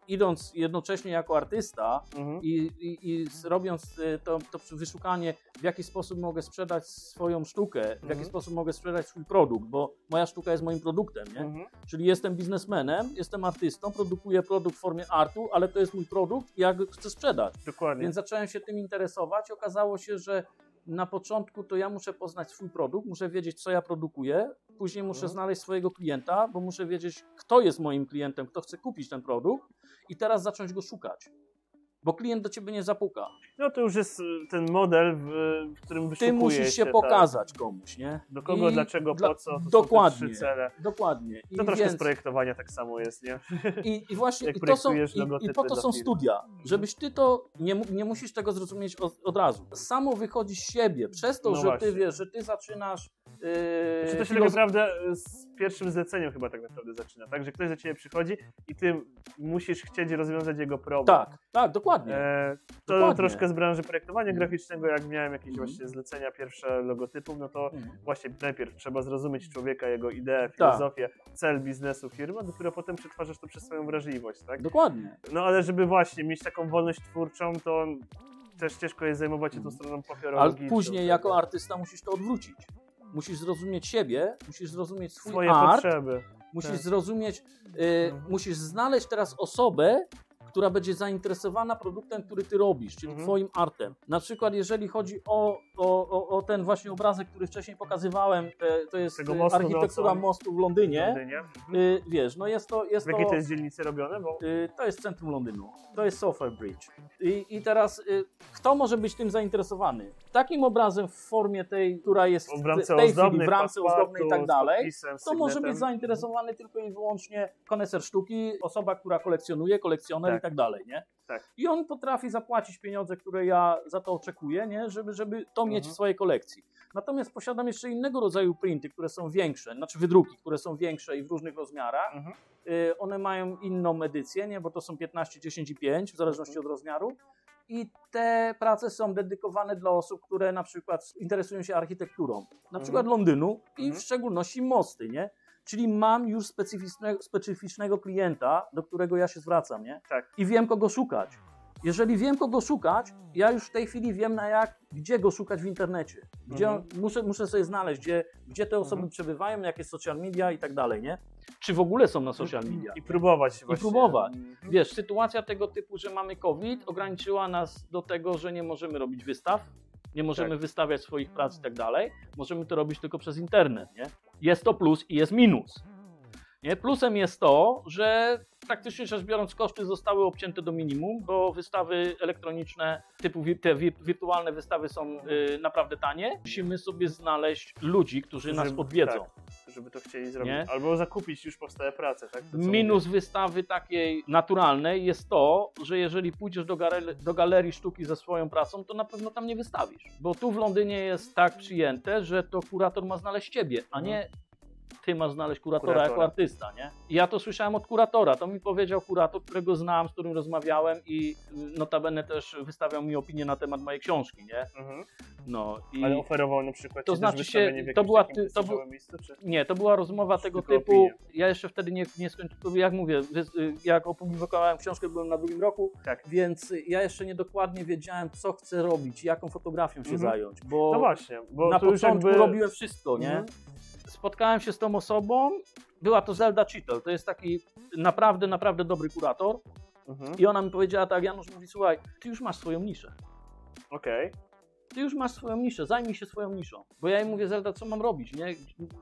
idąc jednocześnie jako artysta, Mhm. i, i, i robiąc y, to, to wyszukanie, w jaki sposób mogę sprzedać swoją sztukę, w jaki Mhm. sposób mogę sprzedać swój produkt, bo moja sztuka jest moim produktem, nie? Mhm. Czyli jestem biznesmenem, jestem artystą, produkuję produkt w formie artu, ale to jest mój produkt i ja go chcę sprzedać. Dokładnie. Więc zacząłem się tym interesować. Okazało się, że na początku to ja muszę poznać swój produkt, muszę wiedzieć, co ja produkuję, później muszę Mhm. znaleźć swojego klienta, bo muszę wiedzieć, kto jest moim klientem, kto chce kupić ten produkt i teraz zacząć go szukać. Bo klient do ciebie nie zapuka. No to już jest y, ten model, w, w którym Ty musisz się tak. pokazać komuś, nie? Do kogo, I dlaczego, dla- po co, to Dokładnie. trzy cele. Dokładnie. I, To troszkę więc, z projektowania tak samo jest, nie? i, i właśnie i to są, i, i po to są studia. Żebyś ty to, nie, nie musisz tego zrozumieć od, od razu. Samo wychodzi z siebie, przez to, No że właśnie. ty wiesz, że ty zaczynasz yy, Czy to się tak naprawdę z pierwszym zleceniem chyba tak naprawdę zaczyna, tak? Że ktoś do ciebie przychodzi i ty musisz chcieć rozwiązać jego problem. Tak, tak, dokładnie. E, to Dokładnie. troszkę z branży projektowania graficznego, jak miałem jakieś Mhm. właśnie zlecenia pierwsze logotypów, no to Mhm. właśnie najpierw trzeba zrozumieć człowieka, jego ideę, Tak. filozofię, cel biznesu firmy, a dopiero potem przetwarzasz to przez swoją wrażliwość, tak? Dokładnie. No ale żeby właśnie mieć taką wolność twórczą, to też ciężko jest zajmować się tą stroną Ale papierologiczną. później jako artysta musisz to odwrócić. Musisz zrozumieć siebie, musisz zrozumieć swój swoje art, potrzeby. musisz tak. zrozumieć, y, Mhm. musisz znaleźć teraz osobę, która będzie zainteresowana produktem, który ty robisz, czyli Mhm. twoim artem. Na przykład jeżeli chodzi o, o, o, o ten właśnie obrazek, który wcześniej pokazywałem, te, to jest y, mostu architektura mostu w W Londynie. Londynie. Mhm. Y, wiesz, no jest to... Jest W jakiej to, jest dzielnicy robione? Bo y, to jest centrum Londynu. To jest Sofa Bridge. I, I teraz y, kto może być tym zainteresowany? Takim obrazem w formie tej, która jest w tej chwili w bramce ozdobnej i tak dalej, to może być zainteresowany tylko i wyłącznie koneser sztuki, osoba, która kolekcjonuje, kolekcjoner Tak. i dalej, nie? Tak. I on potrafi zapłacić pieniądze, które ja za to oczekuję, nie? Żeby, żeby to mieć Mhm. w swojej kolekcji. Natomiast posiadam jeszcze innego rodzaju printy, które są większe, znaczy wydruki, które są większe i w różnych rozmiarach. Mhm. Y, One mają inną edycję, nie? bo to są 15, 10 i 5, w zależności od rozmiaru. I te prace są dedykowane dla osób, które na przykład interesują się architekturą, na przykład Londynu i Mhm. w szczególności mosty, nie? Czyli mam już specyficznego, specyficznego klienta, do którego ja się zwracam, nie? Tak. I wiem, kogo szukać. Jeżeli wiem, kogo szukać, ja już w tej chwili wiem, na jak, gdzie go szukać w internecie. Gdzie Mhm. on, muszę, muszę sobie znaleźć, gdzie, gdzie te osoby Mhm. przebywają, jakie social media i tak dalej, nie? Czy w ogóle są na social media. I próbować właśnie. próbować. Mhm. Wiesz, sytuacja tego typu, że mamy COVID, ograniczyła nas do tego, że nie możemy robić wystaw, nie możemy Tak. wystawiać swoich prac i tak dalej. Możemy to robić tylko przez internet, nie? Jest to plus i jest minus. Nie? Plusem jest to, że praktycznie rzecz biorąc koszty zostały obcięte do minimum, bo wystawy elektroniczne, typu te wi- wirtualne wystawy są y, naprawdę tanie. Musimy sobie znaleźć ludzi, którzy nas Żeby- odwiedzą. tak, żeby to chcieli zrobić. Nie? Albo zakupić już powstałe prace, tak? To, Minus wystawy takiej naturalnej jest to, że jeżeli pójdziesz do, do galerii sztuki ze swoją pracą, to na pewno tam nie wystawisz. Bo tu w Londynie jest tak przyjęte, że to kurator ma znaleźć ciebie, a nie ty masz znaleźć kuratora, Kuratora. jako artysta, nie? Ja to słyszałem od kuratora, to mi powiedział kurator, którego znam, z którym rozmawiałem i y, notabene też wystawiał mi opinię na temat mojej książki, nie? Mhm. No i... Ale oferował na przykład To znaczy się, to była ty- to prestiżowym miejscu, czy? Nie, to była rozmowa tego typu. opinie. Ja jeszcze wtedy nie, nie skończyłem, jak mówię, y, jak opublikowałem książkę, byłem na drugim roku, Tak. więc ja jeszcze nie dokładnie wiedziałem, co chcę robić, jaką fotografią się Mhm. zająć, bo No właśnie, bo na początku jakby... robiłem wszystko, nie? Mhm. Spotkałem się z tą osobą, była to Zelda Cheetel, to jest taki naprawdę, naprawdę dobry kurator Mhm. i ona mi powiedziała tak, Janusz mówi, słuchaj, ty już masz swoją niszę. Okej. Ty już masz swoją niszę, zajmij się swoją niszą. Bo ja jej mówię, Zelda, co mam robić, nie?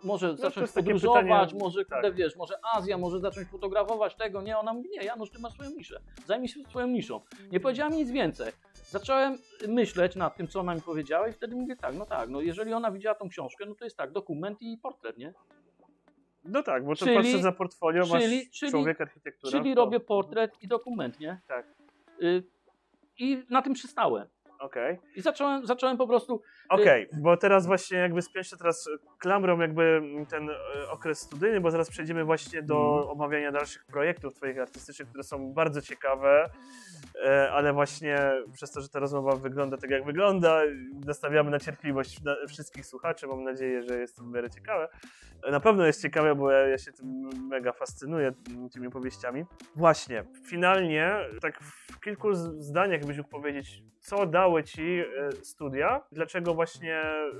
Może No zacząć podróżować, pytanie, może, tak. wiesz, może Azja, może zacząć fotografować tego, nie? Ona mówi, nie, Janusz, ty masz swoją niszę, zajmij się swoją niszą. Nie powiedziała mi nic więcej. Zacząłem myśleć nad tym, co ona mi powiedziała i wtedy mówię tak, no tak, no jeżeli ona widziała tą książkę, no to jest tak, dokument i portret, nie? No tak, bo to Czyli- patrzę za portfolio, masz czyli- czyli- człowiek architektura. Czyli to- robię portret i dokument, nie? Tak. Y, I na tym przystałem. Okej. I zacząłem, zacząłem po prostu Okej, bo teraz właśnie jakby spiąć się teraz klamrą jakby ten e, okres studyjny, bo zaraz przejdziemy właśnie do Mhm. omawiania dalszych projektów twoich artystycznych, które są bardzo ciekawe, e, ale właśnie przez to, że ta rozmowa wygląda tak jak wygląda, nastawiamy na cierpliwość wszystkich słuchaczy, mam nadzieję, że jest to w miarę ciekawe. Na pewno jest ciekawe, bo ja, ja się tym mega fascynuję, m, tymi opowieściami. Właśnie, finalnie, tak w kilku zdaniach byś mógł powiedzieć, co dały ci e, studia, dlaczego właśnie e,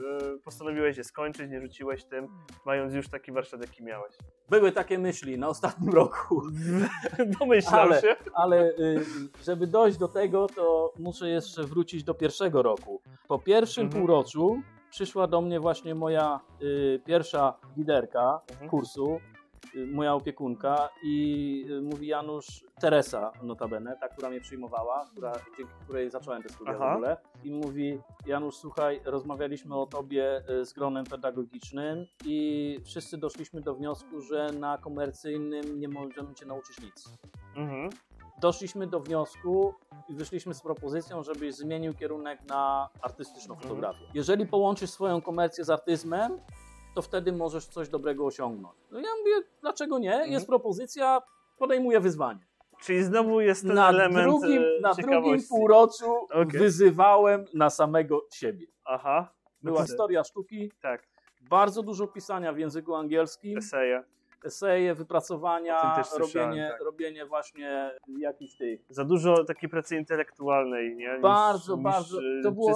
postanowiłeś je skończyć, nie rzuciłeś tym, mając już taki warsztat, jaki miałeś. były takie myśli na ostatnim roku. Domyślam Ale- się. Ale y, żeby dojść do tego, to muszę jeszcze wrócić do pierwszego roku. Po pierwszym Mhm. półroczu przyszła do mnie właśnie moja y, pierwsza liderka Mhm. kursu, moja opiekunka i y, mówi Janusz, Teresa notabene, ta, która mnie przyjmowała, która, dzięki której zacząłem te studia Aha. w ogóle i mówi Janusz, słuchaj, rozmawialiśmy o tobie y, z gronem pedagogicznym i wszyscy doszliśmy do wniosku, że na komercyjnym nie możemy cię nauczyć nic Mhm. doszliśmy do wniosku i wyszliśmy z propozycją, żebyś zmienił kierunek na artystyczną Mhm. fotografię. Jeżeli połączysz swoją komercję z artyzmem, to wtedy możesz coś dobrego osiągnąć. No ja mówię, dlaczego nie? Mhm. Jest propozycja, podejmuję wyzwanie. Czyli znowu jest ten Na element drugim, e, na drugim półroczu Okej. wyzywałem na samego siebie. Aha. Była No to- historia sztuki, Tak, bardzo dużo pisania w języku angielskim, eseje. eseje, wypracowania, robienie, tak. robienie właśnie jakichś tych Za dużo takiej pracy intelektualnej, nie? Niż, Bardzo, niż, bardzo. e, To było- e,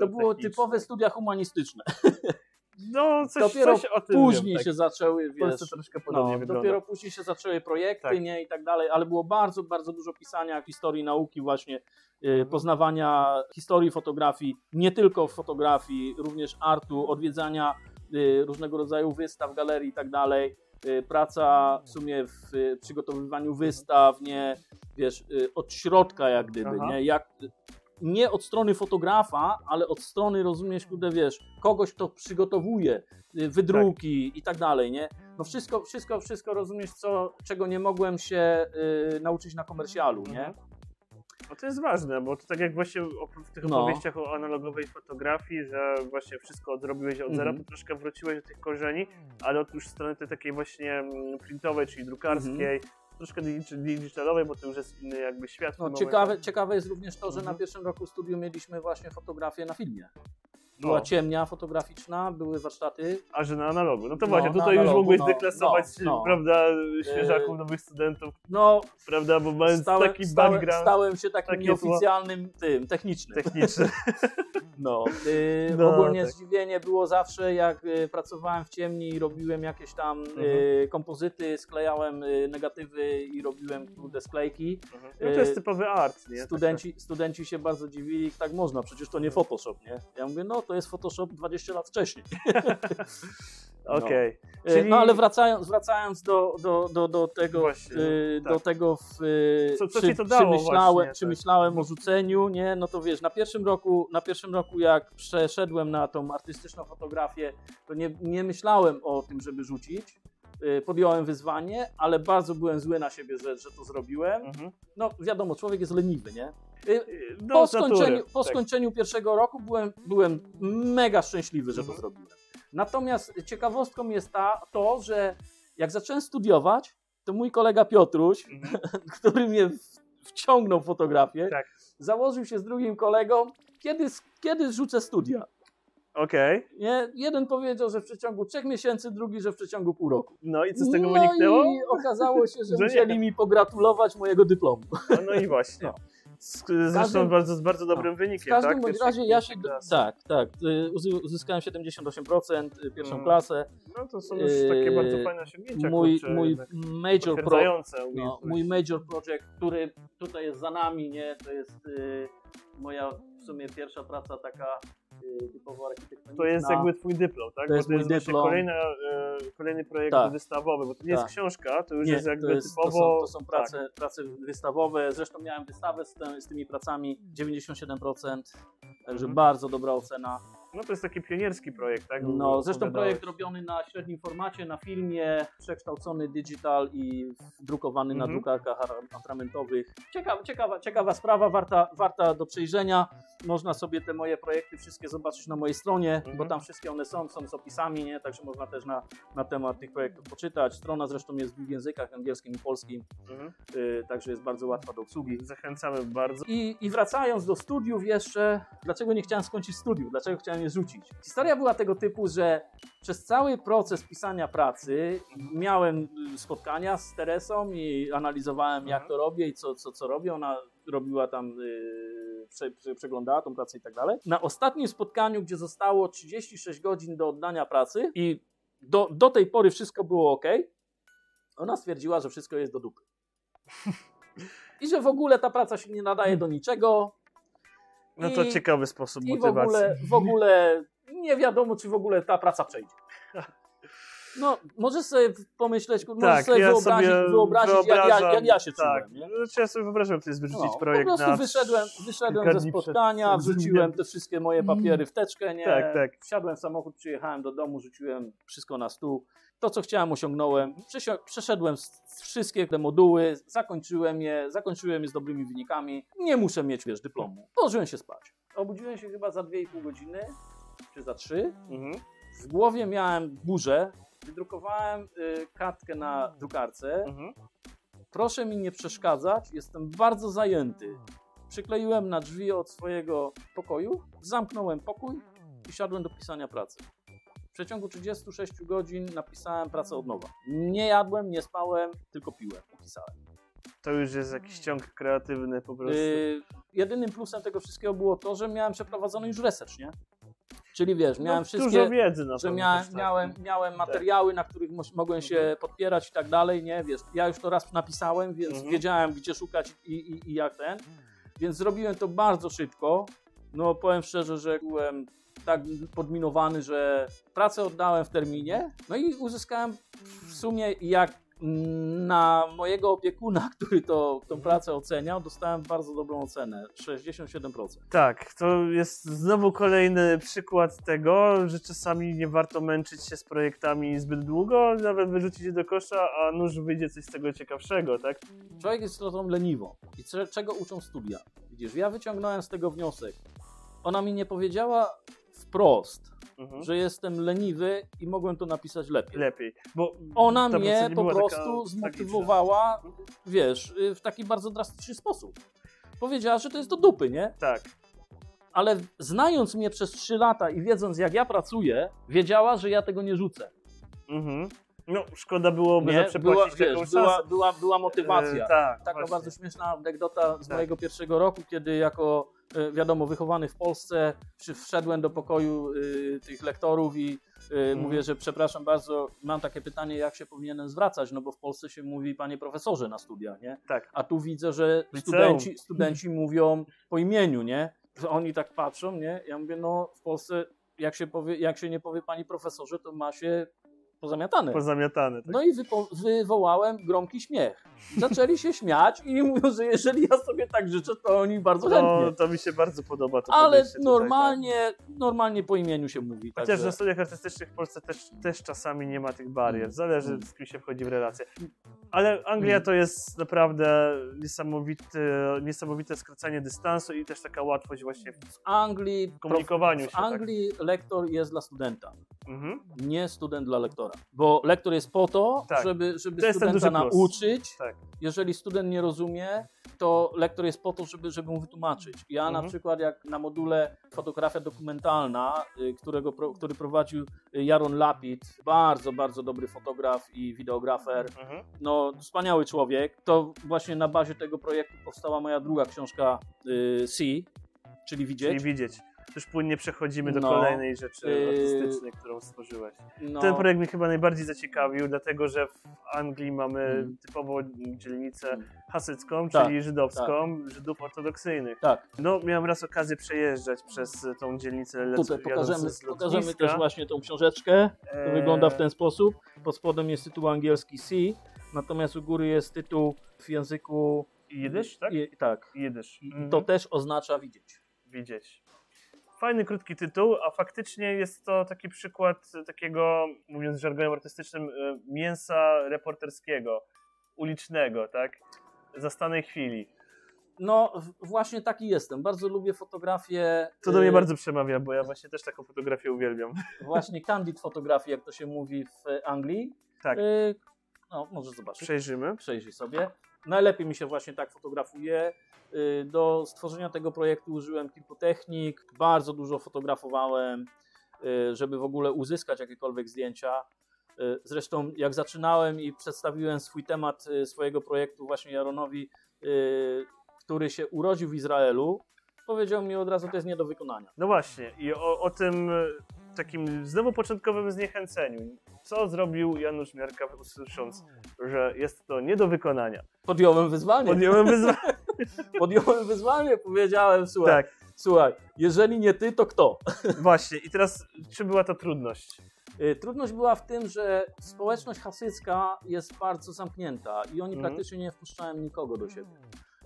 To było techniczne. typowe studia humanistyczne. No, coś, Dopiero coś o tym Później wiem, tak. się zaczęły, W Polsce wiesz, troszkę podobnie no, wygląda. dopiero później się zaczęły projekty, Tak. nie, i tak dalej, ale było bardzo, bardzo dużo pisania historii nauki właśnie, y, Mhm. poznawania historii fotografii, nie tylko fotografii, również artu, odwiedzania y, różnego rodzaju wystaw, galerii i tak dalej. Y, Praca w sumie w y, przygotowywaniu wystaw, nie, wiesz, y, od środka jak gdyby, Aha. nie, jak, nie od strony fotografa, ale od strony, rozumiesz, kurde, wiesz, kogoś, kto przygotowuje y, wydruki i tak dalej, nie? No wszystko, wszystko, wszystko rozumiesz, co, czego nie mogłem się y, nauczyć na komercjalu, nie? Mhm. No to jest ważne, bo to tak jak właśnie w tych No. opowieściach o analogowej fotografii, że właśnie wszystko zrobiłeś od zera, Mhm. to troszkę wróciłeś do tych korzeni, ale od już strony tej takiej właśnie mm, printowej, czyli drukarskiej, troszkę digi- digitalowej, bo to już jest inny jakby świat. No, ciekawe, momencie. ciekawe jest również to, że Mhm. na pierwszym roku studium mieliśmy właśnie fotografię na filmie. Była O. ciemnia fotograficzna, były warsztaty. A że na analogu. No to No, właśnie, na tutaj już analogu, mogłeś no, deklasować, no, no. prawda, świeżaków, Yy, nowych studentów, No, prawda, bo mając stałem, taki stałem, background stałem się takim tło. nieoficjalnym tym, technicznym. techniczny. No, y, No, ogólnie tak. zdziwienie było zawsze, jak y, pracowałem w ciemni i robiłem jakieś tam Mhm. y, kompozyty, sklejałem y, negatywy i robiłem kurde sklejki. No to jest typowy art, nie? Studenci, studenci się bardzo dziwili, tak można, przecież to nie Photoshop, nie? Ja mówię, no to jest Photoshop 20 lat wcześniej. Tak, Okej. Y, Czyli- No ale wracając, wracając do, do, do, do tego, Właśnie, y, tak. do tego w, y, Co- co czy, to dało czy myślałem, właśnie, czy tak. myślałem o rzuceniu, nie? No to wiesz, na pierwszym roku, na pierwszym roku jak przeszedłem na tą artystyczną fotografię, to nie, nie myślałem o tym, żeby rzucić. Y, Podjąłem wyzwanie, ale bardzo byłem zły na siebie, że, że to zrobiłem. Mhm. No wiadomo, człowiek jest leniwy, nie? Y, No, po skończeniu, po tak. skończeniu pierwszego roku byłem, byłem mega szczęśliwy, że to Mhm. zrobiłem. Natomiast ciekawostką jest ta, to, że jak zacząłem studiować, to mój kolega Piotruś, Mhm. który mnie wciągnął w fotografię, Tak. założył się z drugim kolegą, kiedy, kiedy rzucę studia. Okej. Nie? Jeden powiedział, że w przeciągu trzech miesięcy, drugi, że w przeciągu pół roku. No i co z tego no wyniknęło? i okazało się, że, Że nie. musieli mi pogratulować mojego dyplomu. No, no i właśnie. No. Z, zresztą każdym- bardzo, z bardzo dobrym W wynikiem, każdym tak? bądź razie ja się. klasy. Tak, tak. y, uzy- Uzyskałem 78%, y, pierwszą Mm. klasę. No to są już takie Yy, bardzo fajne osiągnięcia, Mój, kurczę, mój major pro, no, mój major project, który tutaj jest za nami, nie? To jest y, moja w sumie pierwsza praca taka y, typowo architektoniczna. To jest jakby twój dyplom, tak? To jest bo to jest właśnie kolejna, e, kolejny projekt Tak. wystawowy, bo to nie jest Tak. książka, to już Nie, jest jakby to, jest, to, typowo... są, to są prace, prace wystawowe. Zresztą miałem wystawę z, te, z tymi pracami 97%, także Mhm. bardzo dobra ocena. Tak, no to jest taki pionierski projekt, tak? No, zresztą projekt robiony na średnim formacie, na filmie, przekształcony digital i drukowany na Mhm. drukarkach ar- atramentowych. Ciekawa, ciekawa, ciekawa sprawa, warta, warta do przejrzenia. Można sobie te moje projekty wszystkie zobaczyć na mojej stronie, Mhm. bo tam wszystkie one są, są z opisami, nie? także można też na, na temat tych projektów poczytać. Strona zresztą jest w dwóch językach, angielskim i polskim, Mhm. yy, także jest bardzo łatwa do obsługi. Zachęcamy bardzo. I, I wracając do studiów jeszcze, dlaczego nie chciałem skończyć studiów, dlaczego chciałem je rzucić? Historia była tego typu, że przez cały proces pisania pracy miałem y, spotkania z Teresą i analizowałem jak Mhm. to robię i co, co, co robię. Ona robiła tam, yy, prze, prze, przeglądała tą pracę i tak dalej. Na ostatnim spotkaniu, gdzie zostało 36 godzin do oddania pracy i do, do tej pory wszystko było ok, ona stwierdziła, że wszystko jest do dupy. I że w ogóle ta praca się nie nadaje do niczego. No to I- ciekawy sposób I w motywacji. ogóle, w ogóle nie wiadomo, czy w ogóle ta praca przejdzie. No, możesz sobie pomyśleć, możesz Tak, sobie ja wyobrazić, sobie wyobrazić jak, ja, jak ja się tak. czułem. Nie? Znaczy ja sobie wyobrażam, to jest wyrzucić No, projekt po prostu na wyszedłem, wyszedłem ze przed spotkania, egzaminem. wrzuciłem te wszystkie moje papiery w teczkę, nie? Tak, tak. Wsiadłem w samochód, przyjechałem do domu, rzuciłem wszystko na stół. To, co chciałem, osiągnąłem. Przeszedłem wszystkie te moduły, zakończyłem je, zakończyłem je z dobrymi wynikami. Nie muszę mieć, wiesz, dyplomu. Położyłem się spać. Obudziłem się chyba za 2,5 godziny, czy za 3. Mhm. W głowie miałem burzę. Wydrukowałem y, kartkę na drukarce. Mhm. Proszę mi nie przeszkadzać, jestem bardzo zajęty. Przykleiłem na drzwi od swojego pokoju, zamknąłem pokój i siadłem do pisania pracy. W przeciągu 36 godzin napisałem pracę od nowa. Nie jadłem, nie spałem, tylko piłem, pisałem. To już jest jakiś ciąg kreatywny po prostu. Yy, jedynym plusem tego wszystkiego było to, że miałem przeprowadzony już research, nie? Czyli wiesz, miałem no, wszystkie... Dużo wiedzy na że pewno miałem, tak. miałem, miałem materiały, na których mogłem się Mhm. podpierać i tak dalej, nie, wiesz, ja już to raz napisałem, więc Mhm. wiedziałem, gdzie szukać i, i, i jak ten, więc zrobiłem to bardzo szybko, no powiem szczerze, że byłem tak podminowany, że pracę oddałem w terminie, no i uzyskałem w sumie jak na mojego opiekuna, który to, tą pracę oceniał, dostałem bardzo dobrą ocenę, 67%. Tak, to jest znowu kolejny przykład tego, że czasami nie warto męczyć się z projektami zbyt długo, nawet wyrzucić je do kosza, a nuż wyjdzie coś z tego ciekawszego, tak? Człowiek jest istotą leniwą. I cze- czego uczą studia? Widzisz, ja wyciągnąłem z tego wniosek. Ona mi nie powiedziała wprost, Mhm. że jestem leniwy i mogłem to napisać lepiej. Lepiej, bo Ona mnie po prostu tragiczna. zmotywowała, wiesz, y, w taki bardzo drastyczny sposób. Powiedziała, że to jest do dupy, nie? Tak, Ale znając mnie przez 3 lata i wiedząc, jak ja pracuję, wiedziała, że ja tego nie rzucę. mhm. no szkoda byłoby Nie? Była, wiesz, była, była, była motywacja. E, tak, Taka właśnie. bardzo śmieszna anegdota z Tak. mojego pierwszego roku, kiedy jako, e, wiadomo, wychowany w Polsce, wszedłem do pokoju y, tych lektorów i y, Mhm. mówię, że przepraszam bardzo, mam takie pytanie, jak się powinienem zwracać, no bo w Polsce się mówi panie profesorze na studiach, nie? Tak. A tu widzę, że studenci, studenci mówią po imieniu, nie? Oni tak patrzą, nie? Ja mówię, no w Polsce jak się, powie, jak się nie powie pani profesorze, to ma się pozamiatane. pozamiatane. Tak? No i wywołałem gromki śmiech. Zaczęli się śmiać i mówią, że jeżeli ja sobie tak życzę, to oni bardzo No, chętnie. to mi się bardzo podoba to Ale podejście tutaj, normalnie, normalnie po imieniu się mówi. tak. Chociaż także- na studiach artystycznych w Polsce też, też czasami nie ma tych barier. Mm. Zależy, Mm. z kim się wchodzi w relacje. Ale Anglia Mm. to jest naprawdę niesamowity, niesamowite skracanie dystansu i też taka łatwość właśnie w w Anglii, komunikowaniu w się. Tak. Anglii lektor jest dla studenta. Mhm. nie student dla lektora. Bo lektor jest po to, Tak. żeby, żeby To studenta nauczyć. Tak. Jeżeli student nie rozumie, to lektor jest po to, żeby, żeby mu wytłumaczyć. Ja na Mhm. przykład jak na module fotografia dokumentalna, y, którego, który prowadził y, Jaron Lapid, bardzo, bardzo dobry fotograf i wideografer, Mhm. no wspaniały człowiek, to właśnie na bazie tego projektu powstała moja druga książka y, C, czyli Widzieć. Czyli widzieć. Już płynnie przechodzimy do No. kolejnej rzeczy Yy. artystycznej, którą stworzyłeś. No, Ten projekt mnie chyba najbardziej zaciekawił, dlatego że w Anglii mamy Mm. typowo dzielnicę Mm. hasycką, Tak, czyli żydowską, Żydów ortodoksyjnych. tak. No, miałem raz okazję przejeżdżać przez tą dzielnicę. lec- Tutaj pokażemy, pokażemy też właśnie tą książeczkę. To Eee, wygląda w ten sposób. Pod spodem jest tytuł angielski C, natomiast u góry jest tytuł w języku. Jidysz, tak? I, tak. Jidysz. Mhm. to też oznacza widzieć. widzieć. Fajny, krótki tytuł, a faktycznie jest to taki przykład takiego, mówiąc żargonem artystycznym, y, mięsa reporterskiego, ulicznego, tak? Zastanej chwili. No, właśnie taki jestem. Bardzo lubię fotografię. To do mnie y, bardzo przemawia, bo ja właśnie też taką fotografię uwielbiam. Właśnie candid fotografię, jak to się mówi w Anglii. Tak. Y, No, możesz zobaczyć. Przejrzymy. Przejrzyj sobie. Najlepiej mi się właśnie tak fotografuje. Y, Do stworzenia tego projektu użyłem kilku technik, bardzo dużo fotografowałem, y, żeby w ogóle uzyskać jakiekolwiek zdjęcia. Y, Zresztą jak zaczynałem i przedstawiłem swój temat swojego projektu właśnie Jaronowi, który się urodził w Izraelu, powiedział mi od razu, to jest nie do wykonania. No właśnie, i o, o tym takim znowu początkowym zniechęceniu. Co zrobił Janusz Miarka, usłysząc, że jest to nie do wykonania? Podjąłem wyzwanie. Podjąłem wyzwanie. Podjąłem wyzwanie, powiedziałem, słuchaj, tak, słuchaj, jeżeli nie ty, to kto? właśnie. I teraz, czy była to trudność? Y, Trudność była w tym, że społeczność hasycka jest bardzo zamknięta i oni Mhm. praktycznie nie wpuszczają nikogo do siebie.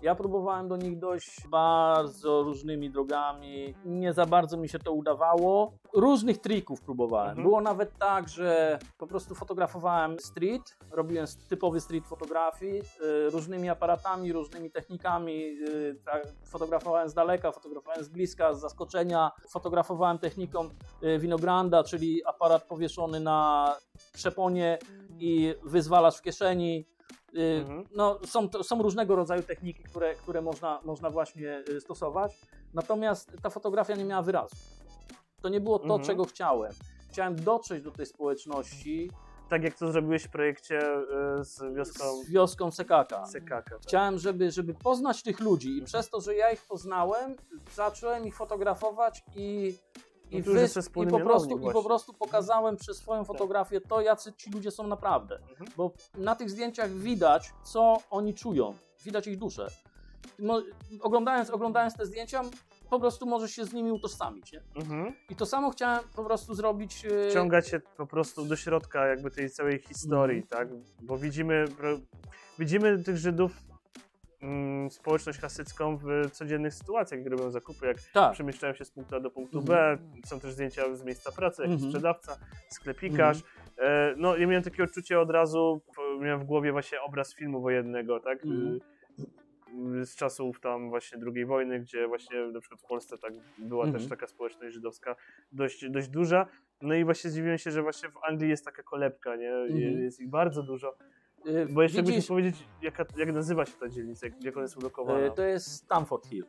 Ja próbowałem do nich dojść bardzo różnymi drogami, nie za bardzo mi się to udawało. Różnych trików próbowałem. Mhm. Było nawet tak, że po prostu fotografowałem street, robiłem typowy street fotografii, y, różnymi aparatami, różnymi technikami. y, tak, Fotografowałem z daleka, fotografowałem z bliska, z zaskoczenia. Fotografowałem techniką y, winogranda, czyli aparat powieszony na przeponie i wyzwalasz w kieszeni. Y, Mhm. No, są, są różnego rodzaju techniki, które, które można, można właśnie y, stosować. Natomiast ta fotografia nie miała wyrazu. To nie było to, Mhm. czego chciałem. Chciałem dotrzeć do tej społeczności Tak jak to zrobiłeś w projekcie y, z wioską z wioską Sekaka. Sekaka. Tak. Chciałem, żeby, żeby poznać tych ludzi i przez to, że ja ich poznałem, zacząłem ich fotografować i, i, No wys- ten i, po prostu, i po prostu pokazałem przez swoją fotografię to, jacy ci ludzie są naprawdę. Mhm. Bo na tych zdjęciach widać, co oni czują, widać ich duszę. No, oglądając, oglądając te zdjęcia, po prostu możesz się z nimi utożsamić. Nie? Mhm. I to samo chciałem po prostu zrobić. e, Wciągać się po prostu do środka jakby tej całej historii, Mhm. tak? Bo widzimy, widzimy tych Żydów, mm, społeczność hasycką w codziennych sytuacjach, gdy robią zakupy, jak Tak. przemieszczają się z punktu A do punktu Mhm. B. Są też zdjęcia z miejsca pracy, jak Mhm. sprzedawca, sklepikarz. E, no, ja miałem takie odczucie od razu, miałem w głowie właśnie obraz filmu wojennego, tak? Mhm. Y, Z czasów tam właśnie II wojny, gdzie właśnie na przykład w Polsce tak była Mhm. też taka społeczność żydowska dość, dość duża. No i właśnie zdziwiłem się, że właśnie w Anglii jest taka kolebka, nie? Mhm. Jest ich bardzo dużo. E, Bo jeszcze widzisz, musisz powiedzieć, jaka, jak nazywa się ta dzielnica, jak, ona jest ulokowana. E, To jest Stamford Hill.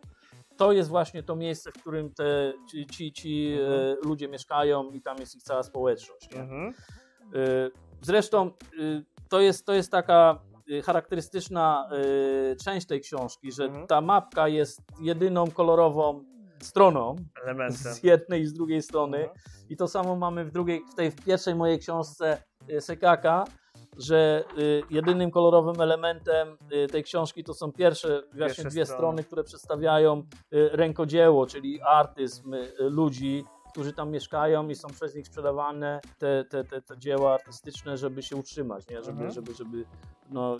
To jest właśnie to miejsce, w którym te, ci, ci, ci e, ludzie mieszkają i tam jest ich cała społeczność. Mhm. Zresztą to jest, to jest taka charakterystyczna część tej książki, że Mhm. ta mapka jest jedyną kolorową stroną Elementem. z jednej i z drugiej strony. Mhm. I to samo mamy w drugiej, w tej w pierwszej mojej książce y, Sekaka, że y, jedynym kolorowym elementem y, tej książki to są pierwsze właśnie Pierwsze dwie strony. strony, które przedstawiają y, rękodzieło, czyli artyzm ludzi, którzy tam mieszkają i są przez nich sprzedawane te, te, te, te dzieła artystyczne, żeby się utrzymać, nie? Żeby, Mhm. żeby, żeby, no,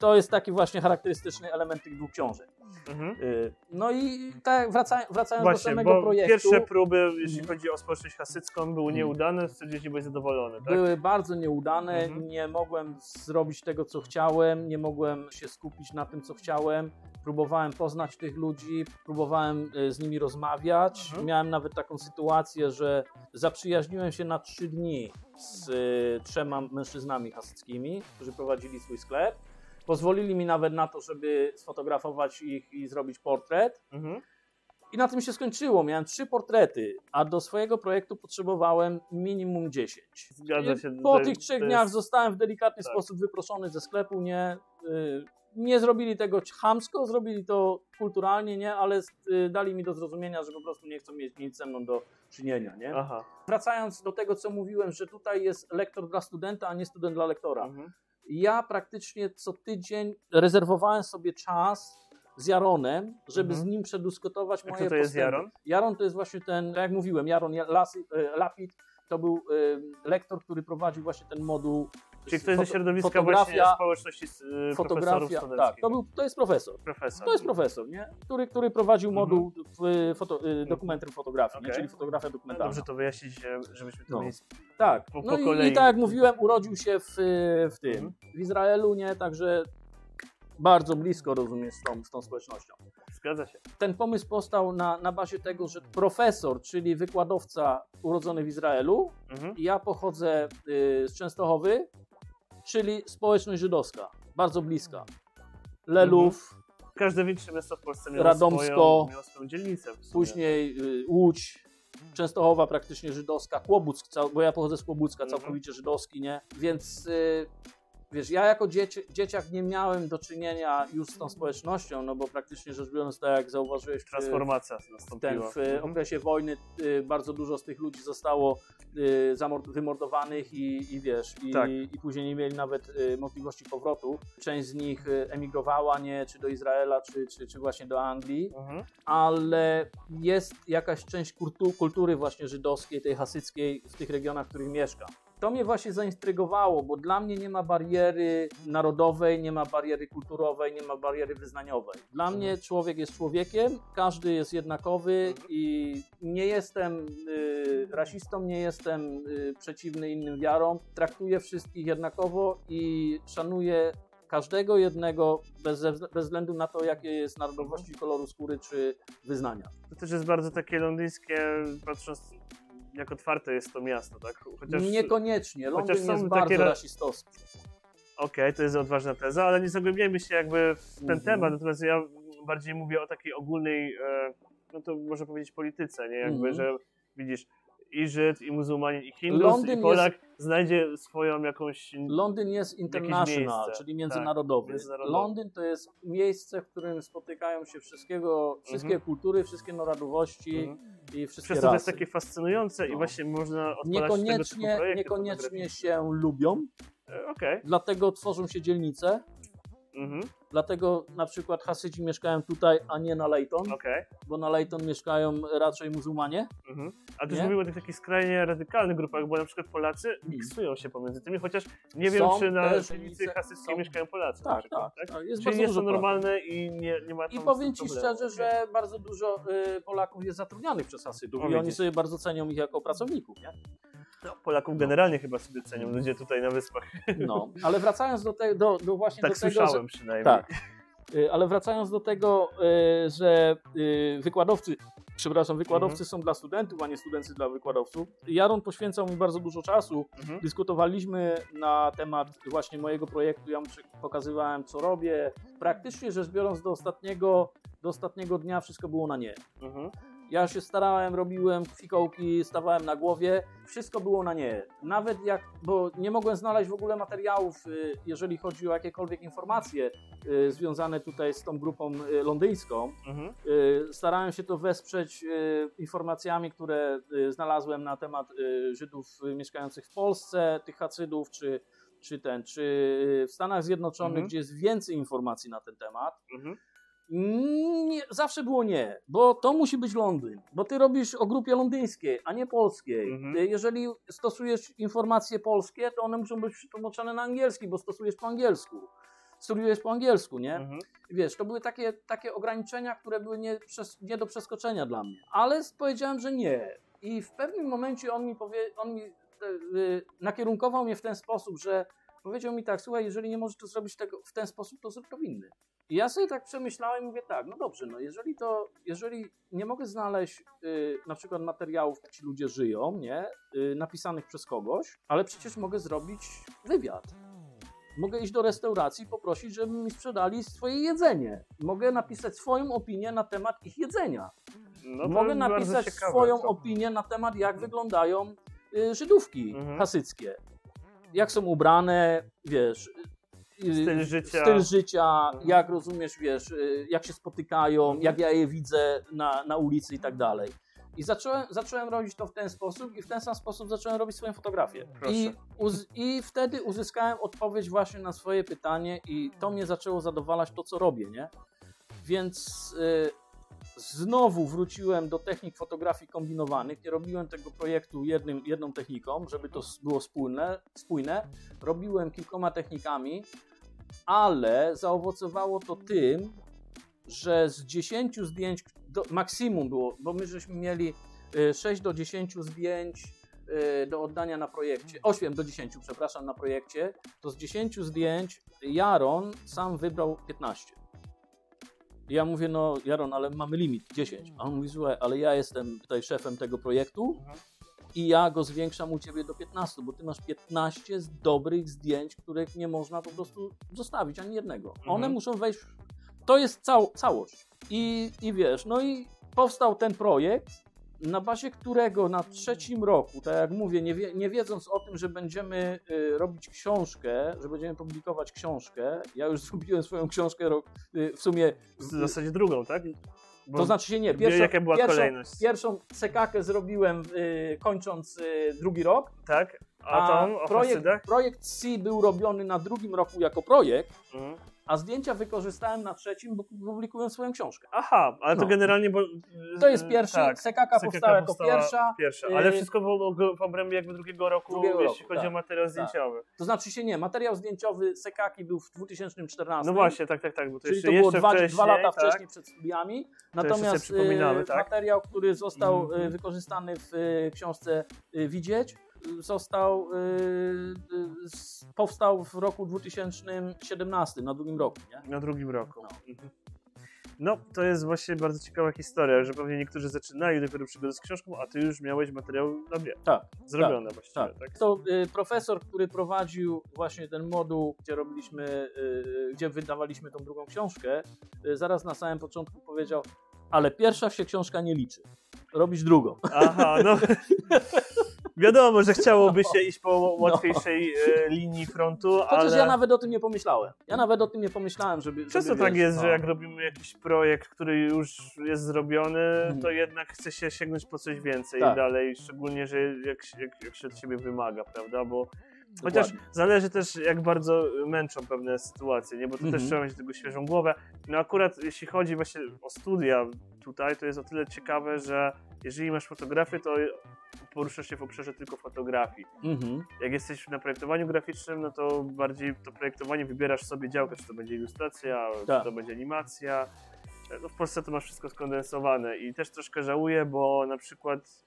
to jest taki właśnie charakterystyczny element tych dwóch książek. Mhm. Y, No i tak wraca, wracając do Właśnie, samego bo projektu, pierwsze próby, jeśli Mhm. chodzi o społeczność hasycką, były Mhm. nieudane, stwierdziłeś, że byłeś zadowolony, tak? były bardzo nieudane, Mhm. nie mogłem zrobić tego, co chciałem, nie mogłem się skupić na tym, co chciałem. Próbowałem poznać tych ludzi, próbowałem y, z nimi rozmawiać. Mhm. Miałem nawet taką sytuację, że zaprzyjaźniłem się na trzy dni z y, trzema mężczyznami hasyckimi, którzy prowadzili swój sklep. Pozwolili mi nawet na to, żeby sfotografować ich i zrobić portret. Mhm. I na tym się skończyło. Miałem trzy portrety, a do swojego projektu potrzebowałem minimum 10. Zgadza I się. Po tych trzech to dniach jest- zostałem w delikatny tak. sposób wyproszony ze sklepu. Nie, y, nie zrobili tego chamsko, zrobili to kulturalnie, nie, ale y, dali mi do zrozumienia, że po prostu nie chcą mieć nic ze mną do czynienia. Nie? Aha. Wracając do tego, co mówiłem, że tutaj jest lektor dla studenta, a nie student dla lektora. Mhm. Ja praktycznie co tydzień rezerwowałem sobie czas z Jaronem, żeby Mhm. z nim przedyskutować moje kto to jest postępy. Jaron? Jaron to jest właśnie ten, tak jak mówiłem, Jaron e, Lapid to był e, lektor, który prowadził właśnie ten moduł. Czyli ktoś ze środowiska właśnie fotografia, społeczności y, fotografia, tak, to, był, to jest profesor. profesor. To jest profesor, nie? Który, który prowadził Mhm. moduł w foto, dokumentry fotografii? Okej. czyli fotografia No dokumentalna. dobrze to wyjaśnić, żebyśmy to No. mieli. Tak, po- no po i, kolei. i tak jak mówiłem, urodził się w, w tym, Mhm. w Izraelu, nie? Także bardzo blisko rozumiesz z tą, z tą społecznością. Zgadza się. Ten pomysł powstał na, na bazie tego, że profesor, czyli wykładowca urodzony w Izraelu, Mhm. ja pochodzę y, z Częstochowy, czyli społeczność żydowska, bardzo bliska. Lelów, Każde większe miasto w Polsce miało, Radomsko. swoją, swoją dzielnicę. później y, Łódź, Częstochowa praktycznie żydowska, Kłobuck, bo ja pochodzę z Kłobucka, Mhm. całkowicie żydowski, nie? Więc y, wiesz, ja jako dzieci, dzieciak nie miałem do czynienia już z tą społecznością, no bo praktycznie rzecz biorąc, tak jak zauważyłeś, w- Transformacja ten, nastąpiła. w Mhm. okresie wojny y, bardzo dużo z tych ludzi zostało y, wymordowanych i, i wiesz, i, Tak. i później nie mieli nawet y, możliwości powrotu. Część z nich y, emigrowała, nie, czy do Izraela, czy, czy, czy właśnie do Anglii, Mhm. ale jest jakaś część kultu, kultury właśnie żydowskiej, tej hasyckiej w tych regionach, w których mieszkam. To mnie właśnie zaintrygowało, bo dla mnie nie ma bariery narodowej, nie ma bariery kulturowej, nie ma bariery wyznaniowej. Dla mnie człowiek jest człowiekiem, każdy jest jednakowy i nie jestem y, rasistą, nie jestem y, przeciwny innym wiarom. Traktuję wszystkich jednakowo i szanuję każdego jednego bez, bez względu na to, jakie jest narodowości, koloru skóry czy wyznania. To też jest bardzo takie londyńskie, patrząc jak otwarte jest to miasto, tak? Chociaż Niekoniecznie. Londyn chociaż są jest takie bardzo ra- rasistowski. Okej, to jest odważna teza, ale nie zagłębiajmy się jakby w ten Mhm. temat, natomiast ja bardziej mówię o takiej ogólnej, e, no to można powiedzieć polityce, nie? Jakby, Mhm. że widzisz i Żyd, i muzułmanin, i Hindus, Londyn i Polak znajdzie swoją jakąś... Londyn jest international, miejsce, czyli tak, międzynarodowy. międzynarodowy. Londyn to jest miejsce, w którym spotykają się wszystkiego, wszystkie Mhm. kultury, wszystkie narodowości Mhm. i wszystkie Przez to jest takie fascynujące i No. właśnie można Niekoniecznie, niekoniecznie się lubią, E, Okej, dlatego tworzą się dzielnice, mhm, dlatego na przykład Hasydzi mieszkają tutaj, a nie na Leyton, okej. bo na Leyton mieszkają raczej muzułmanie. Mhm. A też Nie? mówimy o tych takich skrajnie radykalnych grupach, bo na przykład Polacy miksują się pomiędzy tymi, chociaż nie wiem, Są czy na też dzielnice- hasyckiej są- mieszkają Polacy. na Tak, przykład, tak, tak. Jest Czyli bardzo jest to Polaków. normalne i nie, nie ma I tam powiem z tym Ci problemu. szczerze, że bardzo dużo y, Polaków jest zatrudnianych przez Hasydów O, i oni widzisz. sobie bardzo cenią ich jako pracowników, nie? No, Polaków generalnie chyba sobie cenią ludzie tutaj na wyspach. No, ale wracając do, te, do, do właśnie tak do tego, słyszałem że, przynajmniej. tak, Y, ale wracając do tego, y, że y, wykładowcy, przepraszam, wykładowcy Mhm. są dla studentów, a nie studenci dla wykładowców. Jaron poświęcał mi bardzo dużo czasu. Mhm. Dyskutowaliśmy na temat właśnie mojego projektu. Ja mu pokazywałem, co robię. Praktycznie rzecz biorąc, do ostatniego, do ostatniego dnia wszystko było na nie. Mhm. Ja się starałem, robiłem fikołki, stawałem na głowie. Wszystko było na nie. Nawet jak, bo nie mogłem znaleźć w ogóle materiałów, y, jeżeli chodzi o jakiekolwiek informacje y, związane tutaj z tą grupą y, londyńską. Mhm. Starałem się to wesprzeć informacjami, które znalazłem na temat Żydów mieszkających w Polsce, tych Hacydów, czy, czy ten, czy w Stanach Zjednoczonych, Mhm. gdzie jest więcej informacji na ten temat. Mhm. Nie, zawsze było nie, bo to musi być Londyn, bo ty robisz o grupie londyńskiej, a nie polskiej. Mhm. Jeżeli stosujesz informacje polskie, to one muszą być przetłumaczone na angielski, bo stosujesz po angielsku. Studiujesz po angielsku, nie? Mhm. Wiesz, to były takie, takie ograniczenia, które były nie, nie do przeskoczenia dla mnie. Ale powiedziałem, że nie. I w pewnym momencie on mi, powie, on mi e, y, nakierunkował mnie w ten sposób, że powiedział mi tak, słuchaj, jeżeli nie możesz to zrobić tego w ten sposób, to zrób to w inny. I ja sobie tak przemyślałem i mówię tak, no dobrze, no jeżeli to, jeżeli nie mogę znaleźć y, na przykład materiałów, jak ci ludzie żyją, nie, y, napisanych przez kogoś, ale przecież mogę zrobić wywiad. Mogę iść do restauracji i poprosić, żeby mi sprzedali swoje jedzenie. Mogę napisać swoją opinię na temat ich jedzenia. No Mogę napisać ciekawe, swoją to. opinię na temat, jak wyglądają y, Żydówki Mhm. hasyckie. Jak są ubrane, wiesz. Y, Styl życia. Styl życia, Mhm. jak rozumiesz, wiesz, y, jak się spotykają, Mhm. jak ja je widzę na, na ulicy i tak dalej. I zacząłem, zacząłem robić to w ten sposób i w ten sam sposób zacząłem robić swoją fotografię. Proszę. I, uz, I wtedy uzyskałem odpowiedź właśnie na swoje pytanie i to mnie zaczęło zadowalać to, co robię, nie? Więc y, znowu wróciłem do technik fotografii kombinowanych. Nie robiłem tego projektu jednym, jedną techniką, żeby to było spójne, spójne. Robiłem kilkoma technikami, ale zaowocowało to tym, że z 10 zdjęć, do, maksimum było, bo my żeśmy mieli y, 6 do 10 zdjęć y, do oddania na projekcie, 8 do 10, przepraszam, na projekcie, to z 10 zdjęć Jaron sam wybrał 15. I ja mówię, no Jaron, ale mamy limit 10. A on mówi, słuchaj, ale ja jestem tutaj szefem tego projektu Mhm. I ja go zwiększam u ciebie do 15, bo ty masz 15 z dobrych zdjęć, których nie można po prostu zostawić ani jednego. One Mhm. muszą wejść. To jest cał, całość. I, I wiesz, no i powstał ten projekt, na bazie którego na trzecim roku, tak jak mówię, nie, wie, nie wiedząc o tym, że będziemy y, robić książkę, że będziemy publikować książkę, ja już zrobiłem swoją książkę rok, y, w sumie. W zasadzie drugą, tak? Bo To znaczy się nie. wie, jaka była pierwszą, kolejność. Pierwszą sekakę zrobiłem y, kończąc y, drugi rok, Tak? A o projekt, Hasydach? projekt C był robiony na drugim roku jako projekt, Mhm. a zdjęcia wykorzystałem na trzecim, bo publikuję swoją książkę. Aha, ale to No. generalnie, bo... To jest pierwszy, Tak. sekaka Sekaka powstała jako powstała pierwsza, Pierwsza, y- ale wszystko było w obrębie jakby drugiego roku, Drugiego jeśli roku, chodzi tak. o materiał zdjęciowy. to znaczy się nie, materiał zdjęciowy sekaki był w 2014. No właśnie, tak, tak, tak, bo to Czyli jeszcze, to było dwa, wcześniej, dwa lata tak? wcześniej przed studiami. Natomiast y, tak? materiał, który został Mhm. y, wykorzystany w y, książce y, Widzieć, y, został, y, y, powstał w roku 2017, na drugim roku. Nie? Na drugim roku. No. Mhm. No, to jest właśnie bardzo ciekawa historia, że pewnie niektórzy zaczynali dopiero przygodę z książką, a ty już miałeś materiał na wie. Tak, Zrobione właściwie, tak. tak? To y, profesor, który prowadził właśnie ten moduł, gdzie robiliśmy, y, gdzie wydawaliśmy tą drugą książkę, y, zaraz na samym początku powiedział, ale pierwsza się książka nie liczy. Robisz drugą. Aha, no. Wiadomo, że chciałoby się iść po łatwiejszej e, linii frontu, Chociaż ale... ja nawet o tym nie pomyślałem. Ja nawet o tym nie pomyślałem, żeby. Często żeby, tak wiesz, jest, no. że jak robimy jakiś projekt, który już jest zrobiony, Mhm. to jednak chce się sięgnąć po coś więcej Tak. dalej, szczególnie, że jak, się- jak, jak się od siebie wymaga, prawda? Bo chociaż Dokładnie. zależy też, jak bardzo męczą pewne sytuacje, nie? Bo to też Mhm. trzeba mieć tego świeżą głowę. No akurat jeśli chodzi właśnie o studia tutaj, to jest o tyle ciekawe, że jeżeli masz fotografię, to poruszasz się w obszarze tylko fotografii. Mhm. Jak jesteś na projektowaniu graficznym, no to bardziej to projektowanie wybierasz sobie działkę, czy to będzie ilustracja, Tak. czy to będzie animacja. No w Polsce to masz wszystko skondensowane i też troszkę żałuję, bo na przykład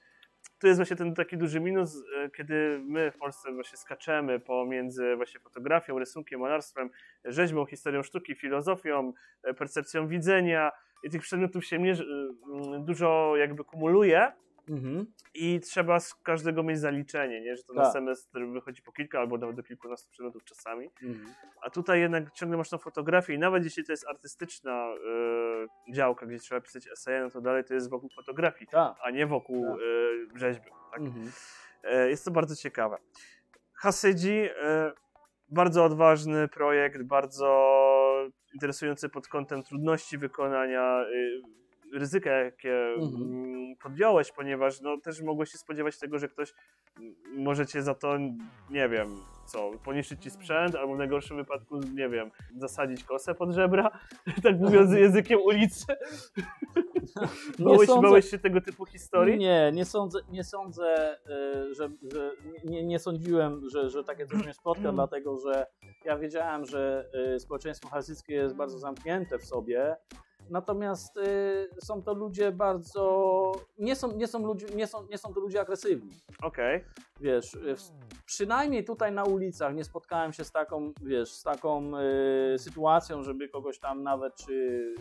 tu jest właśnie ten taki duży minus, e, kiedy my w Polsce właśnie skaczemy pomiędzy właśnie fotografią, rysunkiem, malarstwem, rzeźbą, historią sztuki, filozofią, e, percepcją widzenia i tych przedmiotów się mierzy, mm, dużo jakby kumuluje, Mhm. i trzeba z każdego mieć zaliczenie, nie? że to na Tak. semestr wychodzi po kilka albo nawet do kilkunastu przedmiotów czasami. Mhm. A tutaj jednak ciągle masz tą fotografię i nawet jeśli to jest artystyczna y, działka, gdzie trzeba pisać eseje, no to dalej to jest wokół fotografii, Tak. a nie wokół Tak. y, rzeźby. Tak? Mhm. E, Jest to bardzo ciekawe. Hasydzi, e, bardzo odważny projekt, bardzo interesujący pod kątem trudności wykonania. Ryzyka, jakie Mhm. mm, podjąłeś, ponieważ no, też mogłeś się spodziewać tego, że ktoś mm, może cię za to, nie wiem, co, poniszczyć ci sprzęt, albo w najgorszym wypadku, nie wiem, zasadzić kosę pod żebra, tak mówiąc językiem ulicy. Nie Bałeś, sądzę- bałeś się tego typu historii? Nie, nie sądzę, nie sądzę, y, że, że nie, nie sądziłem, że, że takie coś mnie spotka, dlatego że ja wiedziałem, że y, społeczeństwo hasyckie jest bardzo zamknięte w sobie. Natomiast y, są to ludzie bardzo. Nie są, nie, są ludzie, nie, są, nie są to ludzie agresywni. Okej. Wiesz, y, przynajmniej tutaj na ulicach nie spotkałem się z taką, wiesz, z taką y, sytuacją, żeby kogoś tam nawet czy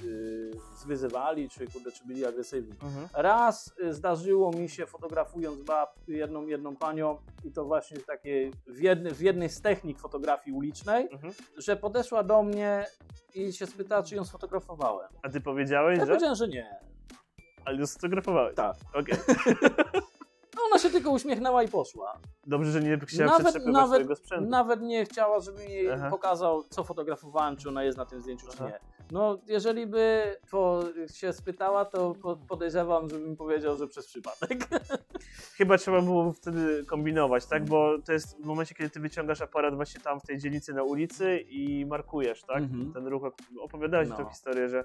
y, zwyzywali, czy, kurde, czy byli agresywni. Mhm. Raz y, zdarzyło mi się fotografując bab, jedną, jedną panią i to właśnie takie w, jedny, w jednej z technik fotografii ulicznej, Mhm. że podeszła do mnie i się spytała, czy ją sfotografowałem. A ty powiedziałeś, Ja że? powiedziałem, że nie. Ale ją sfotografowałeś. Tak. Okej. No ona się tylko uśmiechnęła i poszła. Dobrze, że nie chciała Nawet- nawet- swojego sprzętu. Nawet nie chciała, żebym jej Aha. pokazał, co fotografowałem, czy ona jest na tym zdjęciu, czy Aha. nie. No, jeżeli by to się spytała, to po- podejrzewam, żebym powiedział, że przez przypadek. Chyba trzeba było wtedy kombinować, tak? Bo to jest w momencie, kiedy ty wyciągasz aparat właśnie tam w tej dzielnicy na ulicy i markujesz, tak? Mhm. Ten ruch. Opowiadałeś No. tę historię, że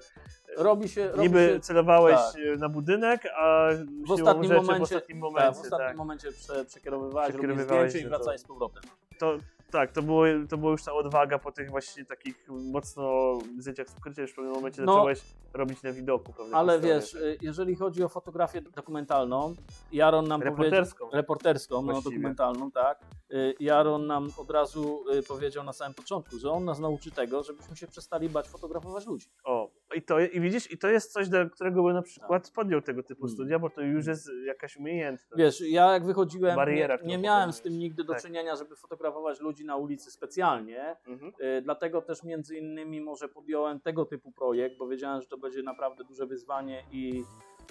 Robi się. Robi niby się celowałeś tak. e, na budynek, a w ostatnim rzeczy, momencie, w ostatnim tak, momencie, w ostatnim tak. momencie prze, przekierowywałeś, robiłeś Przekierowywałeś zdjęcie i to- wracałeś z powrotem. To, tak, to było, to było już ta odwaga po tych właśnie takich mocno zdjęciach ukrycia, już w pewnym momencie No. zacząłeś robić na widoku Ale wiesz, y, jeżeli chodzi o fotografię dokumentalną, Jaron nam powiedział... Reporterską. Reporterską, no dokumentalną, tak. Y, Jaron nam od razu y, powiedział na samym początku, że on nas nauczy tego, żebyśmy się przestali bać fotografować ludzi. O, i to i widzisz, i to jest coś, do którego bym na przykład podjął tego typu Hmm. studia, bo to już jest jakaś umiejętność. Wiesz, ja jak wychodziłem, Bariera, nie, nie miałem z tym nigdy do Tak. czynienia, żeby fotografować ludzi na ulicy specjalnie. Mhm. Y, Dlatego też między innymi może podjąłem tego typu projekt, bo wiedziałem, że to będzie naprawdę duże wyzwanie i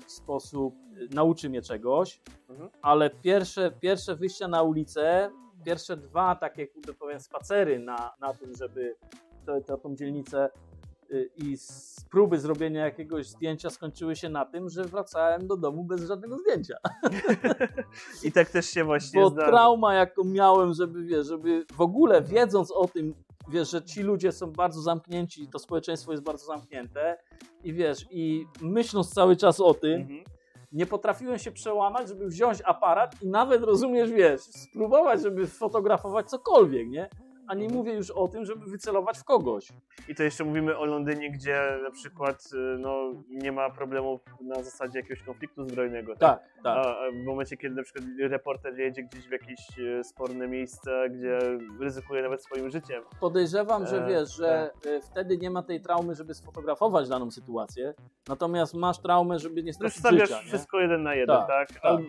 w sposób y, nauczy mnie czegoś, Mhm. ale pierwsze, pierwsze wyjścia na ulicę, pierwsze dwa takie, kurde powiem, spacery na, na tym, żeby to, to, tą dzielnicę i z próby zrobienia jakiegoś zdjęcia skończyły się na tym, że wracałem do domu bez żadnego zdjęcia. I tak też się właśnie Bo zdarza. trauma, jaką miałem, żeby, wiesz, żeby w ogóle wiedząc o tym, wiesz, że ci ludzie są bardzo zamknięci, to społeczeństwo jest bardzo zamknięte i wiesz, i myśląc cały czas o tym, Mhm. nie potrafiłem się przełamać, żeby wziąć aparat i nawet, rozumiesz, wiesz, spróbować, żeby fotografować cokolwiek, nie? A nie mówię już o tym, żeby wycelować w kogoś. I to jeszcze mówimy o Londynie, gdzie na przykład y, no, nie ma problemów na zasadzie jakiegoś konfliktu zbrojnego. Tak, tak. A, a w momencie, kiedy na przykład reporter jedzie gdzieś w jakieś e, sporne miejsce, gdzie ryzykuje nawet swoim życiem. Podejrzewam, że E, wiesz, że e, wtedy nie ma tej traumy, żeby sfotografować daną sytuację, natomiast masz traumę, żeby nie już stracić stawiasz życia, nie? wszystko jeden na jeden, Tak, tak? tak.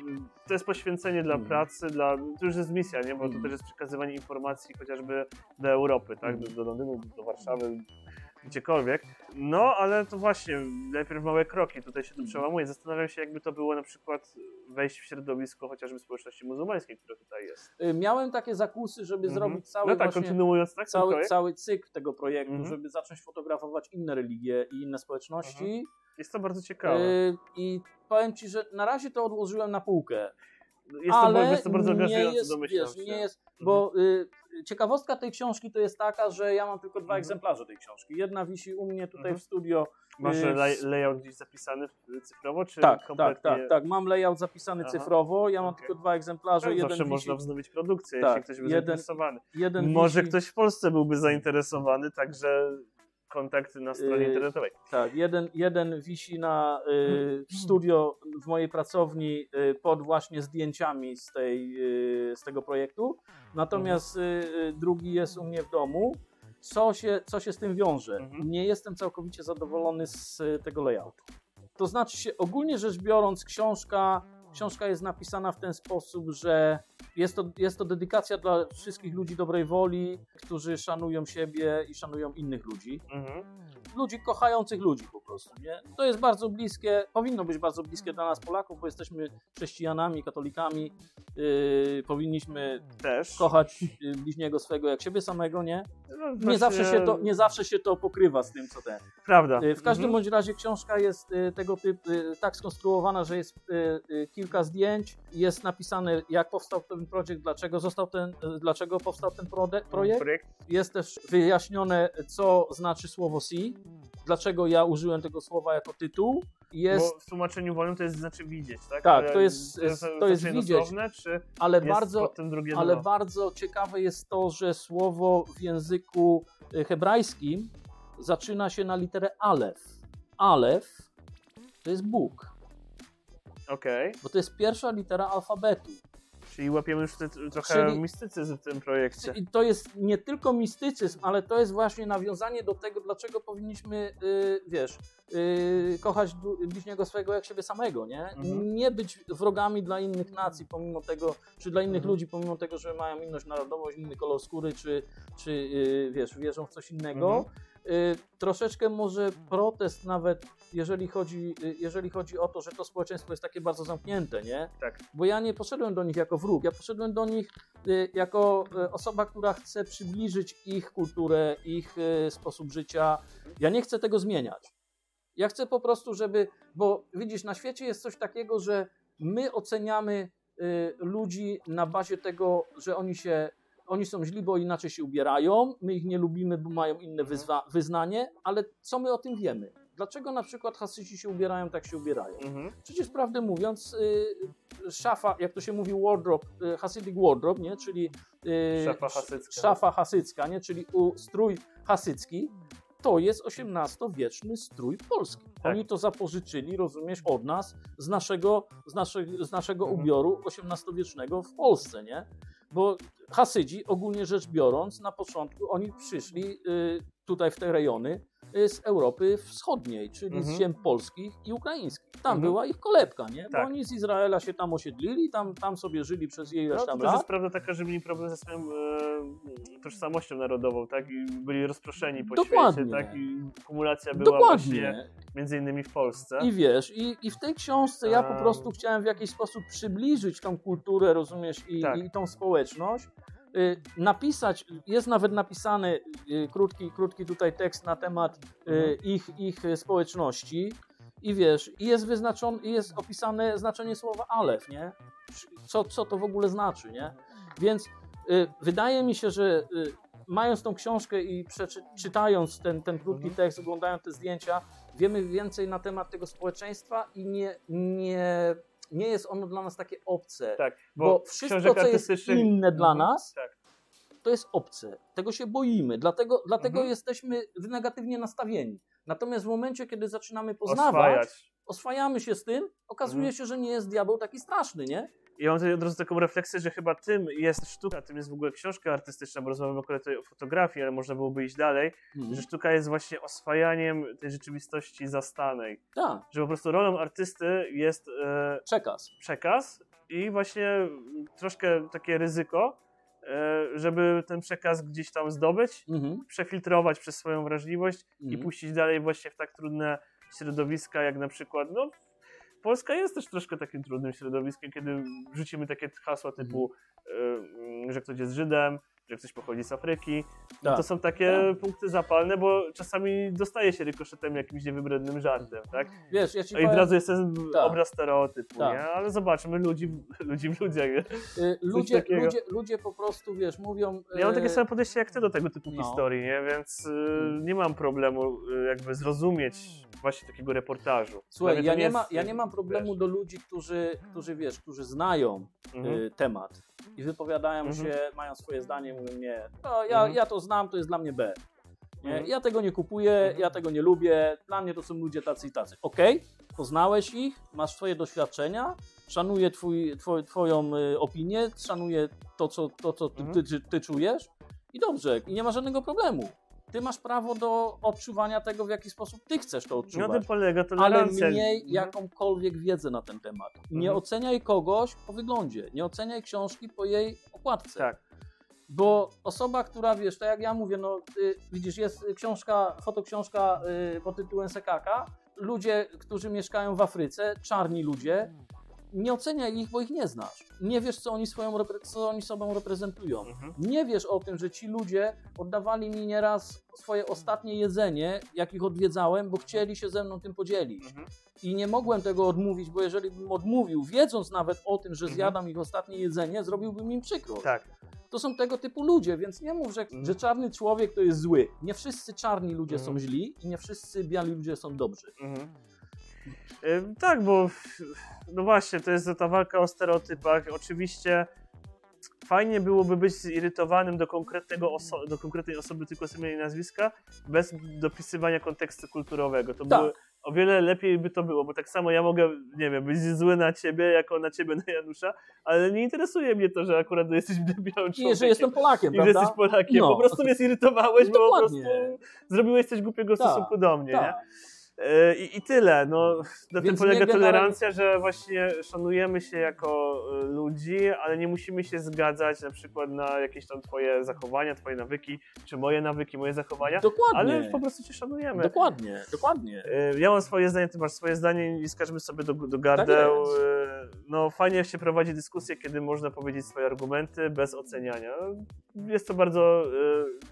To jest poświęcenie dla Mhm. pracy, dla, to już jest misja, nie? Bo Mhm. to też jest przekazywanie informacji chociażby do Europy, tak? Do, do Londynu, do Warszawy, gdziekolwiek. No, ale to właśnie, najpierw małe kroki, tutaj się to Mhm. przełamuje. Zastanawiam się, jakby to było na przykład wejść w środowisko chociażby społeczności muzułmańskiej, która tutaj jest. Y, Miałem takie zakusy, żeby Mhm. zrobić cały No tak, kontynuując, tak? cały, cały cykl tego projektu, Mhm. żeby zacząć fotografować inne religie i inne społeczności. Jest to bardzo ciekawe. Y, I powiem Ci, że na razie to odłożyłem na półkę. Jest to, ale jest to bardzo nie angażujące, jest, domyślam wiesz, się. nie jest, bo y, ciekawostka tej książki to jest taka, że ja mam tylko dwa Mhm. egzemplarze tej książki. Jedna wisi u mnie tutaj Mhm. w studio. Masz y, lay, layout gdzieś zapisany y, cyfrowo, czy Tak, tak, kompletnie... tak, tak. Mam layout zapisany Aha. cyfrowo, ja mam Okej. tylko dwa egzemplarze. Tak, jeden zawsze wisi, można wznowić produkcję, Tak, jeśli ktoś by jeden- zainteresowany. jeden Może wisi, ktoś w Polsce byłby zainteresowany, także kontakty na stronie Yy, internetowej. Tak, jeden, jeden wisi na y, w studio w mojej pracowni y, pod właśnie zdjęciami z, tej, y, z tego projektu, natomiast y, y, drugi jest u mnie w domu. Co się, co się z tym wiąże? Mhm. Nie jestem całkowicie zadowolony z y, tego layoutu. To znaczy się, ogólnie rzecz biorąc, książka, książka jest napisana w ten sposób, że jest to, jest to dedykacja dla wszystkich ludzi dobrej woli, którzy szanują siebie i szanują innych ludzi Mhm. ludzi kochających ludzi po prostu, nie? To jest bardzo bliskie, powinno być bardzo bliskie dla nas Polaków, bo jesteśmy chrześcijanami, katolikami yy, powinniśmy Też. kochać yy, bliźniego swego jak siebie samego, nie? No, Nie właśnie- zawsze, się to, nie zawsze się to pokrywa z tym, co ten. Prawda. Y, W każdym Mhm. bądź razie książka jest y, tego typu tak skonstruowana, że jest y, kilka zdjęć, jest napisane jak powstał ten projekt, dlaczego został ten, dlaczego powstał ten projekt. Jest też wyjaśnione co znaczy słowo C, dlaczego ja użyłem tego słowa jako tytuł. Jest, Bo w tłumaczeniu wolnym to jest znaczy widzieć, tak? Tak, to jest- to jest, to jest widzieć. dosłowne, czy ale jest bardzo ale dno? bardzo ciekawe jest to, że słowo w języku y, hebrajskim zaczyna się na literę Alef. Alef to jest Bóg. Okej. bo to jest pierwsza litera alfabetu. Czyli łapiemy już te, trochę Czyli- mistycyzm w tym projekcie. I to jest nie tylko mistycyzm, ale to jest właśnie nawiązanie do tego, dlaczego powinniśmy, y, wiesz, y, kochać du- bliźniego swego jak siebie samego, nie? Mhm. Nie być wrogami dla innych nacji, pomimo tego, czy dla innych Mhm. ludzi, pomimo tego, że mają inność narodowość, inny kolor skóry, czy, czy y, wiesz, wierzą w coś innego. Mhm. Y, troszeczkę może protest nawet, jeżeli chodzi, y, jeżeli chodzi o to, że to społeczeństwo jest takie bardzo zamknięte, nie? Tak. Bo ja nie poszedłem do nich jako wróg, ja poszedłem do nich y, jako osoba, która chce przybliżyć ich kulturę, ich sposób życia. Ja nie chcę tego zmieniać. Ja chcę po prostu, żeby, bo widzisz, na świecie jest coś takiego, że my oceniamy ludzi na bazie tego, że oni się, oni są źli, bo inaczej się ubierają, my ich nie lubimy, bo mają inne wyzwa, wyznanie, ale co my o tym wiemy? Dlaczego na przykład Hasyci się ubierają, tak się ubierają? Mhm. Przecież prawdę mówiąc, y, szafa, jak to się mówi, wardrobe, y, Hasidic wardrobe, nie? czyli y, Szafa sz- hasycka. szafa hasycka, nie? czyli u, strój hasycki, to jest XVIII-wieczny strój polski. Tak. Oni to zapożyczyli, rozumiesz, od nas, z naszego, z naszego, z naszego Mhm. ubioru XVIII-wiecznego w Polsce, nie? Bo Hasydzi, ogólnie rzecz biorąc, na początku oni przyszli y, tutaj w te rejony z Europy Wschodniej, czyli Mhm. z ziem polskich i ukraińskich. Tam Mhm. była ich kolebka, nie? Bo Tak. oni z Izraela się tam osiedlili, tam, tam sobie żyli przez ileś No, to tam też lat. jest prawda taka, że mieli problem ze swoją e, tożsamością narodową, tak? I byli rozproszeni po Dokładnie. świecie, tak? I kumulacja była właśnie Dokładnie. między innymi w Polsce. I wiesz, i, i w tej książce ja po prostu chciałem w jakiś sposób przybliżyć tą kulturę, rozumiesz, i, Tak. i tą społeczność. Y, napisać, jest nawet napisany y, krótki, krótki tutaj tekst na temat y, Mhm. ich, ich społeczności i wiesz, i jest wyznaczone, jest opisane znaczenie słowa alef, nie? Co, co to w ogóle znaczy, nie? Więc wydaje mi się, że mając tą książkę i przeczy, czytając ten, ten krótki Mhm. tekst, oglądając te zdjęcia, wiemy więcej na temat tego społeczeństwa i nie, nie, nie jest ono dla nas takie obce. Tak, Bo wszystko, książek co jest inne dla Mhm, nas, Tak. to jest obce. Tego się boimy, dlatego, dlatego Mhm. jesteśmy negatywnie nastawieni. Natomiast w momencie, kiedy zaczynamy poznawać, Oswajać. oswajamy się z tym, okazuje Mhm. się, że nie jest diabeł taki straszny, nie? Ja mam tutaj od razu taką refleksję, że chyba tym jest sztuka, tym jest w ogóle książka artystyczna, bo rozmawiamy akurat tutaj o fotografii, ale można byłoby iść dalej, Mhm. że sztuka jest właśnie oswajaniem tej rzeczywistości zastanej. Tak, Że po prostu rolą artysty jest e, przekaz. przekaz i właśnie troszkę takie ryzyko, e, żeby ten przekaz gdzieś tam zdobyć, Mhm. przefiltrować przez swoją wrażliwość i Mhm. puścić dalej właśnie w tak trudne środowiska, jak na przykład, no Polska jest też troszkę takim trudnym środowiskiem, kiedy rzucimy takie hasła typu, y, że ktoś jest Żydem, że ktoś pochodzi z Afryki. No Tak. to są takie Tak. punkty zapalne, bo czasami dostaje się rykoszetem jakimś niewybrednym żartem, tak? Wiesz, ja ci No i od powiem, razu jest ten Tak. obraz stereotypu, Tak. nie? Ale zobaczmy ludzi, ludzi w ludziach. nie? y, ludzie, ludzie, ludzie po prostu, wiesz, mówią... Ja mam takie y, same podejście jak ty do tego typu no. historii, nie? Więc y, Hmm. nie mam problemu jakby zrozumieć właśnie takiego reportażu. Słuchaj, ja nie, jest, ma, ja nie mam problemu wiesz, do ludzi, którzy, którzy wiesz, którzy znają mhm. y, temat i wypowiadają Mhm. się, mają swoje zdanie, mówią nie, no, ja, Mhm. ja to znam, to jest dla mnie B. Mhm. Ja tego nie kupuję, Mhm. ja tego nie lubię, dla mnie to są ludzie tacy i tacy. Okej, poznałeś ich, masz swoje doświadczenia, szanuję twój, twoj, twoją y, opinię, szanuję to, co, to, co ty, Mhm. ty, ty czujesz i dobrze, i nie ma żadnego problemu. Ty masz prawo do odczuwania tego, w jaki sposób ty chcesz to Na odczuwać tym polega ale tolerancja. miej Mhm. jakąkolwiek wiedzę na ten temat. Nie Mhm. oceniaj kogoś po wyglądzie, nie oceniaj książki po jej okładce. Tak. Bo osoba, która wiesz, tak jak ja mówię, no y, widzisz, jest książka, fotoksiążka y, pod tytułem Sekaka. Ludzie, którzy mieszkają w Afryce, czarni ludzie, Nie oceniaj ich, bo ich nie znasz. Nie wiesz, co oni, swoją, co oni sobą reprezentują. Mhm. Nie wiesz o tym, że ci ludzie oddawali mi nieraz swoje ostatnie jedzenie, jak ich odwiedzałem, bo chcieli się ze mną tym podzielić. Mhm. I nie mogłem tego odmówić, bo jeżeli bym odmówił, wiedząc nawet o tym, że Mhm. zjadam ich ostatnie jedzenie, zrobiłbym im przykro. Tak. To są tego typu ludzie, więc nie mów, że, Mhm. że czarny człowiek to jest zły. Nie wszyscy czarni ludzie Mhm. są źli i nie wszyscy biali ludzie są dobrzy. Tak, bo no właśnie, to jest ta walka o stereotypach. Oczywiście fajnie byłoby być zirytowanym do, konkretnego oso- do konkretnej osoby tylko z imienia i nazwiska, bez dopisywania kontekstu kulturowego. To Tak. były, o wiele lepiej by to było, bo tak samo ja mogę, nie wiem, być zły na ciebie, jako na ciebie na Janusza, ale nie interesuje mnie to, że akurat jesteś białym człowiekiem. I że jestem Polakiem, I że prawda? jesteś Polakiem. No. Po prostu mnie zirytowałeś, bo po prostu zrobiłeś coś głupiego w Tak, stosunku do mnie, nie? Tak. E, I, I tyle. No, na tym polega tolerancja, że właśnie szanujemy się jako e, ludzi, ale nie musimy się zgadzać na przykład na jakieś tam twoje zachowania, twoje nawyki, czy moje nawyki, moje zachowania, Dokładnie. ale po prostu cię szanujemy. Dokładnie, dokładnie. E, Ja mam swoje zdanie, ty masz swoje zdanie i skarżymy sobie do, do gardeł. Tak. E, No fajnie się prowadzi dyskusję, kiedy można powiedzieć swoje argumenty bez oceniania. Jest to bardzo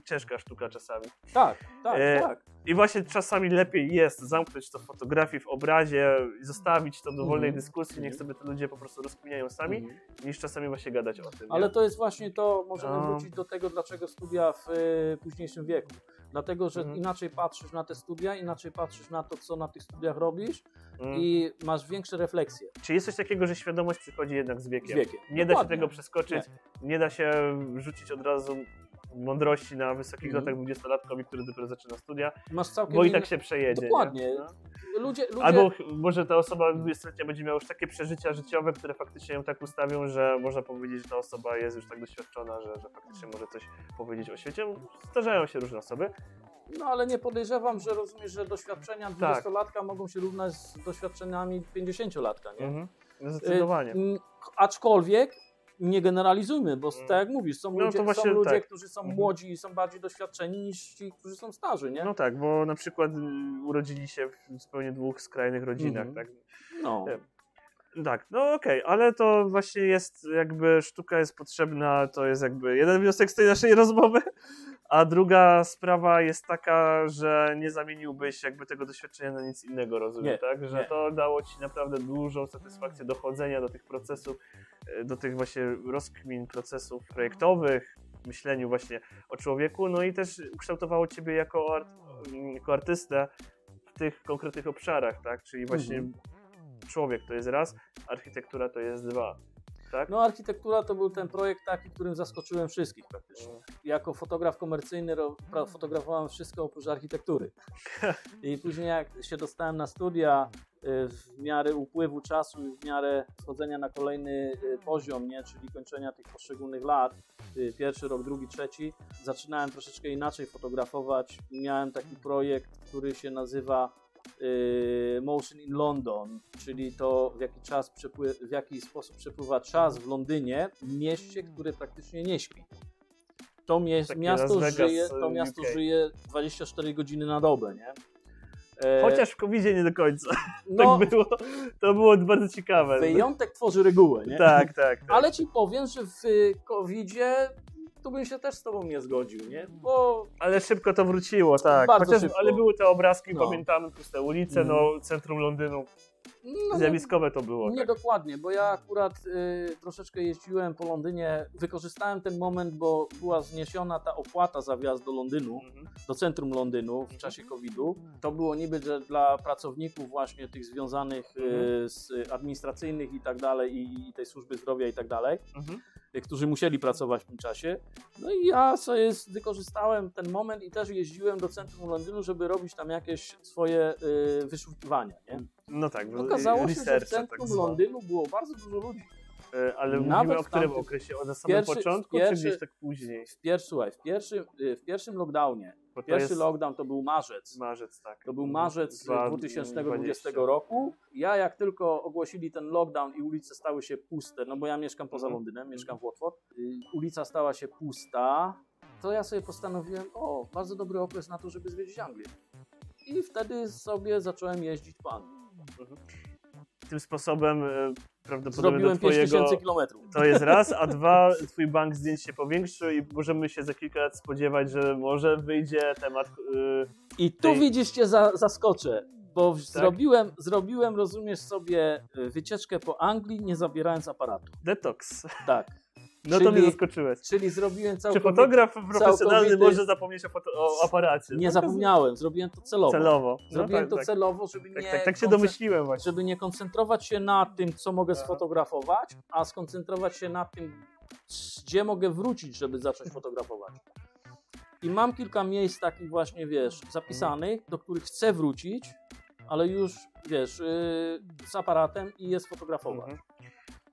ciężka sztuka czasami. Tak, tak, tak. I właśnie czasami lepiej jest zamknąć to w fotografii, w obrazie i zostawić to do wolnej Mhm. dyskusji, niech sobie to ludzie po prostu rozkminiają sami, Mhm. niż czasami właśnie gadać o tym. nie? Ale to jest właśnie to, możemy No. wrócić do tego, dlaczego studia w y, późniejszym wieku. Dlatego, że Mhm. inaczej patrzysz na te studia, inaczej patrzysz na to, co na tych studiach robisz Mm. i masz większe refleksje Czy jest coś takiego, że świadomość przychodzi jednak z z wiekiem? wiekiem. Nie da się Dokładnie. tego przeskoczyć, nie. da się rzucić od razu mądrości na wysokich Mhm. latach dwudziestolatkowi, który dopiero zaczyna studia, Masz całkiem bo i tak się przejedzie. nie? Dokładnie. No. Ludzie, ludzie... Albo może ta osoba 20-letnia będzie miała już takie przeżycia życiowe, które faktycznie ją tak ustawią, że można powiedzieć, że ta osoba jest już tak doświadczona, że, że faktycznie może coś powiedzieć o świecie. Zdarzają się różne osoby. No ale nie podejrzewam, że rozumiesz, że doświadczenia Tak. 20-latka mogą się równać z doświadczeniami 50-latka, nie? Mhm. Zdecydowanie. Y, m, aczkolwiek nie generalizujmy, bo Mm. tak jak mówisz, są No, ludzie, to właśnie są ludzie tak. którzy są Mhm. młodzi i są bardziej doświadczeni niż ci, którzy są starzy, nie? No tak, bo na przykład y, urodzili się w zupełnie dwóch skrajnych rodzinach, Mhm. tak? No. Tak, no okej, ale to właśnie jest jakby sztuka jest potrzebna, to jest jakby jeden wniosek z tej naszej rozmowy, a druga sprawa jest taka, że nie zamieniłbyś jakby tego doświadczenia na nic innego, rozumiem, Nie, tak? Że nie. to dało ci naprawdę dużą satysfakcję dochodzenia do tych procesów, e, do tych właśnie rozkmin procesów projektowych, myśleniu właśnie o człowieku, no i też ukształtowało ciebie jako, art, jako artystę w tych konkretnych obszarach, tak? Czyli właśnie Mhm. człowiek to jest raz, architektura to jest dwa. Tak? No architektura to był ten projekt taki, którym zaskoczyłem wszystkich praktycznie. Jako fotograf komercyjny fotografowałem wszystko oprócz architektury. I później jak się dostałem na studia y, w miarę upływu czasu i w miarę schodzenia na kolejny y, poziom, nie, czyli kończenia tych poszczególnych lat, y, pierwszy rok, drugi, trzeci, zaczynałem troszeczkę inaczej fotografować. Miałem taki projekt, który się nazywa Motion in London, czyli to w jaki, czas w jaki sposób przepływa czas w Londynie, mieście, które praktycznie nie śpi. To mie- Takie miasto, żyje, to y, miasto UK. żyje 24 godziny na dobę, nie? E, Chociaż w covid nie do końca. no, tak było. To było bardzo ciekawe. wyjątek tworzy regułę, nie? Tak, tak. tak. Ale ci powiem, że w y, COVID-zie tu bym się też z tobą nie zgodził, nie? Bo Ale szybko to wróciło, tak. Bardzo Chociaż, szybko. ale były te obrazki, No. pamiętamy, puste ulice, Mhm. no centrum Londynu. no, Zjawiskowe to było. Nie tak. dokładnie, bo ja akurat y, troszeczkę jeździłem po Londynie, wykorzystałem ten moment, bo była zniesiona ta opłata za wjazd do Londynu, Mhm. do centrum Londynu w czasie COVID-u. To było niby że dla pracowników właśnie tych związanych y, Mhm. z administracyjnych i tak dalej i, i tej służby zdrowia i tak dalej, Mhm. y, którzy musieli pracować w tym czasie. No i ja sobie wykorzystałem ten moment i też jeździłem do centrum Londynu, żeby robić tam jakieś swoje y, wyszukiwania. Nie? No tak, bo Okazało się, że w researche centrum tak. Londynu było bardzo dużo ludzi. E, Ale Nawet mówimy o którym okresie? O na samym pierwszy- początku, pierwszy- czy gdzieś tak później? W, pierwszy, słuchaj, w, pierwszym, y, w pierwszym lockdownie, pierwszy jest lockdown to był marzec. marzec, tak. To był marzec Dwa- 2020 roku. Ja jak tylko ogłosili ten lockdown i ulice stały się puste, no bo ja mieszkam poza Mhm. Londynem, mieszkam w Watford, y, ulica stała się pusta, to ja sobie postanowiłem, o, bardzo dobry okres na to, żeby zwiedzić Anglię. I wtedy sobie zacząłem jeździć po Anglii. Tym sposobem e, prawdopodobnie Zrobiłem do twojego... 5000 kilometrów. To jest raz, a dwa, twój bank zdjęć się powiększył i możemy się za kilka lat spodziewać, że może wyjdzie temat... Yy, I tu tej- widzisz cię za, zaskoczę, bo w- zrobiłem, zrobiłem, rozumiesz sobie, y, wycieczkę po Anglii, nie zabierając aparatu. detoks. Tak. No to Czyli- mnie zaskoczyłeś. Czyli zrobiłem Czy całkowicie... fotograf profesjonalny całkowity- może zapomnieć o, foto- o aparacie? Nie zapomniałem, zrobiłem to celowo. Celowo. No Zrobiłem tak, to tak. celowo, żeby Tak, nie, tak, tak się domyśliłem właśnie. żeby nie koncentrować się na tym, co mogę Aha. sfotografować, a skoncentrować się na tym, gdzie mogę wrócić, żeby zacząć fotografować. I mam kilka miejsc takich właśnie, wiesz, zapisanych, do których chcę wrócić, ale już, wiesz, yy, z aparatem i je sfotografować. Mhm.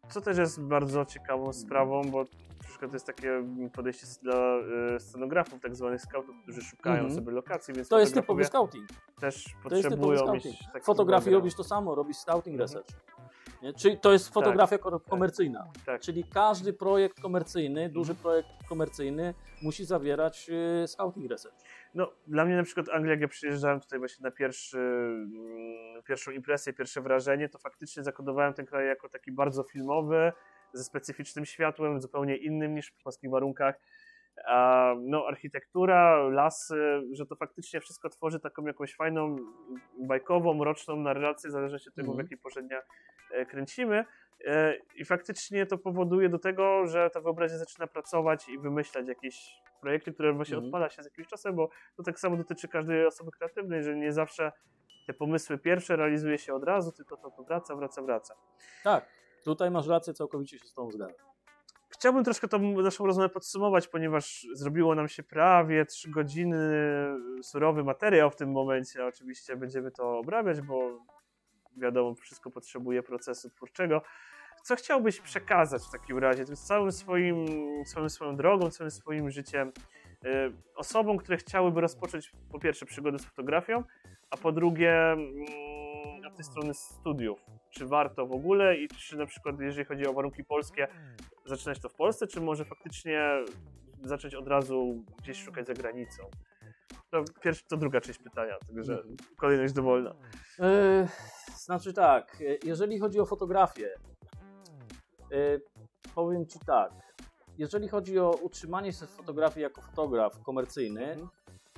Co też jest bardzo ciekawą sprawą, bo troszkę to jest takie podejście dla y, scenografów, tak zwanych scoutów, którzy szukają Mhm. sobie lokacji, więc To jest typowy scouting. też To jest typowy potrzebują mieć scouting. taki Fotografii robisz to samo, robisz scouting Mhm. research. Nie? Czyli to jest fotografia ko- komercyjna. Tak. Czyli każdy projekt komercyjny, duży projekt komercyjny musi zawierać y, scouting research. No, dla mnie na przykład Anglia, jak ja przyjeżdżałem tutaj właśnie na pierwszy, mm, pierwszą impresję, pierwsze wrażenie, to faktycznie zakodowałem ten kraj jako taki bardzo filmowy, ze specyficznym światłem, zupełnie innym niż w polskich warunkach. A, no, architektura, lasy, że to faktycznie wszystko tworzy taką jakąś fajną, bajkową, mroczną narrację, zależy od tego, w Mhm. jakiej porze dnia kręcimy. E, I faktycznie to powoduje do tego, że ta wyobraźnia zaczyna pracować i wymyślać jakieś projekty, które właśnie Mhm. odpala się z jakimś czasem, bo to tak samo dotyczy każdej osoby kreatywnej, że nie zawsze te pomysły pierwsze realizuje się od razu, tylko to, to wraca, wraca, wraca. Tak, tutaj masz rację, całkowicie się z tą zgadzam. Chciałbym troszkę tą naszą rozmowę podsumować, ponieważ zrobiło nam się prawie 3 godziny surowy materiał w tym momencie. Oczywiście będziemy to obrabiać, bo wiadomo, wszystko potrzebuje procesu twórczego. Co chciałbyś przekazać w takim razie tym całym swoim, całą swoją drogą, całym swoim życiem y, osobom, które chciałyby rozpocząć po pierwsze przygodę z fotografią, a po drugie mm, od tej strony studiów. Czy warto w ogóle i czy na przykład jeżeli chodzi o warunki polskie, zaczynać to w Polsce, czy może faktycznie zacząć od razu gdzieś szukać za granicą? To, pierwsza, to druga część pytania, także Mhm. kolejność dowolna. Yy, znaczy tak, yy, jeżeli chodzi o fotografię, yy, powiem Ci tak, jeżeli chodzi o utrzymanie się z fotografii jako fotograf komercyjny, Mhm.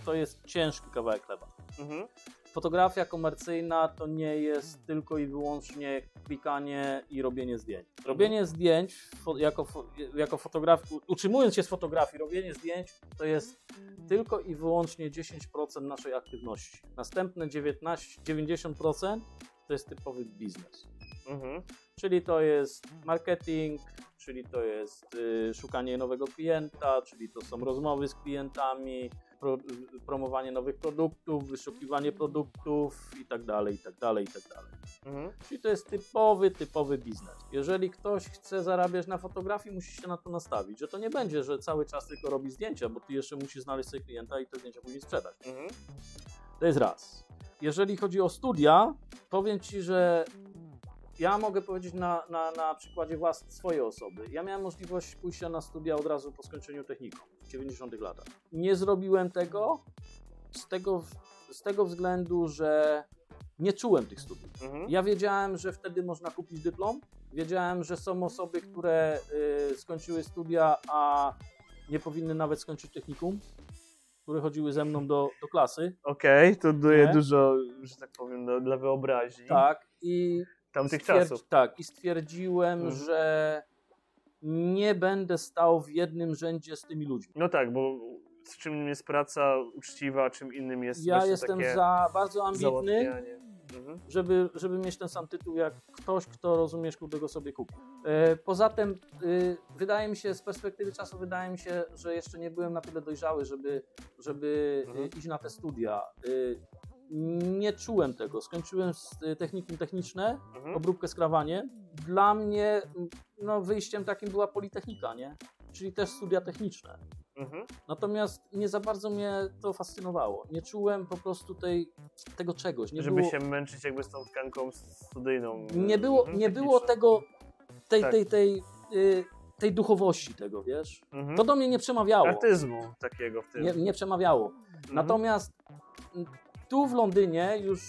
to jest ciężki kawałek chleba. Mhm. Fotografia komercyjna to nie jest tylko i wyłącznie klikanie i robienie zdjęć. Robienie zdjęć fo- jako, fo- jako fotograf, utrzymując się z fotografii, robienie zdjęć to jest tylko i wyłącznie 10% naszej aktywności. Następne 19, 90% to jest typowy biznes. Mhm. Czyli to jest marketing, czyli to jest y, szukanie nowego klienta, czyli to są rozmowy z klientami, pro, promowanie nowych produktów, wyszukiwanie produktów i tak dalej, i tak dalej, i tak dalej. Mhm. Czyli to jest typowy, typowy biznes. Jeżeli ktoś chce zarabiać na fotografii, musi się na to nastawić, że to nie będzie, że cały czas tylko robi zdjęcia, bo ty jeszcze musisz znaleźć sobie klienta i te zdjęcia później sprzedać. Mhm. To jest raz. Jeżeli chodzi o studia, powiem Ci, że ja mogę powiedzieć na, na, na przykładzie własnej swojej osoby. Ja miałem możliwość pójścia na studia od razu po skończeniu technikum w 90 latach. Nie zrobiłem tego z tego, z tego względu, że nie czułem tych studiów. Mhm. Ja wiedziałem, że wtedy można kupić dyplom. Wiedziałem, że są osoby, które y, skończyły studia, a nie powinny nawet skończyć technikum, które chodziły ze mną do, do klasy. Okej, to daje dużo, że tak powiem, no, dla wyobraźni Tak. I tamtych czasów. Tak, i stwierdziłem, Mhm. że nie będę stał w jednym rzędzie z tymi ludźmi. No tak, bo z czym innym jest praca uczciwa, czym innym jest Ja jestem za bardzo ambitny. Mhm. żeby, żeby mieć ten sam tytuł jak ktoś, kto rozumiesz, kurde go sobie kupi. E, Poza tym y, wydaje mi się, z perspektywy czasu wydaje mi się, że jeszcze nie byłem na tyle dojrzały, żeby, żeby Mhm. y, iść na te studia. Y, Nie czułem tego. Skończyłem z y, technikum techniczne, Mhm. obróbkę skrawanie. Dla mnie no, wyjściem takim była Politechnika, nie? Czyli też studia techniczne. Mhm. Natomiast nie za bardzo mnie to fascynowało. Nie czułem po prostu tej, tego czegoś. Nie Żeby było, się męczyć jakby z tą tkanką studyjną. nie było, Mhm, nie było tego, tej, Tak. tej, tej, y, tej duchowości tego, wiesz? Mhm. To do mnie nie przemawiało. Artyzmu takiego w tym. Nie, nie przemawiało. Mhm. Natomiast m, tu w Londynie już,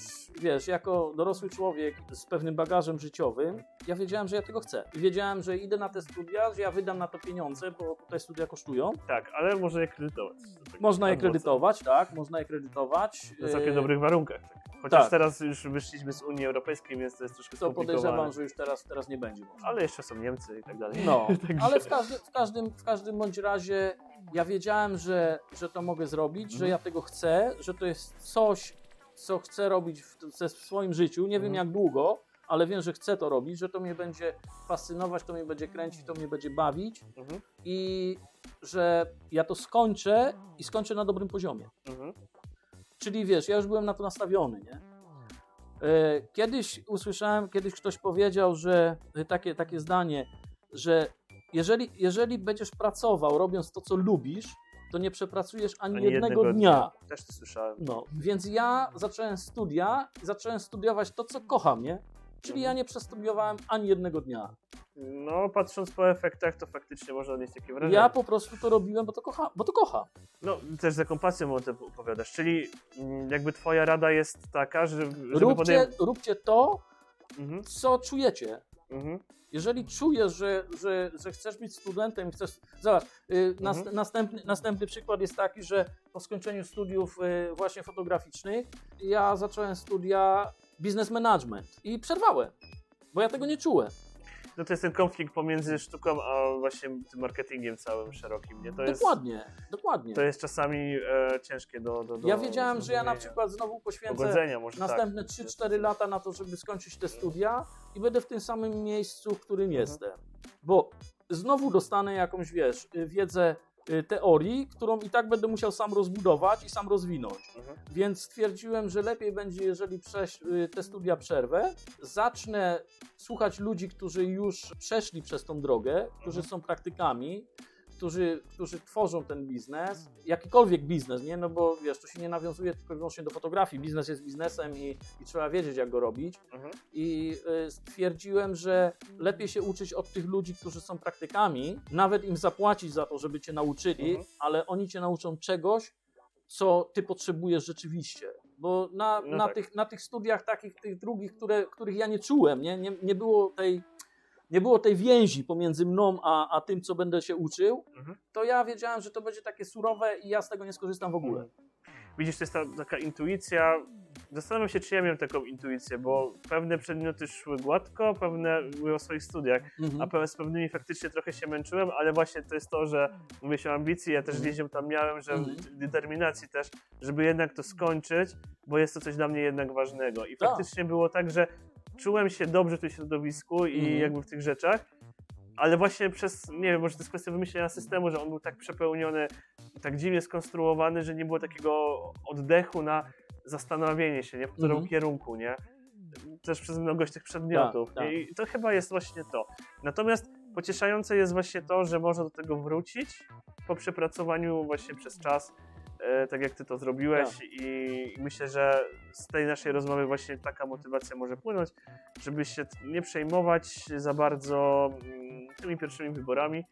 wiesz, jako dorosły człowiek z pewnym bagażem życiowym, ja wiedziałem, że ja tego chcę. I wiedziałem, że idę na te studia, że ja wydam na to pieniądze, bo te studia kosztują. Tak, ale można je kredytować. Można je co? kredytować, tak, można je kredytować. Na całkiem Yy, dobrych warunkach. tak. Chociaż tak. teraz już wyszliśmy z Unii Europejskiej, więc to jest troszkę To podejrzewam, że już teraz, teraz nie będzie można. Ale jeszcze są Niemcy i tak dalej. No, Także- ale w, każdy, w, każdym, w każdym bądź razie ja wiedziałem, że, że to mogę zrobić, że Mhm. ja tego chcę, że to jest coś, co chcę robić w, w swoim życiu. Nie wiem Mhm. jak długo, ale wiem, że chcę to robić, że to mnie będzie fascynować, to mnie będzie kręcić, to mnie będzie bawić Mhm, i że ja to skończę i skończę na dobrym poziomie. mhm, Czyli wiesz, ja już byłem na to nastawiony, nie? E, Kiedyś usłyszałem, kiedyś ktoś powiedział, że e, takie, takie zdanie, że jeżeli, jeżeli będziesz pracował robiąc to, co lubisz, to nie przepracujesz ani, Ani jednego, dnia. Też to słyszałem. No, więc ja zacząłem studia i zacząłem studiować to, co kocham, nie? Czyli ja nie przestudiowałem ani jednego dnia. No, patrząc po efektach, to faktycznie można odnieść takie wrażenie. Ja po prostu to robiłem, bo to kocham. Bo to kocham. No, też z jaką pasją o tym opowiadasz. Czyli mm, jakby twoja rada jest taka, że, Róbcie, podejm- róbcie to, Mhm, co czujecie. mhm, Jeżeli czujesz, że, że, że chcesz być studentem, chcesz. Zobacz, y, nas, Mhm. następny, następny przykład jest taki, że po skończeniu studiów y, właśnie fotograficznych, ja zacząłem studia business management i przerwałem, bo ja tego nie czułem. No to jest ten konflikt pomiędzy sztuką, a właśnie tym marketingiem całym szerokim, nie? To jest, dokładnie, dokładnie. to jest czasami e, ciężkie do, do, do ja wiedziałem, że ja na przykład znowu poświęcę może następne tak. 3-4 lata na to, żeby skończyć te studia i będę w tym samym miejscu, w którym Mhm. jestem. Bo znowu dostanę jakąś, wiesz, wiedzę teorii, którą i tak będę musiał sam rozbudować i sam rozwinąć. Mhm. Więc stwierdziłem, że lepiej będzie, jeżeli y, te studia przerwę, zacznę słuchać ludzi, którzy już przeszli przez tą drogę, którzy Mhm. są praktykami, którzy, którzy tworzą ten biznes, jakikolwiek biznes, nie? No bo wiesz, to się nie nawiązuje tylko i wyłącznie do fotografii. Biznes jest biznesem i, i trzeba wiedzieć, jak go robić. Mhm. I y, stwierdziłem, że lepiej się uczyć od tych ludzi, którzy są praktykami, nawet im zapłacić za to, żeby cię nauczyli, Mhm. ale oni cię nauczą czegoś, co ty potrzebujesz rzeczywiście. Bo na, No na, tak. tych, na tych studiach takich, tych drugich, które, których ja nie czułem, nie, nie, nie było tej nie było tej więzi pomiędzy mną a, a tym, co będę się uczył, Mhm. to ja wiedziałem, że to będzie takie surowe i ja z tego nie skorzystam w ogóle. Mhm. Widzisz, to jest ta, taka intuicja. Zastanawiam się, czy ja miałem taką intuicję, bo pewne przedmioty szły gładko, pewne były o swoich studiach, Mhm. a z pewnymi faktycznie trochę się męczyłem, ale właśnie to jest to, że mówię się o ambicji, ja też Mhm. gdzieś ją tam miałem, że Mhm. determinacji też, żeby jednak to skończyć, bo jest to coś dla mnie jednak ważnego. I Tak. faktycznie było tak, że czułem się dobrze w tym środowisku i Mhm. jakby w tych rzeczach, ale właśnie przez, nie wiem, może to jest kwestia wymyślenia systemu, że on był tak przepełniony, tak dziwnie skonstruowany, że nie było takiego oddechu na zastanowienie się, nie? w którym Mhm. kierunku, nie? Też przez mnogość tych przedmiotów. Tak, tak. nie? I to chyba jest właśnie to. Natomiast pocieszające jest właśnie to, że można do tego wrócić po przepracowaniu właśnie przez czas, tak jak ty to zrobiłeś Tak. i myślę, że z tej naszej rozmowy właśnie taka motywacja może płynąć, żeby się nie przejmować za bardzo mm, tymi pierwszymi wyborami,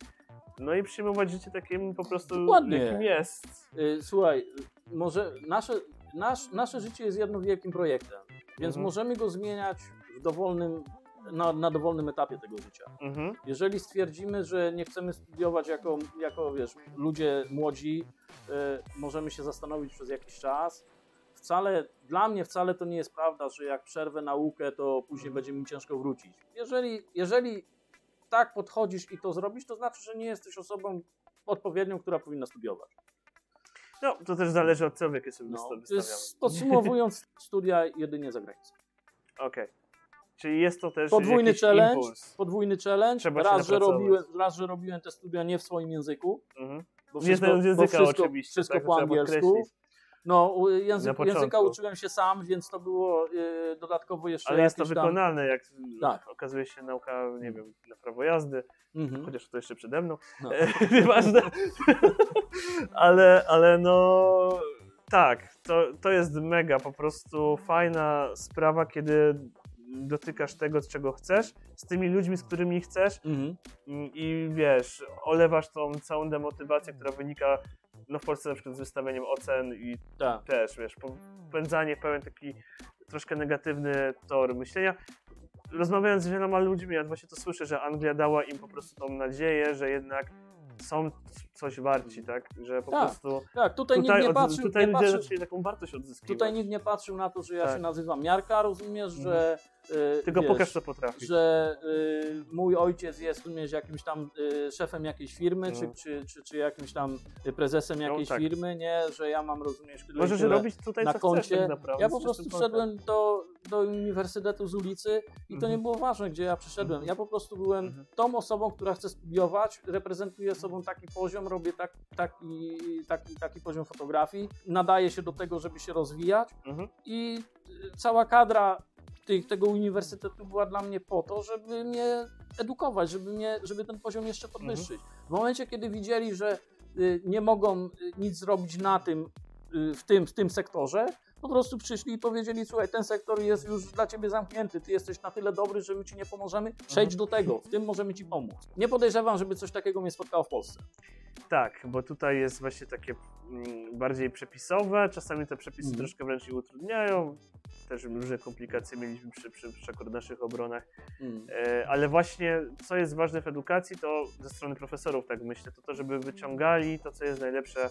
no i przyjmować życie takim po prostu Dokładnie. jakim jest. Y, Słuchaj, może nasze, nasz, nasze życie jest jednym wielkim projektem, więc Mhm. możemy go zmieniać w dowolnym, na, na dowolnym etapie tego życia. Mhm. Jeżeli stwierdzimy, że nie chcemy studiować jako, jako wiesz, ludzie młodzi, y, możemy się zastanowić przez jakiś czas. Wcale, dla mnie wcale to nie jest prawda, że jak przerwę naukę, to później będzie mi ciężko wrócić. Jeżeli, jeżeli tak podchodzisz i to zrobisz, to znaczy, że nie jesteś osobą odpowiednią, która powinna studiować. No, to też zależy od celu, jakie sobie No, wystawiamy. podsumowując, studia jedynie za granicą. Okej. Czyli jest to też Podwójny challenge, impuls. podwójny challenge. Trzeba Raz że, robiłem, raz, że robiłem te studia nie w swoim języku, Mhm. bo Nie wszystko, bo języka wszystko, oczywiście, wszystko tak, po angielsku. No, język, języka uczyłem się sam, więc to było y, dodatkowo jeszcze Ale jest to jakieś tam- wykonalne, jak Tak. okazuje się nauka, nie wiem, na prawo jazdy, Mhm. chociaż to jeszcze przede mną, No. nieważne. ale, ale no tak, to, to jest mega po prostu fajna sprawa, kiedy dotykasz tego, czego chcesz, z tymi ludźmi, z którymi chcesz Mhm. mm, i wiesz, olewasz tą całą demotywację, która wynika no w Polsce na przykład z wystawieniem ocen i Tak. też, wiesz, popędzanie pełen taki troszkę negatywny tor myślenia. Rozmawiając z wieloma ludźmi, ja właśnie to słyszę, że Anglia dała im po prostu tą nadzieję, że jednak są coś warci, tak? Że po Tak. prostu Tak, tutaj, tutaj, nikt nie patrzył, tutaj nie ludzie patrzył, taką wartość odzyskiwać. tutaj nikt nie patrzył na to, że ja Tak. Mhm. się nazywam Miarka, rozumiesz, że y, Tylko wiesz, pokaż, co potrafisz. że y, mój ojciec jest rozumiesz, jakimś tam y, szefem jakiejś firmy, Mhm. czy, czy, czy, czy jakimś tam prezesem No, jakiejś tak. firmy, nie, że ja mam, rozumiesz, tyle Możesz tyle robić tutaj na co koncie. chcesz tak naprawdę. Ja po prostu wszedłem do, do uniwersytetu z ulicy i to Mhm. nie było ważne, gdzie ja przyszedłem. Ja po prostu byłem Mhm. tą osobą, która chce studiować, reprezentuję sobą taki poziom, robię tak, taki, taki, taki poziom fotografii, nadaję się do tego, żeby się rozwijać Mhm. i cała kadra tych, tego uniwersytetu była dla mnie po to, żeby mnie edukować, żeby, mnie, żeby ten poziom jeszcze podwyższyć. W momencie, kiedy widzieli, że y, nie mogą y, nic zrobić na tym, y, w tym, w tym sektorze, po prostu przyszli i powiedzieli, słuchaj, ten sektor jest już dla ciebie zamknięty, ty jesteś na tyle dobry, że my ci nie pomożemy, przejdź do tego, w tym możemy ci pomóc. Nie podejrzewam, żeby coś takiego mnie spotkało w Polsce. Tak, bo tutaj jest właśnie takie mm, bardziej przepisowe, czasami te przepisy Mhm. troszkę wręcz je utrudniają. Też różne komplikacje mieliśmy przy, przy, przy naszych obronach. Mm. E, ale właśnie co jest ważne w edukacji, to ze strony profesorów, tak myślę, to to, żeby wyciągali to, co jest najlepsze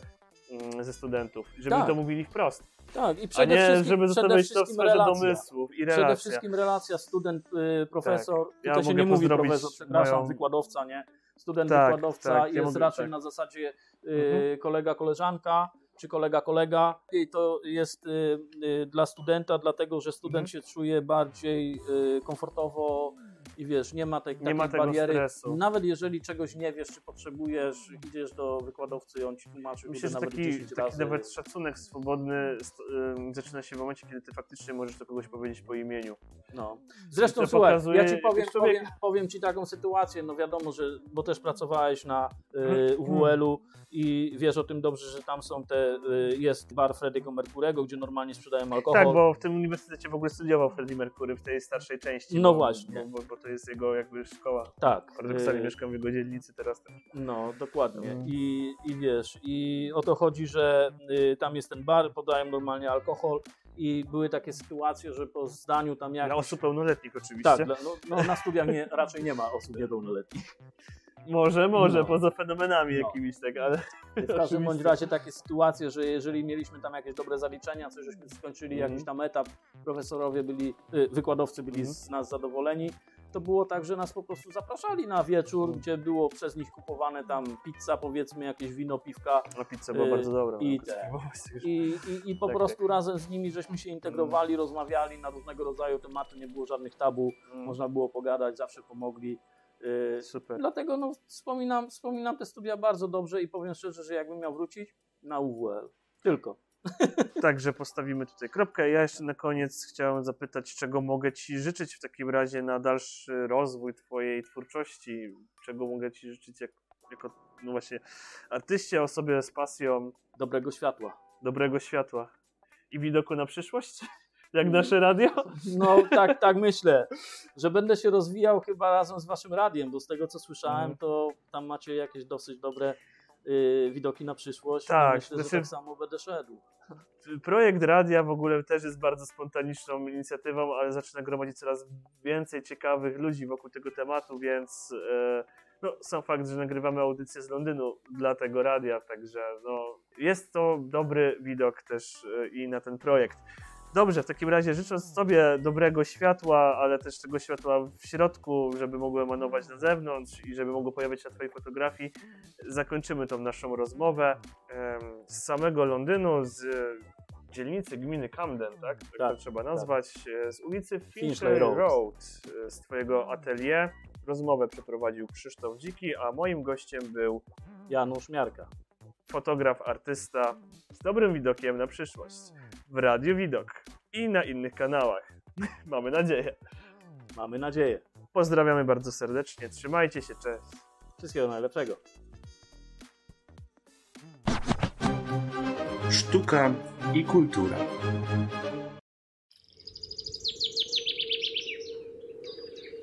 ze studentów, żeby Tak. to mówili wprost, Tak, i a przede nie wszystkim, żeby przede zostawiać to w sferze relacja. domysłów i Przede relacja. wszystkim relacja student-profesor. Ja Tutaj się mogę nie mówi profesor, przepraszam, moją- wykładowca, nie? Student, Tak, wykładowca tak, ja jest mogę- raczej tak. na zasadzie y, Mhm. kolega, koleżanka, czy kolega, kolega. I to jest y, y, dla studenta, dlatego że student Mhm. się czuje bardziej y, komfortowo i wiesz, nie ma tej Nie ma bariery. stresu. Nawet jeżeli czegoś nie wiesz, czy potrzebujesz, idziesz do wykładowcy i on ci tłumaczy Myślę, że nawet taki, 10 taki razy. nawet szacunek swobodny zaczyna się w momencie, kiedy ty faktycznie możesz do kogoś powiedzieć po imieniu. No. Zresztą To słuchaj, pokazuje ja ci powiem, człowiek- powiem, powiem ci taką sytuację, no wiadomo, że, bo też pracowałeś na Mhm. y, UWL-u i wiesz o tym dobrze, że tam są te, y, jest bar Freddy'ego Mercurego, gdzie normalnie sprzedają alkohol. Tak, bo w tym uniwersytecie w ogóle studiował Freddie Mercury w tej starszej części. No bo, właśnie. Bo, bo to jest jego jakby szkoła. tak. Paradoksalnie y, mieszkam w jego dzielnicy teraz też. No, dokładnie. Mm. I, I wiesz, i o to chodzi, że y, tam jest ten bar, podają normalnie alkohol i były takie sytuacje, że po zdaniu tam jak... Dla osób pełnoletnich oczywiście. Tak, dla- no, no, na studiach nie, raczej nie ma osób niepełnoletnich. Może, może, No. poza fenomenami No. jakimiś, tak, ale... W każdym bądź razie takie sytuacje, że jeżeli mieliśmy tam jakieś dobre zaliczenia, coś żeśmy skończyli, Mhm. jakiś tam etap, profesorowie byli, y, wykładowcy byli Mhm. z nas zadowoleni, to było tak, że nas po prostu zapraszali na wieczór, gdzie było przez nich kupowane tam pizza, powiedzmy, jakieś wino, piwka A pizza była Y, bardzo dobra. i no, te. i, i, i po Tak, prostu razem z nimi żeśmy się integrowali, rozmawiali na różnego rodzaju tematy, nie było żadnych tabu, Mm, można było pogadać, zawsze pomogli. Y, Super. Dlatego no, wspominam, wspominam te studia bardzo dobrze i powiem szczerze, że jakbym miał wrócić, na UWL. Tylko. Także postawimy tutaj kropkę. Ja jeszcze na koniec chciałem zapytać, czego mogę Ci życzyć w takim razie na dalszy rozwój Twojej twórczości? Czego mogę Ci życzyć jak, jako, no właśnie, artyście, osobie z pasją Dobrego światła. dobrego światła i widoku na przyszłość? Jak nasze radio? No tak, tak myślę, że będę się rozwijał chyba razem z waszym radiem, bo z tego co słyszałem, Mhm. to tam macie jakieś dosyć dobre y, widoki na przyszłość. Tak, Myślę, że znaczy- tak samo będę szedł. Projekt radia w ogóle też jest bardzo spontaniczną inicjatywą, ale zaczyna gromadzić coraz więcej ciekawych ludzi wokół tego tematu, więc e, no, sam fakt, że nagrywamy audycję z Londynu dla tego radia, także no, jest to dobry widok też e, i na ten projekt. Dobrze, w takim razie życząc Tobie dobrego światła, ale też tego światła w środku, żeby mogło emanować na zewnątrz i żeby mogło pojawiać się na Twojej fotografii, zakończymy tą naszą rozmowę z samego Londynu, z e, dzielnicy gminy Camden, tak? Tak, Tak, to trzeba nazwać, e, z ulicy Finchley Finchley Road, Road. e, z Twojego atelier. Rozmowę przeprowadził Krzysztof Dziki, a moim gościem był Janusz Miarka. fotograf, artysta z dobrym widokiem na przyszłość w Radiu Widok i na innych kanałach. Mamy nadzieję. Mamy nadzieję. Pozdrawiamy bardzo serdecznie, trzymajcie się, cześć. Wszystkiego najlepszego. Sztuka i kultura.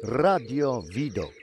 Radio Widok.